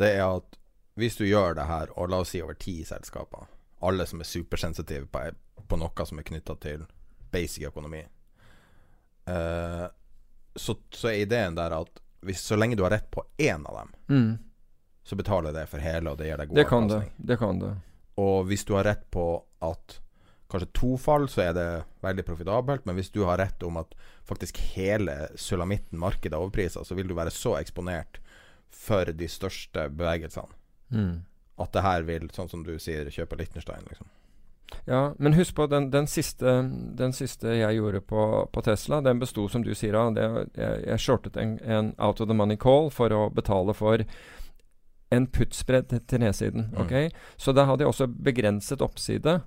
Det er at hvis du gjør det her, og la oss si over ti selskaper, alle som er supersensitive på, på noe som er knytta til basic økonomi, eh, så, så er ideen der at hvis, så lenge du har rett på én av dem, så betaler det for hele, og det gir deg god det kan det. Det kan det. Og hvis du har rett på at kanskje to fall, så er det veldig profitabelt. Men hvis du har rett om at faktisk hele sulamitten, markedet, er overprisa, så vil du være så eksponert for de største bevegelsene Mm. at det her vil, sånn som du sier, kjøpe Liechtenstein, liksom. Ja, men husk på den, den, siste, den siste jeg gjorde på, på Tesla, den besto, som du sier, av det, jeg, jeg shortet en, en out of the money call for å betale for en puttspredd til nedsiden. Mm. Okay? Så da hadde jeg også begrenset oppside.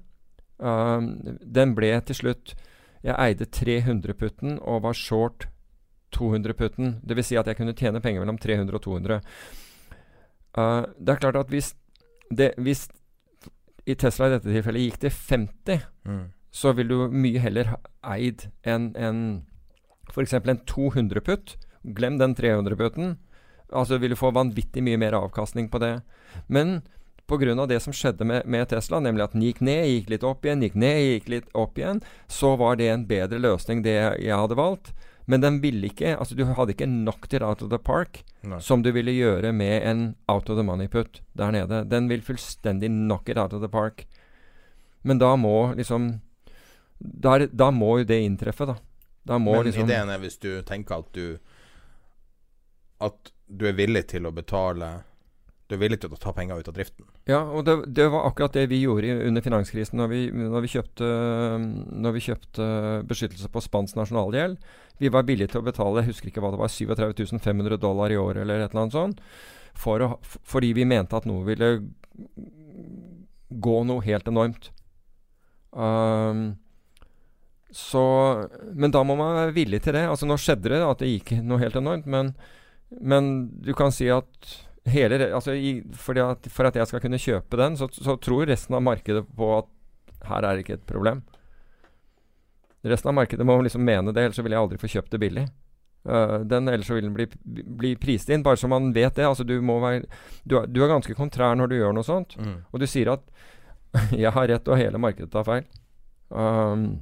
Um, den ble til slutt Jeg eide 300-putten og var short 200-putten. Dvs. Si at jeg kunne tjene penger mellom 300 og 200. Uh, det er klart at hvis, det, hvis i Tesla i dette tilfellet gikk til 50, så vil du mye heller ha eid en, en f.eks. en 200-putt. Glem den 300-putten. Altså vil du få vanvittig mye mer avkastning på det. Men pga. det som skjedde med, med, Tesla, nemlig at den gikk ned, gikk litt opp igjen, gikk ned, gikk litt opp igjen, så var det en bedre løsning, det jeg hadde valgt. Men den ville ikke altså Du hadde ikke nok til out of the park Nei. som du ville gjøre med en out of the money put der nede. Den vil fullstendig knock it out of the park. Men da må liksom der, Da må jo det inntreffe, da. da må Men liksom ideen er hvis du tenker at du At du er villig til å betale Du er villig til å ta penger ut av driften. Ja, og det, det var akkurat det vi gjorde under finanskrisen når vi, når vi, kjøpte, når vi kjøpte beskyttelse på spansk nasjonalgjeld. Vi var villige til å betale jeg husker ikke hva det var, 37 500 dollar i året eller et eller annet sånt. For å, fordi vi mente at noe ville gå noe helt enormt. Um, så Men da må man være villig til det. Altså Nå skjedde det at det gikk noe helt enormt, men, men du kan si at hele altså i, at, For at jeg skal kunne kjøpe den, så, så, tror resten av markedet på at her er det ikke et problem. Resten av markedet må liksom mene det, ellers vil jeg aldri få kjøpt det billig. Uh, den, ellers så vil den bli, bli prist inn, bare så man vet det. Altså, du, må være, du, er, du er ganske kontrær når du gjør noe sånt. Mm. Og du sier at *laughs* 'jeg har rett, og hele markedet tar feil'. Um,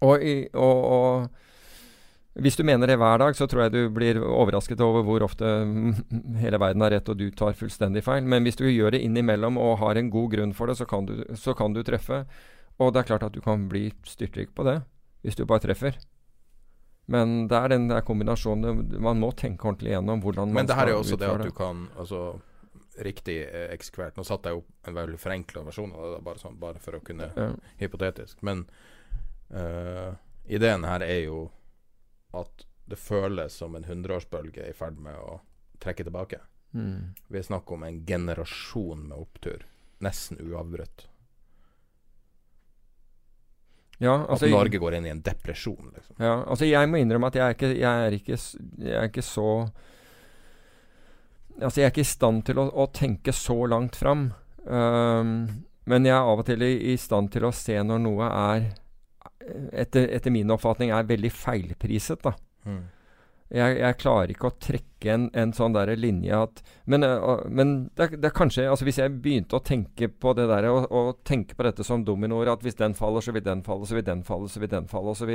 og, i, og, og hvis du mener det hver dag, så tror jeg du blir overrasket over hvor ofte *laughs* hele verden har rett og du tar fullstendig feil. Men hvis du gjør det innimellom og har en god grunn for det, så kan du, så kan du treffe. Og det er klart at du kan bli styrtrik på det, hvis du bare treffer. Men det er den der kombinasjonen Man må tenke ordentlig gjennom hvordan man skal utføre det. Men det her er jo også det at du kan Altså riktig eh, eksekvert Nå satte jeg opp en veldig forenkla versjon av det, bare, sånn, bare for å kunne Ja. Hypotetisk. Men uh, ideen her er jo at det føles som en hundreårsbølge i ferd med å trekke tilbake. Mm. Vi snakker om en generasjon med opptur. Nesten uavbrutt. Ja, At altså, Norge går inn i en depresjon, liksom. Ja, altså jeg må innrømme at jeg er ikke, jeg er ikke, jeg er ikke så Altså jeg er ikke i stand til å, å tenke så langt fram. Um, men jeg er av og til i, i stand til å se når noe er etter, etter min oppfatning er veldig feilpriset. da. Mm. Jeg, jeg klarer ikke å trekke en, en sånn der linje at Men, uh, men det, er, det kanskje altså Hvis jeg begynte å tenke på det der og, og tenke på dette som dominoer, at hvis den faller, så vil den falle, så vil den falle, så vil den falle, osv.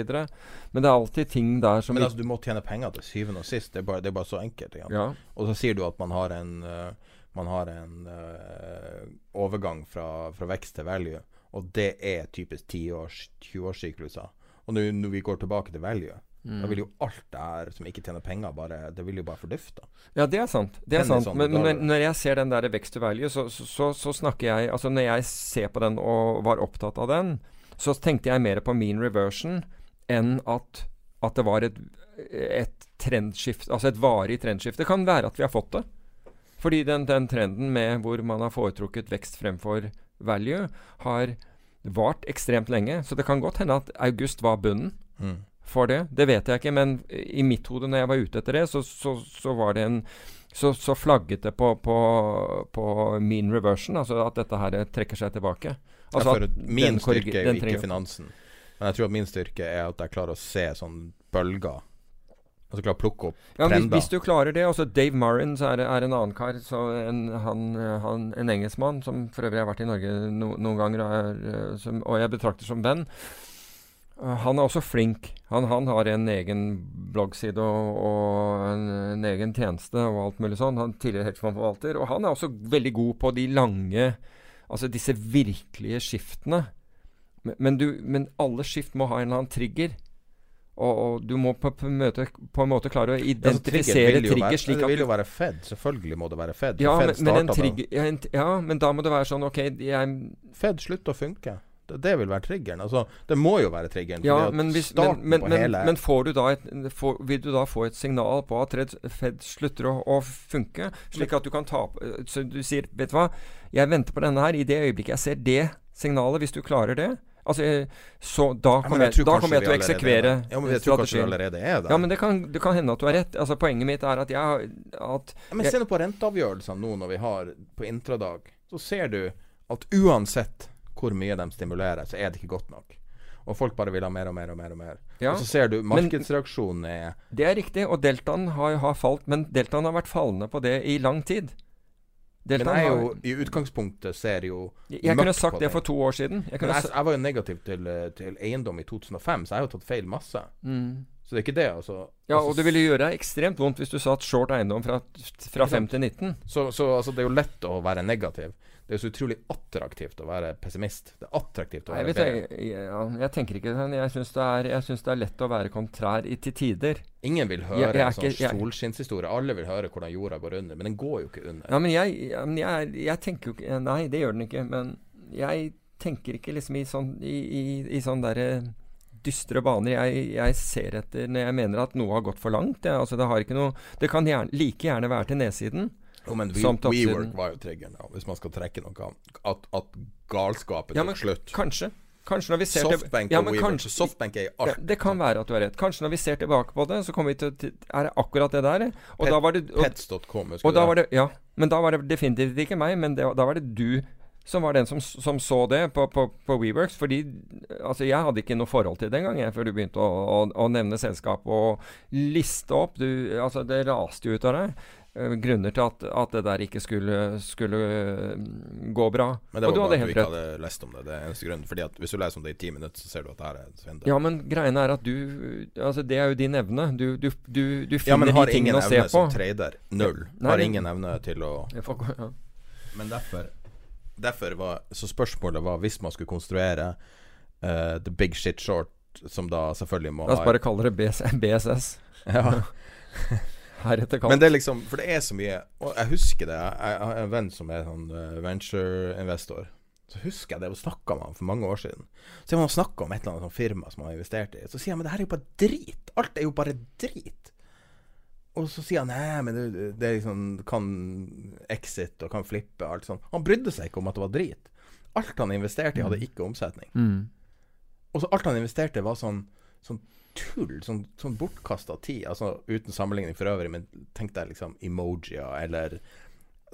Men det er alltid ting der som Men altså, du må tjene penger til syvende og sist. Det er bare, det er bare så enkelt. Ja. Og så sier du at man har en uh, Man har en uh, overgang fra, fra vekst til value, og det er typisk 10-års, 20-årssykluser. Og når, når vi går tilbake til value, Mm. da vil jo alt det her som ikke tjener penger, bare Det vil jo bare fordufte. Ja, det er sant. Det er sant. sånn, Men, men når jeg ser den der vekst to value, så, så, så, så snakker jeg Altså når jeg ser på den og var opptatt av den, så tenkte jeg mer på mean reversion enn at, at det var et, et trendskift, altså et varig trendskifte. Det kan være at vi har fått det. Fordi den, den trenden med hvor man har foretrukket vekst fremfor value, har vart ekstremt lenge. Så det kan godt hende at august var bunnen Mm. for det. Det vet jeg ikke, men i mitt hode når jeg var ute etter det, så, så, så var det en så, så flagget det på, på, på mean reversion, altså at dette her trekker seg tilbake. Altså ja, for at min styrke er jo ikke finansen. Men jeg tror at min styrke er at jeg klarer å se sånn bølger. Altså klare å plukke opp Ja, hvis, trender. hvis du klarer det Også Dave Murren er, er en annen kar. Så en, han, han, en engelskmann som for øvrig har vært i Norge no, noen ganger, er, eh, som, og jeg betrakter som venn. Eh, Han er også flink. Han, han har en egen bloggside og, og en, en egen tjeneste og alt mulig sånn. Han er tidligere hedgefondforvalter. Og han er også veldig god på de lange Altså disse virkelige skiftene. Men, men, du, men alle skift må ha en eller annen trigger. Og, og du må på, på, møte, på en måte klare å Ja, trigger identifisere vil trigger, slik at Det vil jo være Fed. Selvfølgelig må det være Fed. ja Fed men, men trigger, ja, en, ja, men da må det være sånn OK, jeg Fed slutter å funke. Det, det vil være triggeren. Altså, det må jo være triggeren. Ja, men, hvis, men, men, men, hele men får du da et, får, vil du da få et signal på at Fed, Fed slutter å, å funke? Slik at du kan ta Så du sier Vet du hva, jeg venter på denne her. I det øyeblikket jeg ser det signalet, hvis du klarer det Altså, så da Ja, kommer jeg, da kanskje jeg til å er eksekvere. Ja, men jeg tror kanskje vi allerede er der. Ja, men det kan, det kan hende at du har rett. Altså, poenget mitt er at jeg har at Ja, men se nå på renteavgjørelsene nå når vi har på intradag. Så ser du at uansett hvor mye de stimulerer, så er det ikke godt nok. Og folk bare vil ha mer og mer og mer. Og mer Ja, Og så ser du markedsreaksjonen er Det er riktig, og deltaen har, har falt, men deltaen har vært fallende på det i lang tid. Men jeg er jo i utgangspunktet ser jo Jeg, jeg kunne sagt det for to år siden. Jeg jeg, jeg var jo negativ til, eh, til eiendom i 2005, så jeg har jo tatt feil masse. mm. Så det er ikke det, altså. Ja, altså, og det ville gjøre deg ekstremt vondt hvis du satt short eiendom fra, fra 5 til 19. Så, så altså, det er jo lett å være negativ. Det er så utrolig attraktivt å være pessimist. Det er attraktivt å være jeg, ja, jeg tenker ikke sånn. Jeg syns det, det er lett å være kontrær i, til tider. Ingen vil høre Jeg- jeg en sånn jeg- solskinnshistorie. Alle vil høre hvordan jorda går under, men den går jo ikke under. Ja, men jeg, jeg, jeg tenker jo ikke Nei, det gjør den ikke. Men jeg tenker ikke liksom i sånn I, i, i sånn derre dystre baner. Jeg, jeg ser etter når jeg mener at noe har gått for langt. Jeg, altså, det noe Det kan gjerne, like gjerne være til nedsiden. Jo, men we, WeWork var jo triggeren, hvis man skal trekke noe. At, at galskapen Ja, men, men slutt. Kanskje. Kanskje når vi ser til- Softbank ja, og WeWork. Softbank er i Ja, alt. det kan være at du har rett. Kanskje når vi ser tilbake på det, så kommer vi til til- Er det akkurat det der? Og Pet- da var det Pets.com, husker du var det Ja. Men da var det definitivt ikke meg, men det, da var det du som var den som, som så det på, på, på WeWorks. Fordi altså, jeg hadde ikke noe forhold til det engang, før du begynte å, å, å nevne selskap og liste opp. Du, altså, det raste jo ut av deg. Eh, grunner til at, at det der ikke skulle, skulle eh, gå bra. Men det og var du bare hadde at du ikke hadde lest om det. Det er eneste grunnen. Fordi at Hvis du leser om det i ti minutter, så ser du at det her er svindel. Ja, men greiene er at du Altså, det er jo din evne. Du, du, du, du Ja, men har de ingen tingene å se evne på. som trader. Null. Nei, har ingen evne til å får ja. Men derfor, derfor var Så spørsmålet var hvis man skulle konstruere uh, The Big Shit Short, som da selvfølgelig må La oss bare kalle det BS, BSS. ja. *laughs* *laughs* Heretter kalt. Men det er liksom For det er så mye Og jeg husker det. Jeg, jeg har en venn som er sånn eh, venture-investor. Så husker jeg det og snakka med han for mange år siden. Så man snakka om et eller annet sånt firma som han har investert i. Så sier han men det her er jo bare drit. Alt er jo bare drit. Og så sier han nei, men det, det liksom kan exit og kan flippe alt sånt. Han brydde seg ikke om at det var drit. Alt han investerte i, hadde ikke omsetning. mm. Og så alt han investerte, var sånn, sånn tull. Sånn, sånn bortkasta tid. Altså uten sammenligning for øvrig, men tenk deg liksom emojier eller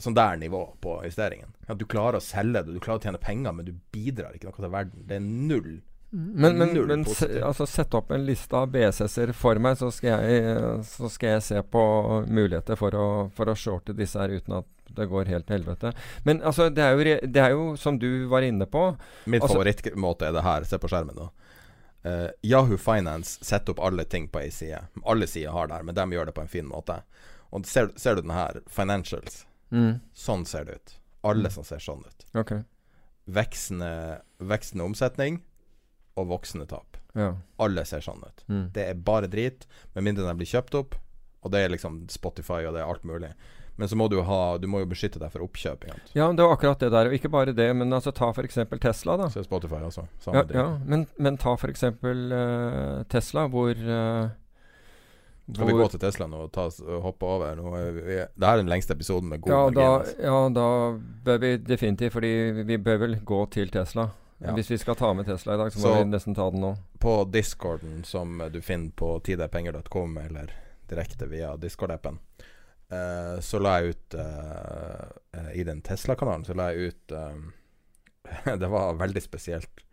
sånn der nivå på investeringen. At du klarer å selge det, du klarer å tjene penger, men du bidrar ikke noe til verden. Det er null. Men, men, Null men se, altså, sett opp en liste av BSS-er for meg, så skal, jeg, så skal jeg se på muligheter for å, for å shorte disse her uten at det går helt til helvete. Men altså, det er jo, det er jo som du var inne på Min Altså- favorittmåte er det her. Se på skjermen, da. Eh, Yahoo Finance setter opp alle ting på ei side. Alle sider har det her, men de gjør det på en fin måte. Og ser, ser du den her, Financials. mm. Sånn ser det ut. Alle som ser sånn ut. Okay. Veksende, veksende omsetning og voksende tap. Ja. Alle ser sånn ut. Mm. Det er bare drit, med mindre de blir kjøpt opp. Og det er liksom Spotify og det er alt mulig. Men så må du ha Du må jo beskytte deg for oppkjøp. Egentlig. ja, det var akkurat det der. Og ikke bare det, men altså ta f.eks. Tesla, da. Så Spotify også. Samme Ja, ja men, men ta f.eks. Uh, Tesla, hvor uh, Skal vi gå til Tesla nå og ta, og hoppe over? Nå er vi, det er den lengste episoden med god ja, da, margin. altså. ja, da bør vi definitivt Fordi vi bør vel gå til Tesla. Ja. Hvis vi skal ta med Tesla i dag, så må vi nesten ta den nå. På discorden som du finner på tidepenger.com, eller direkte via Discord-appen, eh, så la jeg ut uh, I den Tesla-kanalen så la jeg ut um, *laughs* Det var veldig spesielt.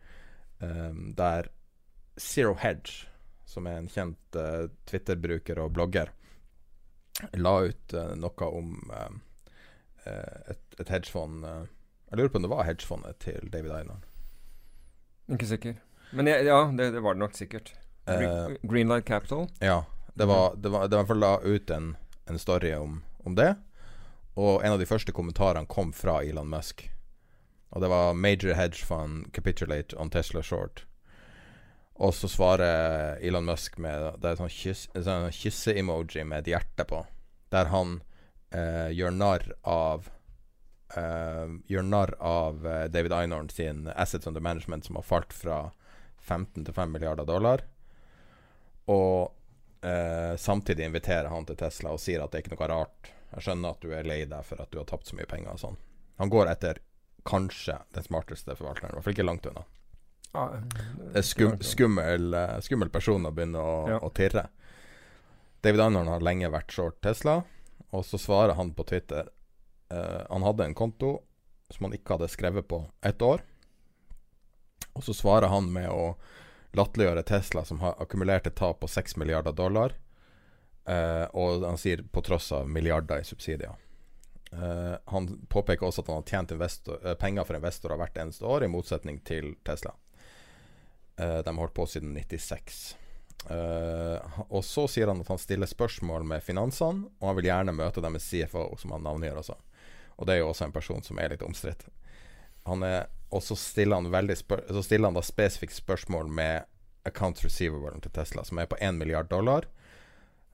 Um, der Zero Hedge, som er en kjent uh, Twitter-bruker og blogger, la ut noe om et, et hedgefond Jeg lurer på om det var hedgefondet til David Einar. Ikke sikker. Men jeg, ja, det, det var det nok sikkert. Greenlight Capital. Ja. Det var, det var, det var fall la ut en, en story om, om det. Og en av de første kommentarene kom fra Elon Musk. Og det var 'Major hedge fund capitulate on Tesla short'. Og så svarer Elon Musk med Det er en sånn kysse-emoji med et hjerte på. Der han eh, gjør narr av eh, Gjør narr av eh, David Einhorn sin assets under management, som har falt fra 15 til 5 milliarder dollar. Og eh, samtidig inviterer han til Tesla og sier at det er ikke noe rart. Jeg skjønner at du er lei deg for at du har tapt så mye penger og sånn. Han går etter kanskje den smarteste forvalteren, i hvert fall ikke langt unna. Det er skum, skummel, eh, skummel person å begynne å, Ja. å tirre. David Einhorn har lenge vært short Tesla, og så svarer han på Twitter eh, Han hadde en konto som han ikke hadde skrevet på ett år. Og så svarer han med å latterliggjøre Tesla, som har akkumulert et tap på 6 milliarder dollar. Eh, og han sier på tross av milliarder i subsidier. Eh, han påpeker også at han har tjent investor, eh, penger for investorer hvert eneste år, i motsetning til Tesla. Eh, de har holdt på siden 96. Eh, og så sier han at han stiller spørsmål med finansene, og han vil gjerne møte dem med CFO, som han navngir også. Og det er jo også en person som er litt omstridt. Han er, og så stiller han, så stiller han da spesifikt spørsmål med account receivable til Tesla, som er på 1 milliard dollar.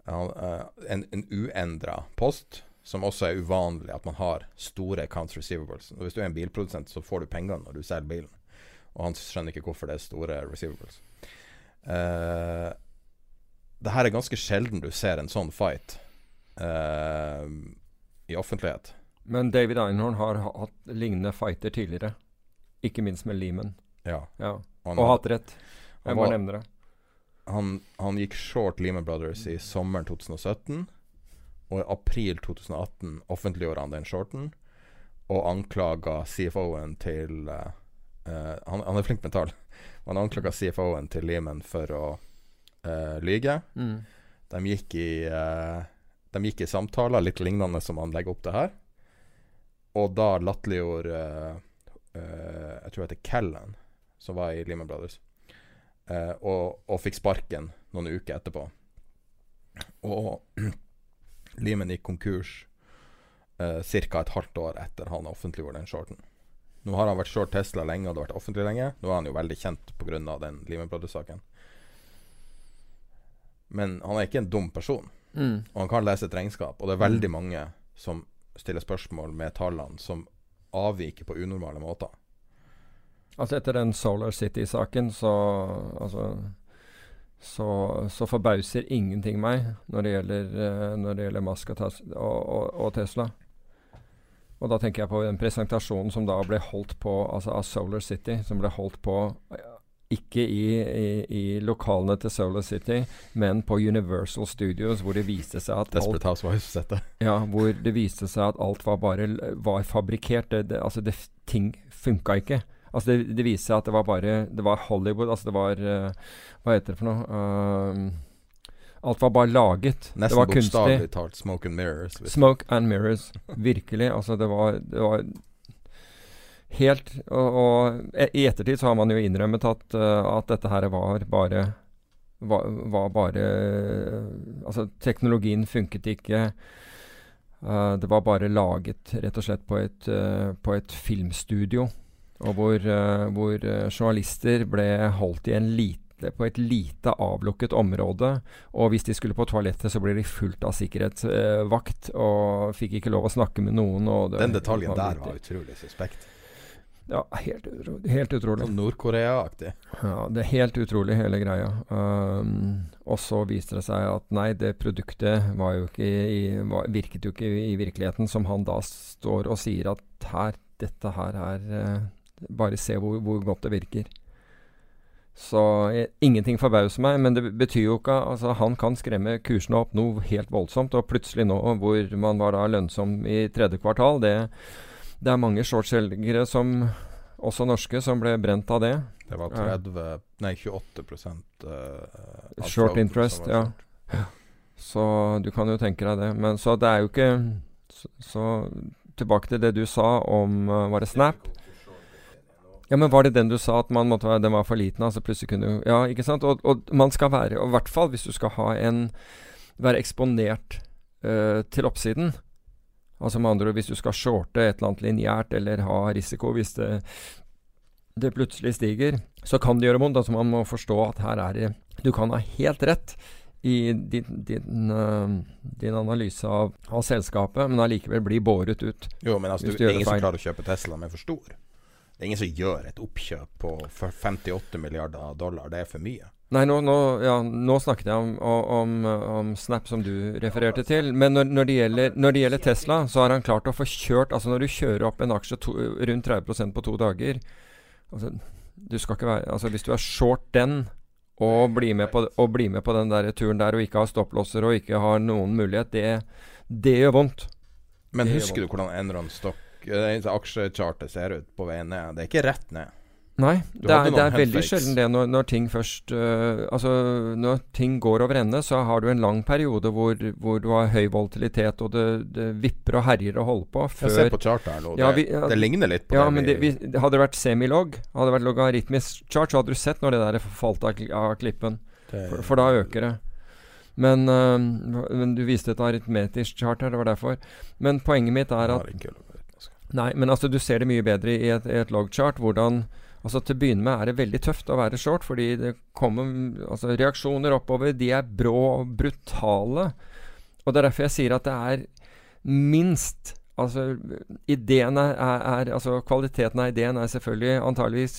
Eh, en en uendra post, som også er uvanlig at man har store accounts receivables. Og Hvis du er en bilprodusent, så får du penger når du selger bilen. Og han skjønner ikke hvorfor det er store receivables. Uh, det her er ganske sjelden du ser en sånn fight uh, i offentlighet. Men David Einhorn har hatt lignende fighter tidligere. Ikke minst med Lehman. Ja. Ja. Han, Og hatt rett. Jeg bare var- nevner det. han, han gikk short Lehman Brothers i sommeren 2017. Og i april 2018 offentliggjorde han den shorten og anklaga CFO-en til uh, uh, han, han er flink med tall. *laughs* Han anklaga CFO-en til Lehman for å uh, lyge. Mm. De gikk i De gikk i samtaler, litt lignende som han legger opp til her. Og da latterliggjorde eh, eh, Jeg tror det heter Kellan, som var i Lehman Brothers, uh, og, og fikk sparken noen uker etterpå. Og *clears throat* Lehman gikk konkurs uh, ca. et halvt år etter han offentliggjorde den shorten. Nå har han vært short Tesla lenge, og det har vært offentlig lenge. Nå er han jo veldig kjent pga. den Lehman Brothers-saken. Men han er ikke en dum person. Mm. Og han kan lese et regnskap. Og det er veldig mange som stiller spørsmål med tallene som avviker på unormale måter. Altså etter den Solar City-saken, så altså så, så forbauser ingenting meg når det gjelder, eh, når det gjelder Musk og, og, og, Tesla. Og da tenker jeg på den presentasjonen som da ble holdt på altså av Solar City, som ble holdt på ikke i, i, i lokalene til Solar City, men på Universal Studios, hvor det viste seg at Desperate Housewives sett ja, hvor det viste seg at alt var bare var fabrikkert. Det, det, altså, det, ting funka ikke. Altså, det, det viste seg at det var bare Det var Hollywood. Altså, det var uh, Hva heter det for noe? Uh, alt var bare laget. det Nesten var kunstig. bokstavelig talt smoke and mirrors. Smoke and mirrors. Virkelig. Altså, det var, det var helt Og, og e- i ettertid så har man jo innrømmet at, eh, at dette her var bare var, var bare Altså, teknologien funket ikke. Uh, det var bare laget rett og slett på et, uh, på et filmstudio. Og hvor, uh, hvor journalister ble holdt i en lite, på et lite avlukket område. Og hvis de skulle på toalettet, så ble de fulgt av sikkerhetsvakt og fikk ikke lov å snakke med noen. Den detaljen der var utrolig suspekt. Ja, helt, utro, helt utrolig. Sånn Nord-Korea-aktig. Ja, det er helt utrolig, hele greia. Um, og så viste det seg at nei, det produktet var jo i, var, virket jo ikke i, i virkeligheten, som han da står og sier at her, dette her er uh, Bare se hvor, hvor godt det virker. Så jeg, ingenting forbauser meg, men det betyr jo ikke Altså, han kan skremme kursene opp noe helt voldsomt, og plutselig nå, hvor man var da lønnsom i tredje kvartal, det, det er mange shortselgere som også norske som ble brent av det. Det var Ja. Nei, 28 uh, Short floaten interest, ja. Så du kan jo tenke deg det. Men så det er jo ikke Så, så tilbake til det du sa om uh, Var det Snap? Ja, men var det den du sa at man måtte være, den var for liten? Altså plutselig kunne du Ja, ikke sant? Og, og man skal være Og i hvert fall hvis du skal ha en Være eksponert uh, til oppsiden. Altså med andre ord, hvis du skal shorte et eller annet lineært eller ha risiko hvis det, det plutselig stiger, så kan det gjøre vondt. Altså man må forstå at her er det Du kan ha helt rett i din, din, øh, din analyse av, av selskapet, men allikevel bli båret ut. Jo, men altså, Hvis du, det er ingen som klarer å kjøpe Tesla med for stor. Det er ingen som gjør et oppkjøp på 58 milliarder dollar. Det er for mye. Nei, nå, nå, ja, nå snakket jeg om, om, om Snap, som du refererte til. Men når, når, det gjelder, når det gjelder Tesla, så har han klart å få kjørt Altså, når du kjører opp en aksje to, rundt 30% på to dager altså, du skal ikke være, altså, Hvis du er short den, og blir med på, og blir med på den der turen der og ikke har stopplåser og ikke har noen mulighet, det, det gjør vondt. Men er husker du hvordan Enron Stock eh, aksjechartet ser ut på veien ned? Det er ikke rett ned. Nei, det er, det er veldig sjelden det når, når ting først uh, Altså, når ting går over ende, så har du en lang periode hvor, hvor du har høy volatilitet, og det, det vipper og herjer og holder på Jeg før ser på chartet her nå. Ja, vi- ja, det ligner litt på Ja, det men det, hvis, hadde det vært semilog, hadde det vært logaritmisk chart, så hadde du sett når det der falt av, av klippen. For, for da øker det. Men, uh, men du viste et aritmetisk chart her, det var derfor. Men poenget mitt er at logaritmisk. Nei, men altså du ser det mye bedre i et, i et logchart. Hvordan Altså Til å begynne med er det veldig tøft å være short, fordi det kommer altså, reaksjoner oppover. De er brå og brutale. Og det er derfor jeg sier at det er minst Altså ideen er, er, Altså kvaliteten av ideen er selvfølgelig antageligvis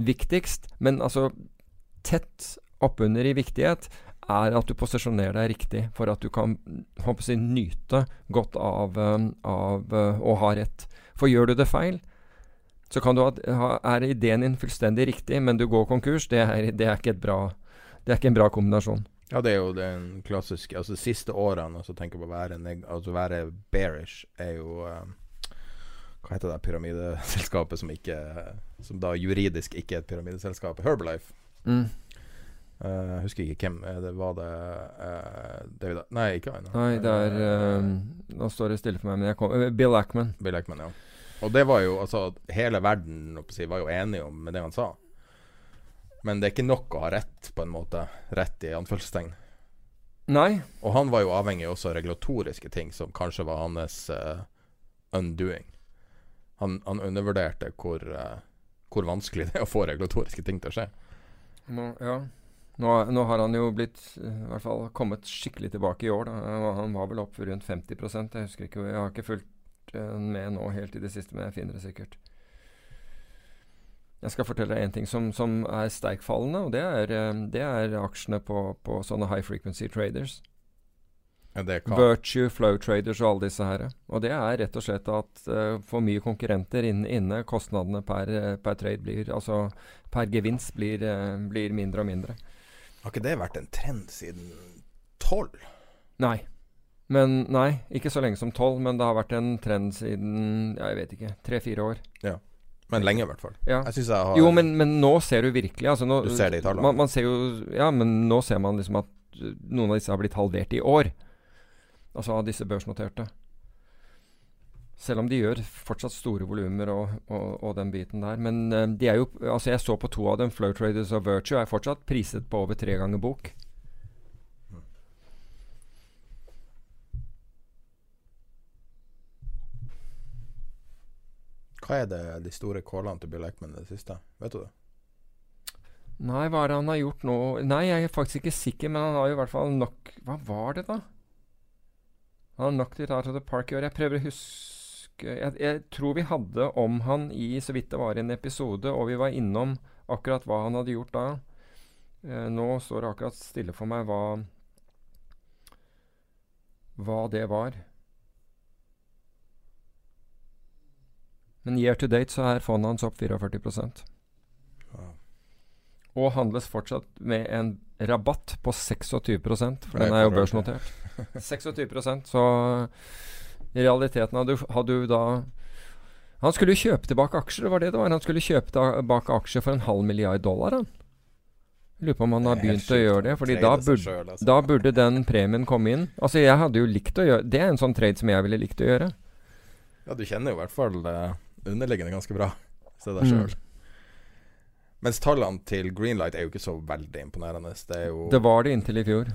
viktigst, men altså tett oppunder i viktighet er at du posisjonerer deg riktig for at du kan håper jeg, nyte godt av, um, av uh, å ha rett. For gjør du det feil, så kan du ha, ha, er ideen din fullstendig riktig, men du går konkurs. Det er, det er, ikke, et bra, det er ikke en bra kombinasjon. Ja, det er jo den klassiske Altså, de siste årene, altså tenker på å være, altså, være bearish, er jo eh, Hva heter det pyramideselskapet som ikke Som da juridisk ikke er et pyramideselskap? Herbalife. Mm. Jeg husker ikke hvem eh, det var. det uh, David Nei, ikke han. Nei, det er uh, Nå står det stille for meg, men jeg kom, uh, Bill Ackman. Bill Ackman, ja. Og det var jo Altså, hele verden si, var jo enig om med det han sa. Men det er ikke nok å ha rett, på en måte. Rett i anførselstegn. Nei. Og han var jo avhengig også av regulatoriske ting, som kanskje var hans uh, undoing. Han, han undervurderte hvor, uh, hvor vanskelig det er å få regulatoriske ting til å skje. Nå, ja. Nå, nå har han jo blitt uh, i hvert fall kommet skikkelig tilbake i år. Da. Han- var vel opp rundt 50% Jeg husker ikke, jeg har ikke fulgt med nå helt i det siste, men jeg finner det sikkert. Jeg skal fortelle deg en ting som, som er sterkfallende, og det er, uh, det er aksjene på, på sånne high frequency traders. Ja. Virtue, flow traders og alle disse her. Og det er rett og slett at uh, for mye konkurrenter inne, inne, kostnadene per, eh, per trade blir Altså per gevinst blir, uh, blir mindre og mindre. Har ikke det vært en trend siden tolv? Nei. Men nei, ikke så lenge som tolv, men det har vært en trend siden jeg vet ikke, tre-fire år. Ja. Men lenge, i hvert fall. Ja. Jeg jeg har Jo, men, men nå ser du virkelig altså nå, Du ser det i tallene. Man, man ser jo Ja, men nå ser man liksom at uh, noen av disse har blitt halvert i år. Altså av disse børsnoterte. Selv om de gjør fortsatt store volumer og, og, og den biten der. Men eh, de er jo Altså, jeg så på to av dem, Flow Traders og Virtue, er fortsatt priset på over tre ganger bok. Hva er det de store callene til Bill Eckman i det siste? Vet du det? Nei, hva er det han har gjort nå? Nei, jeg er faktisk ikke sikker, men han har jo i hvert fall nok Hva var det, da? Han har nok til out of the park i år. Jeg prøver å huske jeg, jeg tror vi hadde om han i så vidt det var en episode, og vi var innom akkurat hva han hadde gjort da. Eh, nå står det akkurat stille for meg hva hva det var. Men year to date så er fondet hans opp 44% og handles fortsatt med en rabatt på 26 for Nei, den er jo børsnotert. 26% så i realiteten hadde du, hadde du da Han skulle jo kjøpe tilbake aksjer, det var det det var. Han skulle kjøpe tilbake aksjer for en halv milliard dollar. Han. Lurer på om han har begynt å gjøre det. Fordi da burde, selv, altså. da burde den premien komme inn. Altså Jeg hadde jo likt å gjøre Det er en sånn trade som jeg ville likt å gjøre. Ja, du kjenner jo i hvert fall eh, underliggende ganske bra. Se deg sjøl. Mens tallene til Greenlight er jo ikke så veldig imponerende. Det Det var det inntil i fjor.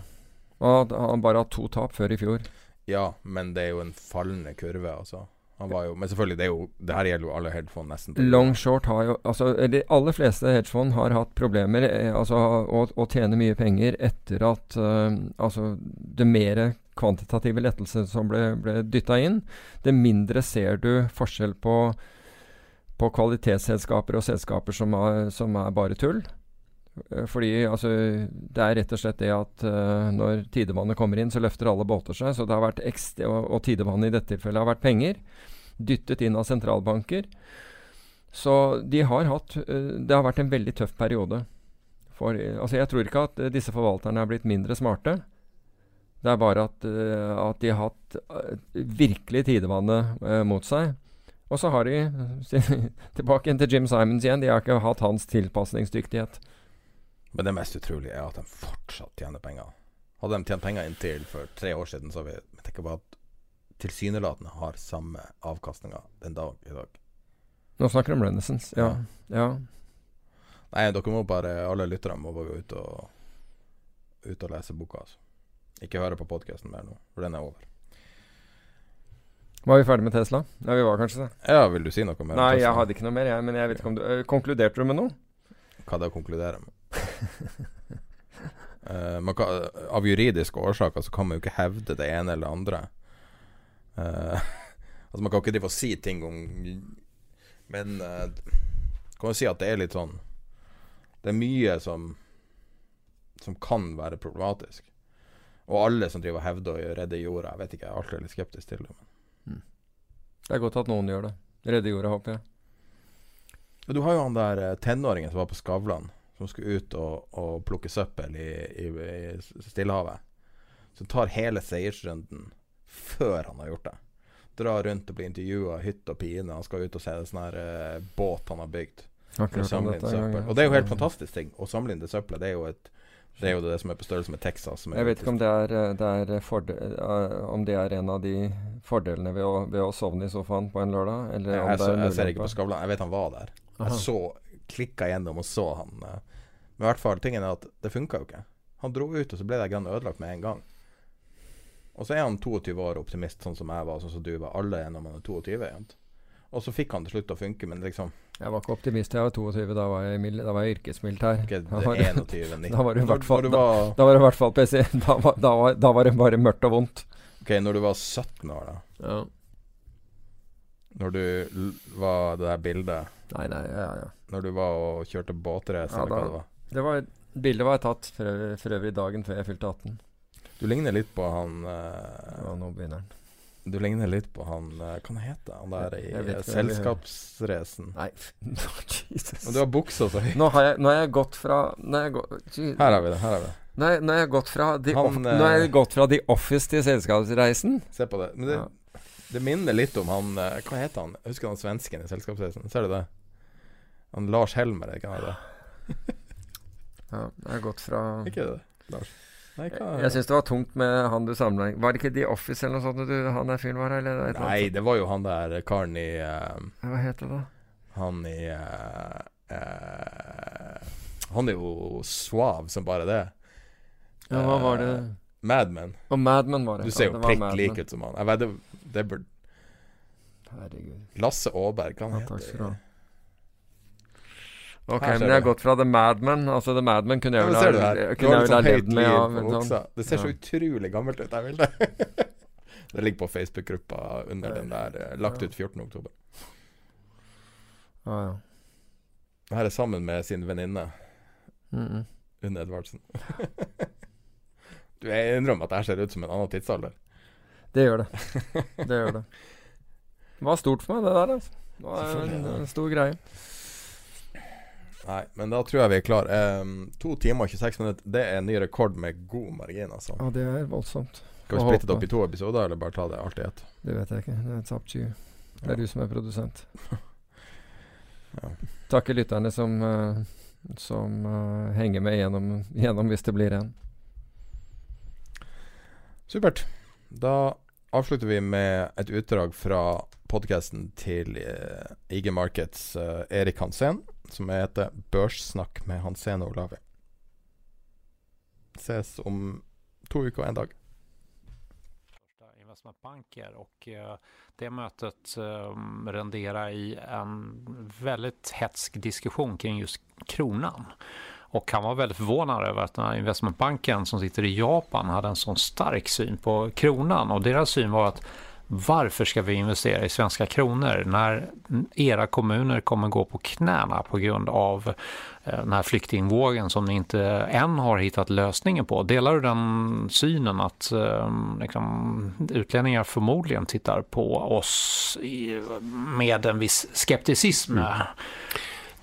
Hadde han bare hatt to tap før i fjor. Ja, men det er jo en fallende kurve, altså. Han var jo Men selvfølgelig, det jo Det her gjelder jo alle hedgefond nesten. Long short har jo Altså, de aller fleste hedgefond har hatt problemer eh, altså, å, å tjene mye penger etter at uh, Altså, det mer kvantitative lettelsen som ble, ble dytta inn, det mindre ser du forskjell på på kvalitetsselskaper og selskaper som er, som er bare tull. Eh, Fordi altså, det er rett og slett det at uh, når tidevannet kommer inn, så løfter alle båter seg. Så det har vært ekstra, og, tidevannet i dette tilfellet har vært penger. Dyttet inn av sentralbanker. Så de har hatt uh, Det har vært en veldig tøff periode. For, uh, altså jeg tror ikke at disse forvalterne er blitt mindre smarte. Det er bare at, at de har hatt virkelig tidevannet mot seg. Og så har de *laughs* tilbake til Jim Simons igjen. De har ikke hatt hans tilpasningsdyktighet. Men det mest utrolige er at de fortsatt tjener penger. Hadde de tjent penger inntil for tre år siden, så vi jeg tenker på at tilsynelatende har samme avkastninga den dag i dag. Nå snakker de om Renaissance. Ja. ja. Nei, dere må bare Alle lytterne må bare gå ut og Ut og lese boka, altså. Ikke høre på podkasten mer nå, for den er over. Var vi ferdig med Tesla? Ja, vi var kanskje det. Ja, vil du si noe mer? Nei, jeg hadde ikke noe mer, jeg. Men jeg vet ikke om du øh, Konkluderte du med noe? Hva å konkludere med? uh, man kan, av juridiske årsaker så kan man jo ikke hevde det ene eller det andre. Uh, *laughs* altså Man kan ikke drive og si ting om Men uh, kan jo si at det er litt sånn Det er mye som Som kan være problematisk. Og alle som driver og hevder å redde jorda, jeg vet ikke, jeg er alltid litt skeptisk til det. Men. Det er godt at noen gjør det. Redde jorda, håper jeg. Du har jo han der eh, tenåringen som var på Skavlan, som skulle ut og, og plukke søppel i, i, i Stillehavet. Som tar hele seiersrunden før han har gjort det. Drar rundt og blir intervjua hytt og pine. Han skal ut og se en sånn her uh, båt han har bygd. Søppel. Og det er jo helt fantastisk ting. Å samle inn det søppelet, det er jo et det er jo det som er på størrelse med Texas. Som er Jeg vet ikke om det er, eh, det er forde, eh, om det er en av de fordelene ved å, ved å sovne i sofaen på en lørdag. Eller jeg, om jeg, det er jeg ser ikke på Skavlan. Jeg vet han var der. Aha. Jeg så klikka gjennom og så han. eh. Men i hvert fall, tingen er at det funka jo ikke. Han dro ut, og så ble det grann ødelagt med en gang. Og så er han 22 år optimist, sånn som jeg var, sånn som du var. Alle er når man er 22. Igjen. Og så fikk han til slutt å funke, men liksom Jeg var ikke optimist. Jeg var 22. Da var jeg, i mil- da var jeg yrkesmilitær. ikke Da var, 21, 19. da var det i hvert fall da, var, da var det i hvert fall PC. *laughs* Da var, da, var, da var det bare mørkt og vondt. Ok, når du var 17 år, da. Ja. Når du l- var det der bildet Nei, nei, ja, ja. Når du var og kjørte båtrace, Ja, eller hva da- det var. Det var, bildet var tatt for øvrig, for øvrig dagen før jeg fylte 18. Du ligner litt på han uh, Ja, nå begynner den. Du ligner litt på han eh, Hva han heter han der i eh. Selskapsracen? Nei, *laughs* Jesus. Men du har buksa så høy. Nå har jeg, nå har jeg gått fra jeg gå, Her har vi det. her har vi det Nå har jeg- nå har jeg gått fra The, Han, off, har jeg eh, gått fra The Office til Selskapsreisen. Se på det. Men det, Ja. det minner litt om han Hva heter han? Husker han svensken i Selskapsreisen. Ser du det? Han Lars Helmer, er ikke han det? Ja, jeg har gått fra Ikke det? Lars? Nei, Jeg, syns det var tungt med han du sammenlignet Var det ikke The Office eller noe sånt du, han der fyren var? Eller eller Nei, det var jo han der karen i uh. Hva heter det da? Han i uh, uh, Han er jo suav som bare det. Ja, hva var det? Madman. Mad Og Madman var det. Du ser jo det var prikk lik ut som han. Jeg vet, det, det burde Herregud. Lasse Aaberg, hva han Ja, heter. Ok, men jeg har gått fra The Mad Men Altså, The Mad Men kunne jeg vel ha, sånn levd med. Ja, men sånn. Det ser så utrolig gammelt ut, jeg vil det. *laughs* det ligger på Facebook-gruppa under den der, eh, lagt ut 14. oktober. Ah, ja. Det her er sammen med sin venninne Mm -mm. Edvardsen. *laughs* du, jeg innrømmer at det her ser ut som en annen tidsalder. Det gjør det. *laughs* Det gjør det. Det var stort for meg, det der. Altså. Det var en, en stor greie. Nei, men da tror jeg vi er klar. Um, to timer og 26 minutter, det er en ny rekord med god margin, altså. Ja, det er voldsomt. Skal vi splitte det opp i to episoder, eller bare ta det alt i ett? Det vet jeg ikke. Det er to you. Det Ja. er du som er produsent. *laughs* Ja. Takke lytterne som, uh, som uh, henger med gjennom, gjennom hvis det blir en. Supert. Da avslutter vi med et utdrag fra podkasten til uh, IG Markets uh, Erik Hansen, som heter 'Børssnakk med Hansen og Olavi'. Ses om to uker og en dag. investmentbanker och eh, det mötet eh, renderar i en väldigt hetsk diskussion kring just kronan. Och han var väldigt förvånad den här investmentbanken som sitter i Japan hade en sån stark syn på kronan och deras syn var att varför ska vi investera i svenska kronor när era kommuner kommer gå på knäna på grund av eh, den här flyktingvågen som ni inte än har hittat lösningen på. Delar du den synen att eh, liksom, utlänningar förmodligen tittar på oss med en viss skepticism?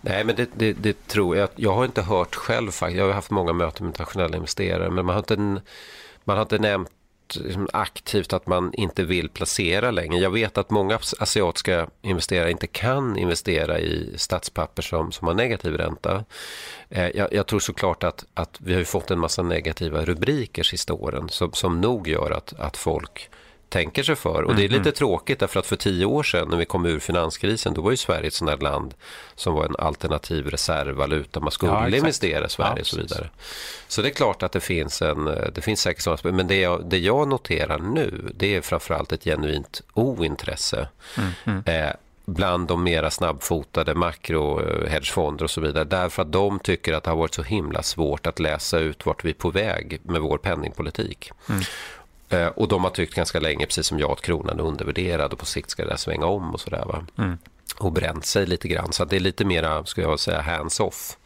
Nej, men det, det, det tror jag. Jag har inte hört själv faktiskt. Jag har haft många möten med internationella investerare, men man har inte, man har inte nämnt liksom, aktivt att man inte vill placera längre. Jag vet att många asiatiska investerare inte kan investera i statspapper som, som har negativ ränta. Eh, jag, jag, tror såklart att vi har fått en massa negativa rubriker sista åren som, som nog gör att, att folk tänker sig för. Och det är mm, lite mm. tråkigt därför att för tio år sedan när vi kom ur finanskrisen då var ju Sverige ett sånt där land som var en alternativ reservvaluta. Man skulle ja, investera i Sverige ja, och så vidare. Så det är klart att det finns en, det finns säkert sådana Men det jag, det jag noterar nu det är framförallt ett genuint ointresse. Mm, mm. Eh, bland de mera snabbfotade makrohedgefonder och så vidare. Därför att de tycker att det har varit så himla svårt att läsa ut vart vi är på väg med vår penningpolitik. Mm. Eh, och de har tyckt ganska länge, precis som jag, att kronan är undervärderad och på sikt ska det där svänga om och sådär. Mm. Och bränt sig lite grann. Så det är lite mera, skulle jag säga, hands-off.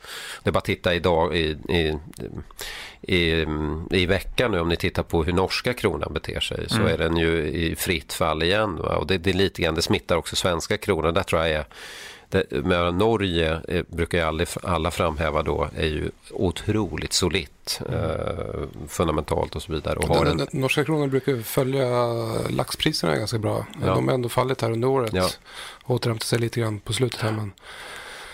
Det är bara att titta idag i, i, i, i veckan nu, om ni tittar på hur norska kronan beter sig, så mm. är den ju i fritt fall igen. Va? Och det, det, är lite grann, det smittar också svenska kronan. Där tror jag är det, med Norge eh, brukar ju aldrig, alla framhäva då är ju otroligt solitt eh, fundamentalt och så vidare. Och den, en... den, norska kronan brukar följa laxpriserna ganska bra. Ja. De har ändå fallit här under året. Ja. Återhämtat sig lite grann på slutet här. Men...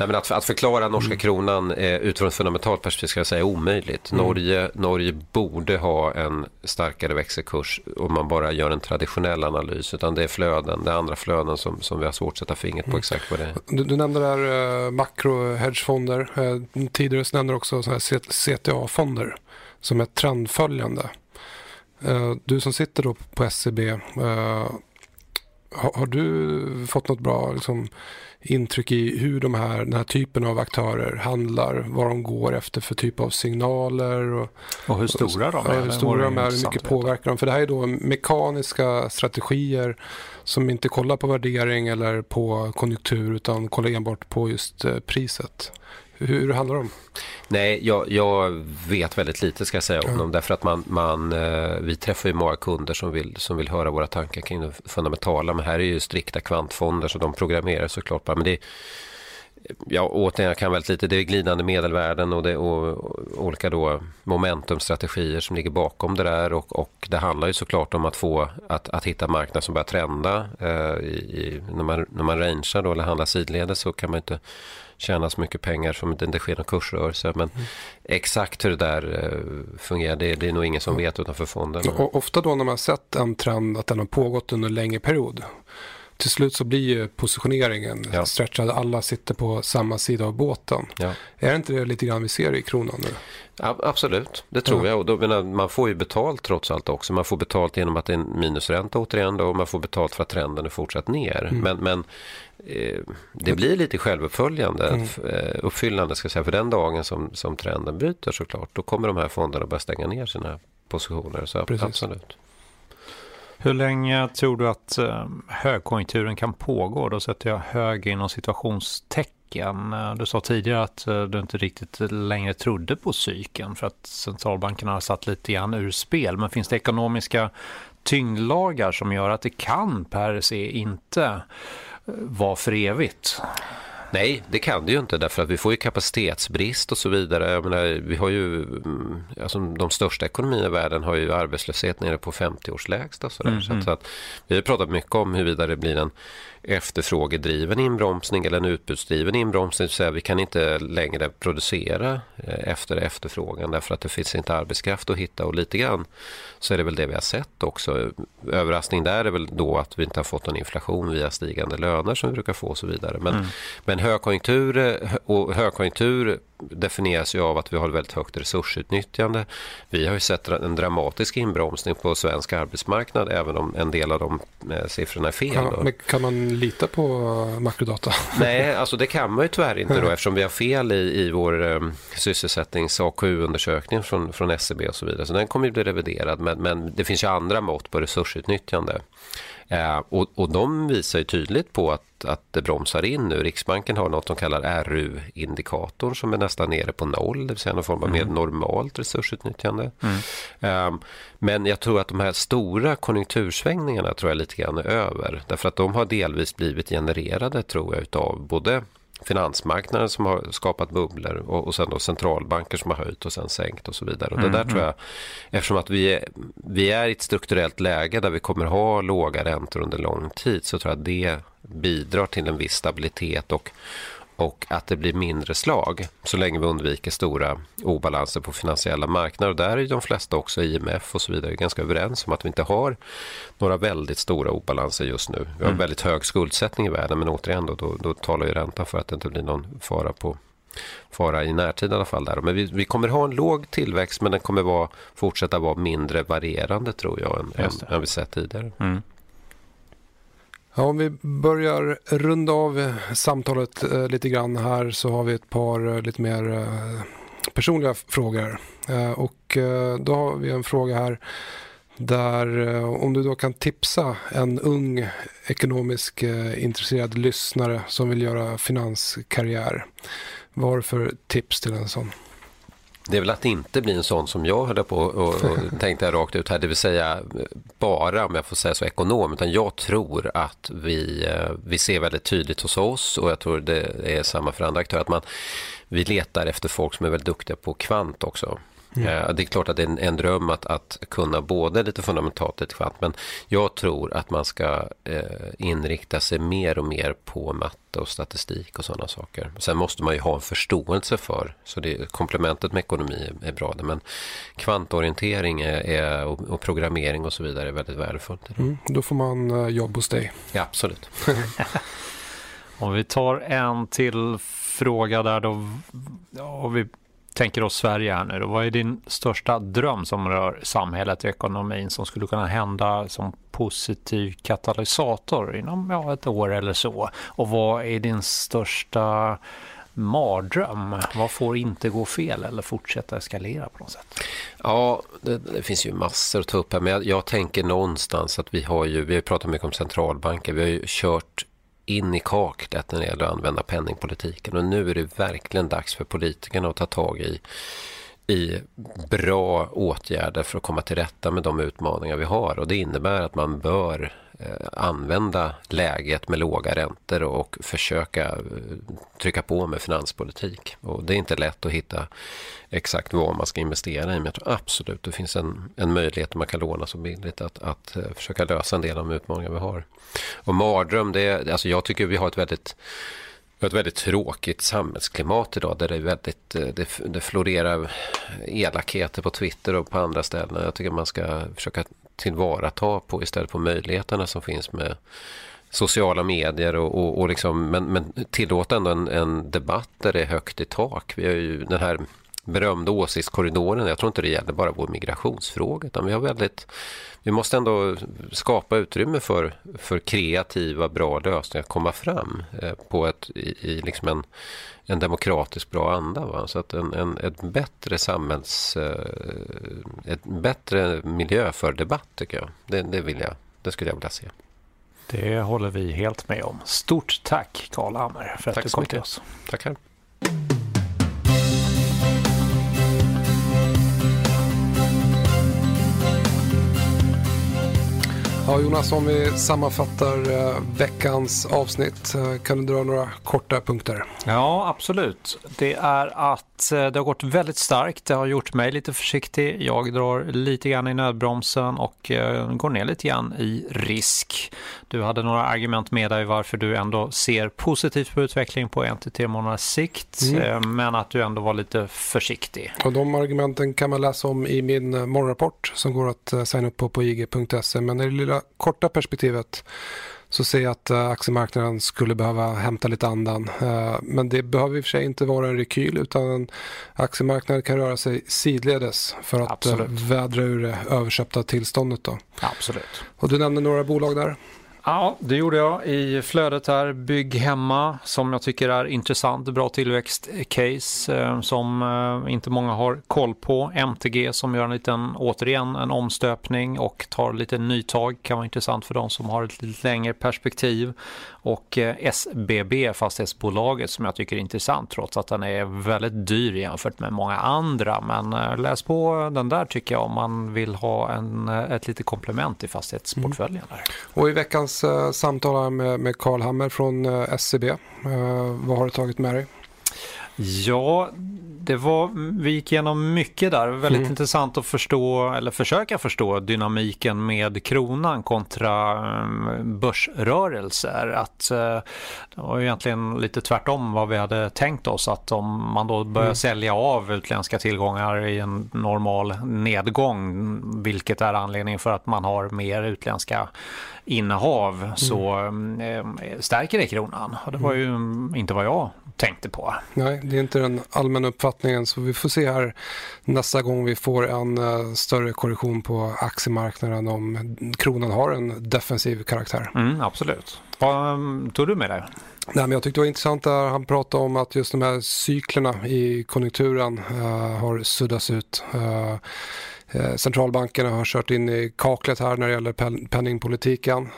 Nej, men att, att förklara norska mm. kronan eh, utifrån ett fundamentalt perspektiv ska jag säga är omöjligt. Mm. Norge, Norge borde ha en starkare växelkurs om man bara gör en traditionell analys. Utan det är flöden, det är andra flöden som, som vi har svårt att sätta fingret på mm. exakt vad det är. Du, du nämnde där eh, makrohedgefonder. Eh, tidigare så nämnde du också CTA-fonder som är trendföljande. Eh, du som sitter då på SCB, e eh, har, har, du fått något bra liksom, intryck i hur de här, den här typen av aktörer handlar, vad de går efter för typ av signaler. Och, och hur stora de är. Ja, hur stora de är, hur mycket påverkar de. För det här är då mekaniska strategier som inte kollar på värdering eller på konjunktur utan kollar enbart på just eh, priset. Hur handlar om? Nej, jag, jag, vet väldigt lite ska jag säga om mm. dem. Därför att man, man, eh, vi träffar ju många kunder som vill, som vill höra våra tankar kring det fundamentala. Men här är ju strikta kvantfonder så de programmerar såklart bara. Men det, ja, återigen, jag kan väldigt lite. Det är glidande medelvärden och, det, och, och olika då momentumstrategier som ligger bakom det där. Och, och, det handlar ju såklart om att få att, att hitta marknader som börjar trenda. Eh, i, när, man, när man rangear då, eller handlar sidledes så kan man inte tjäna så mycket pengar som det inte sker någon kursrörelse. Men mm. exakt hur det där eh, fungerar, det, det är nog ingen som vet utanför fonden. Och ofta då när man har sett en trend att den har pågått under en längre period till slut så blir ju positioneringen ja. stretchad. Alla sitter på samma sida av båten. Ja. Är det inte det lite grann vi ser i kronan nu? Ja, absolut, det tror ja. jag. Och då, men, man får ju betalt trots allt också. Man får betalt genom att det är en minusränta återigen då, och man får betalt för att trenden är fortsatt ner. Mm. Men, men eh, det blir lite självuppföljande, mm. Eh, uppfyllande ska jag säga, för den dagen som, som trenden bryter såklart, då kommer de här fonderna börja stänga ner sina positioner. Så Precis. absolut. Hur länge tror du att eh, högkonjunkturen kan pågå? Då sätter jag hög inom situationstecken. Eh, du sa tidigare att eh, du inte riktigt längre trodde på cykeln för att centralbankerna har satt lite grann ur spel. Men finns det ekonomiska tyngdlagar som gör att det kan per se inte vara för evigt? Nej, det kan det ju inte därför att vi får ju kapacitetsbrist och så vidare. Jag menar, vi har ju, mm, alltså de största ekonomierna i världen har ju arbetslöshet nere på 50 års lägsta. Mm så, att, så att vi har pratat mycket om huruvida det blir en efterfrågedriven inbromsning eller en utbudsdriven inbromsning. Så vi kan inte längre producera eh, efter efterfrågan därför att det finns inte arbetskraft att hitta och lite grann så är det väl det vi har sett också. Överraskning där är väl då att vi inte har fått någon inflation via stigande löner som vi brukar få och så vidare. Men, mm. men högkonjunktur eh, och högkonjunktur definieras ju av att vi har ett väldigt högt resursutnyttjande. Vi har ju sett en dramatisk inbromsning på svensk arbetsmarknad även om en del av de eh, siffrorna är fel. Kan, men kan man lita på makrodata? *laughs* Nej, alltså det kan man ju tyvärr inte då eftersom vi har fel i, i vår um, sysselsättnings AKU-undersökning från, från SCB och så vidare. Så den kommer ju bli reviderad men, men det finns ju andra mått på resursutnyttjande. Eh, och, och de visar ju tydligt på att, att det bromsar in nu. Riksbanken har något de kallar RU-indikatorn som är nästan nere på noll, det vill säga någon form av mm. mer normalt resursutnyttjande. Mm. Eh, men jag tror att de här stora konjunktursvängningarna tror jag lite grann är över. Därför att de har delvis blivit genererade tror jag utav både finansmarknaden som har skapat bubblor och, och sen då centralbanker som har höjt och sen sänkt och så vidare. Och det där tror jag, eftersom att vi är, vi är i ett strukturellt läge där vi kommer ha låga räntor under lång tid så tror jag att det bidrar till en viss stabilitet och, och att det blir mindre slag så länge vi undviker stora obalanser på finansiella marknader. Och där är de flesta också, IMF och så vidare, ganska överens om att vi inte har några väldigt stora obalanser just nu. Vi har Mm. väldigt hög skuldsättning i världen men återigen då, då, då talar ju räntan för att det inte blir någon fara på fara i närtid i alla fall. Där. Men vi, vi kommer ha en låg tillväxt men den kommer vara, fortsätta vara mindre varierande tror jag än, än, än vi sett tidigare. Mm. Ja, om vi börjar runda av samtalet eh, lite grann här så har vi ett par eh, lite mer eh, personliga frågor. Eh, och eh, då har vi en fråga här där eh, om du då kan tipsa en ung ekonomisk intresserad lyssnare som vill göra finanskarriär. Vad har du för tips till en sån? Det är väl att inte bli en sån som jag höll på och, och *laughs* tänkte jag rakt ut här, det vill säga bara, om jag får säga så, ekonom, utan jag tror att vi, eh, vi ser väldigt tydligt hos oss. Och jag tror det är samma för andra aktörer, att man, vi letar efter folk som är väldigt duktiga på kvant också. Eh, Det är klart att det är en, en dröm att, att kunna både lite fundamentalt och lite kvant, men jag tror att man ska eh, inrikta sig mer och mer på matte och statistik och sådana saker. Sen måste man ju ha en förståelse för, så det, komplementet med ekonomi är, är bra, det, men kvantorientering är, är, och, och programmering och så vidare är väldigt värdefullt. Mm, då får man eh, jobb hos dig. Ja, absolut. *laughs* Om vi tar en till fråga där då, ja, vi tänker oss Sverige här nu då. Vad är din största dröm som rör samhället och ekonomin som skulle kunna hända som positiv katalysator inom ja, ett år eller så? Och vad är din största mardröm? Vad får inte gå fel eller fortsätta eskalera på något sätt? Ja, det, det finns ju massor att ta upp här, men jag, jag tänker någonstans att vi har ju, vi har pratat mycket om centralbanker, vi har ju kört in i kaklet när det gäller att använda penningpolitiken. Och nu är det verkligen dags för politikerna att ta tag i i bra åtgärder för att komma till rätta med de utmaningar vi har och det innebär att man bör eh, använda läget med låga räntor och försöka eh, trycka på med finanspolitik. Och det är inte lätt att hitta exakt vad man ska investera i men jag tror absolut det finns en, en möjlighet man kan låna så billigt att, att eh, försöka lösa en del av de utmaningar vi har. Och mardröm, det alltså jag tycker vi har ett väldigt vi har ett väldigt tråkigt samhällsklimat idag där det, är väldigt, eh, det, det florerar elakheter på Twitter och på andra ställen. Jag tycker man ska försöka tillvarata på istället på möjligheterna som finns med sociala medier och, och, och liksom, men, men tillåta ändå en, en debatt där det är högt i tak. Vi har ju den här berömda åsiktskorridoren. Jag tror inte det gäller bara vår migrationsfråga utan vi har väldigt vi måste ändå skapa utrymme för, för kreativa, bra lösningar att komma fram eh, på ett, i, i liksom en, en demokratisk bra anda. Va? Så att en, en, ett bättre samhälls... Eh, ett bättre miljö för debatt tycker jag. Det, det, vill jag. Det skulle jag vilja se. Det håller vi helt med om. Stort tack Karl Hammer för att Tack du kom mycket. till oss. Tackar. Ja, Jonas, om vi sammanfattar eh, veckans avsnitt, eh, kan du dra några korta punkter? Ja, absolut. Det är att eh, det har gått väldigt starkt. Det har gjort mig lite försiktig. Jag drar lite grann i nödbromsen och går ner lite grann i risk. Du hade några argument med dig varför du ändå ser positivt på utveckling på en till tre månaders sikt, Mm. men att du ändå var lite försiktig. Och de argumenten kan man läsa om i min morgonrapport som går att signa upp på på ig.se. Men det lilla korta perspektivet så ser jag att eh, aktiemarknaden skulle behöva hämta lite andan. Eh, Men det behöver i och för sig inte vara en rekyl utan aktiemarknaden kan röra sig sidledes för att eh, Absolut. vädra ur det överköpta tillståndet. Då. Absolut. Och du nämnde några bolag där. Ja, det gjorde jag i flödet här. Bygg hemma som jag tycker är intressant, bra tillväxtcase eh, som eh, inte många har koll på. MTG som gör en liten, återigen en omstöpning och tar lite nytag. Kan vara intressant för de som har ett lite längre perspektiv. Och eh, SBB, fastighetsbolaget, som jag tycker är intressant trots att den är väldigt dyr jämfört med många andra. Men eh, läs på den där tycker jag om man vill ha en, eh, ett litet komplement i fastighetsportföljen. Mm. Och i veckans eh, samtal med, med Carl Hammer från eh, SCB, eh, vad har du tagit med dig? Ja, det var, vi gick igenom mycket där. Väldigt mm. intressant att förstå, eller försöka förstå dynamiken med kronan kontra um, börsrörelser. Att, uh, det var egentligen lite tvärtom vad vi hade tänkt oss. Att om man då börjar mm. sälja av utländska tillgångar i en normal nedgång, vilket är anledningen för att man har mer utländska innehav, mm. så mm. stärker det kronan. Och det var ju inte vad jag tänkte på. Nej, det är inte den allmänna uppfattningen så vi får se här nästa gång vi får en uh, större korrektion på aktiemarknaden om kronan har en defensiv karaktär. Mm, absolut. Vad um, tog du med dig? Nej, men jag tyckte det var intressant där han pratade om att just de här cyklerna i konjunkturen uh, har suddats ut. Uh, Centralbankerna har kört in i kaklet här när det gäller penningpolitiken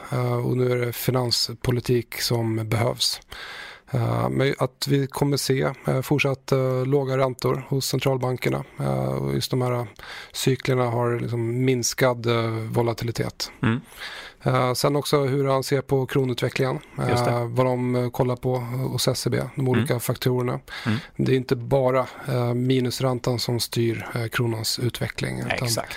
och nu är det finanspolitik som behövs. Eh, men att vi kommer se eh, fortsatt eh, låga räntor hos centralbankerna. just de här cyklerna har liksom minskad volatilitet. Mm. Sen också hur han ser på kronutvecklingen. vad de kollar på hos SCB, e de olika mm. faktorerna. Mm. Det är inte bara minusräntan som styr kronans utveckling. Utan Exakt.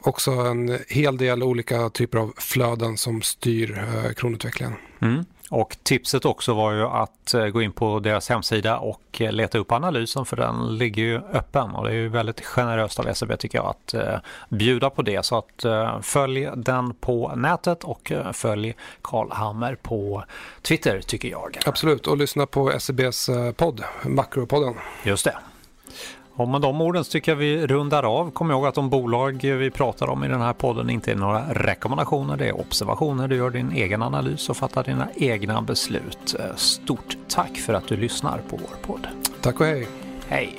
också en hel del olika typer av flöden som styr kronutvecklingen. Mm. Och tipset också var ju att eh, gå in på deras hemsida och eh, leta upp analysen för den ligger ju öppen och det är ju väldigt generöst av SEB tycker jag att eh, bjuda på det. Så att följ den på nätet och följ Karl Hammer på Twitter tycker jag. Absolut och lyssna på SEBs podd, Makropodden. Just det. Och med de orden så tycker jag vi rundar av. Kom ihåg att de bolag vi pratar om i den här podden inte är några rekommendationer, det är observationer. Du gör din egen analys och fattar dina egna beslut. Stort tack för att du lyssnar på vår podd. Tack och hej. Hej.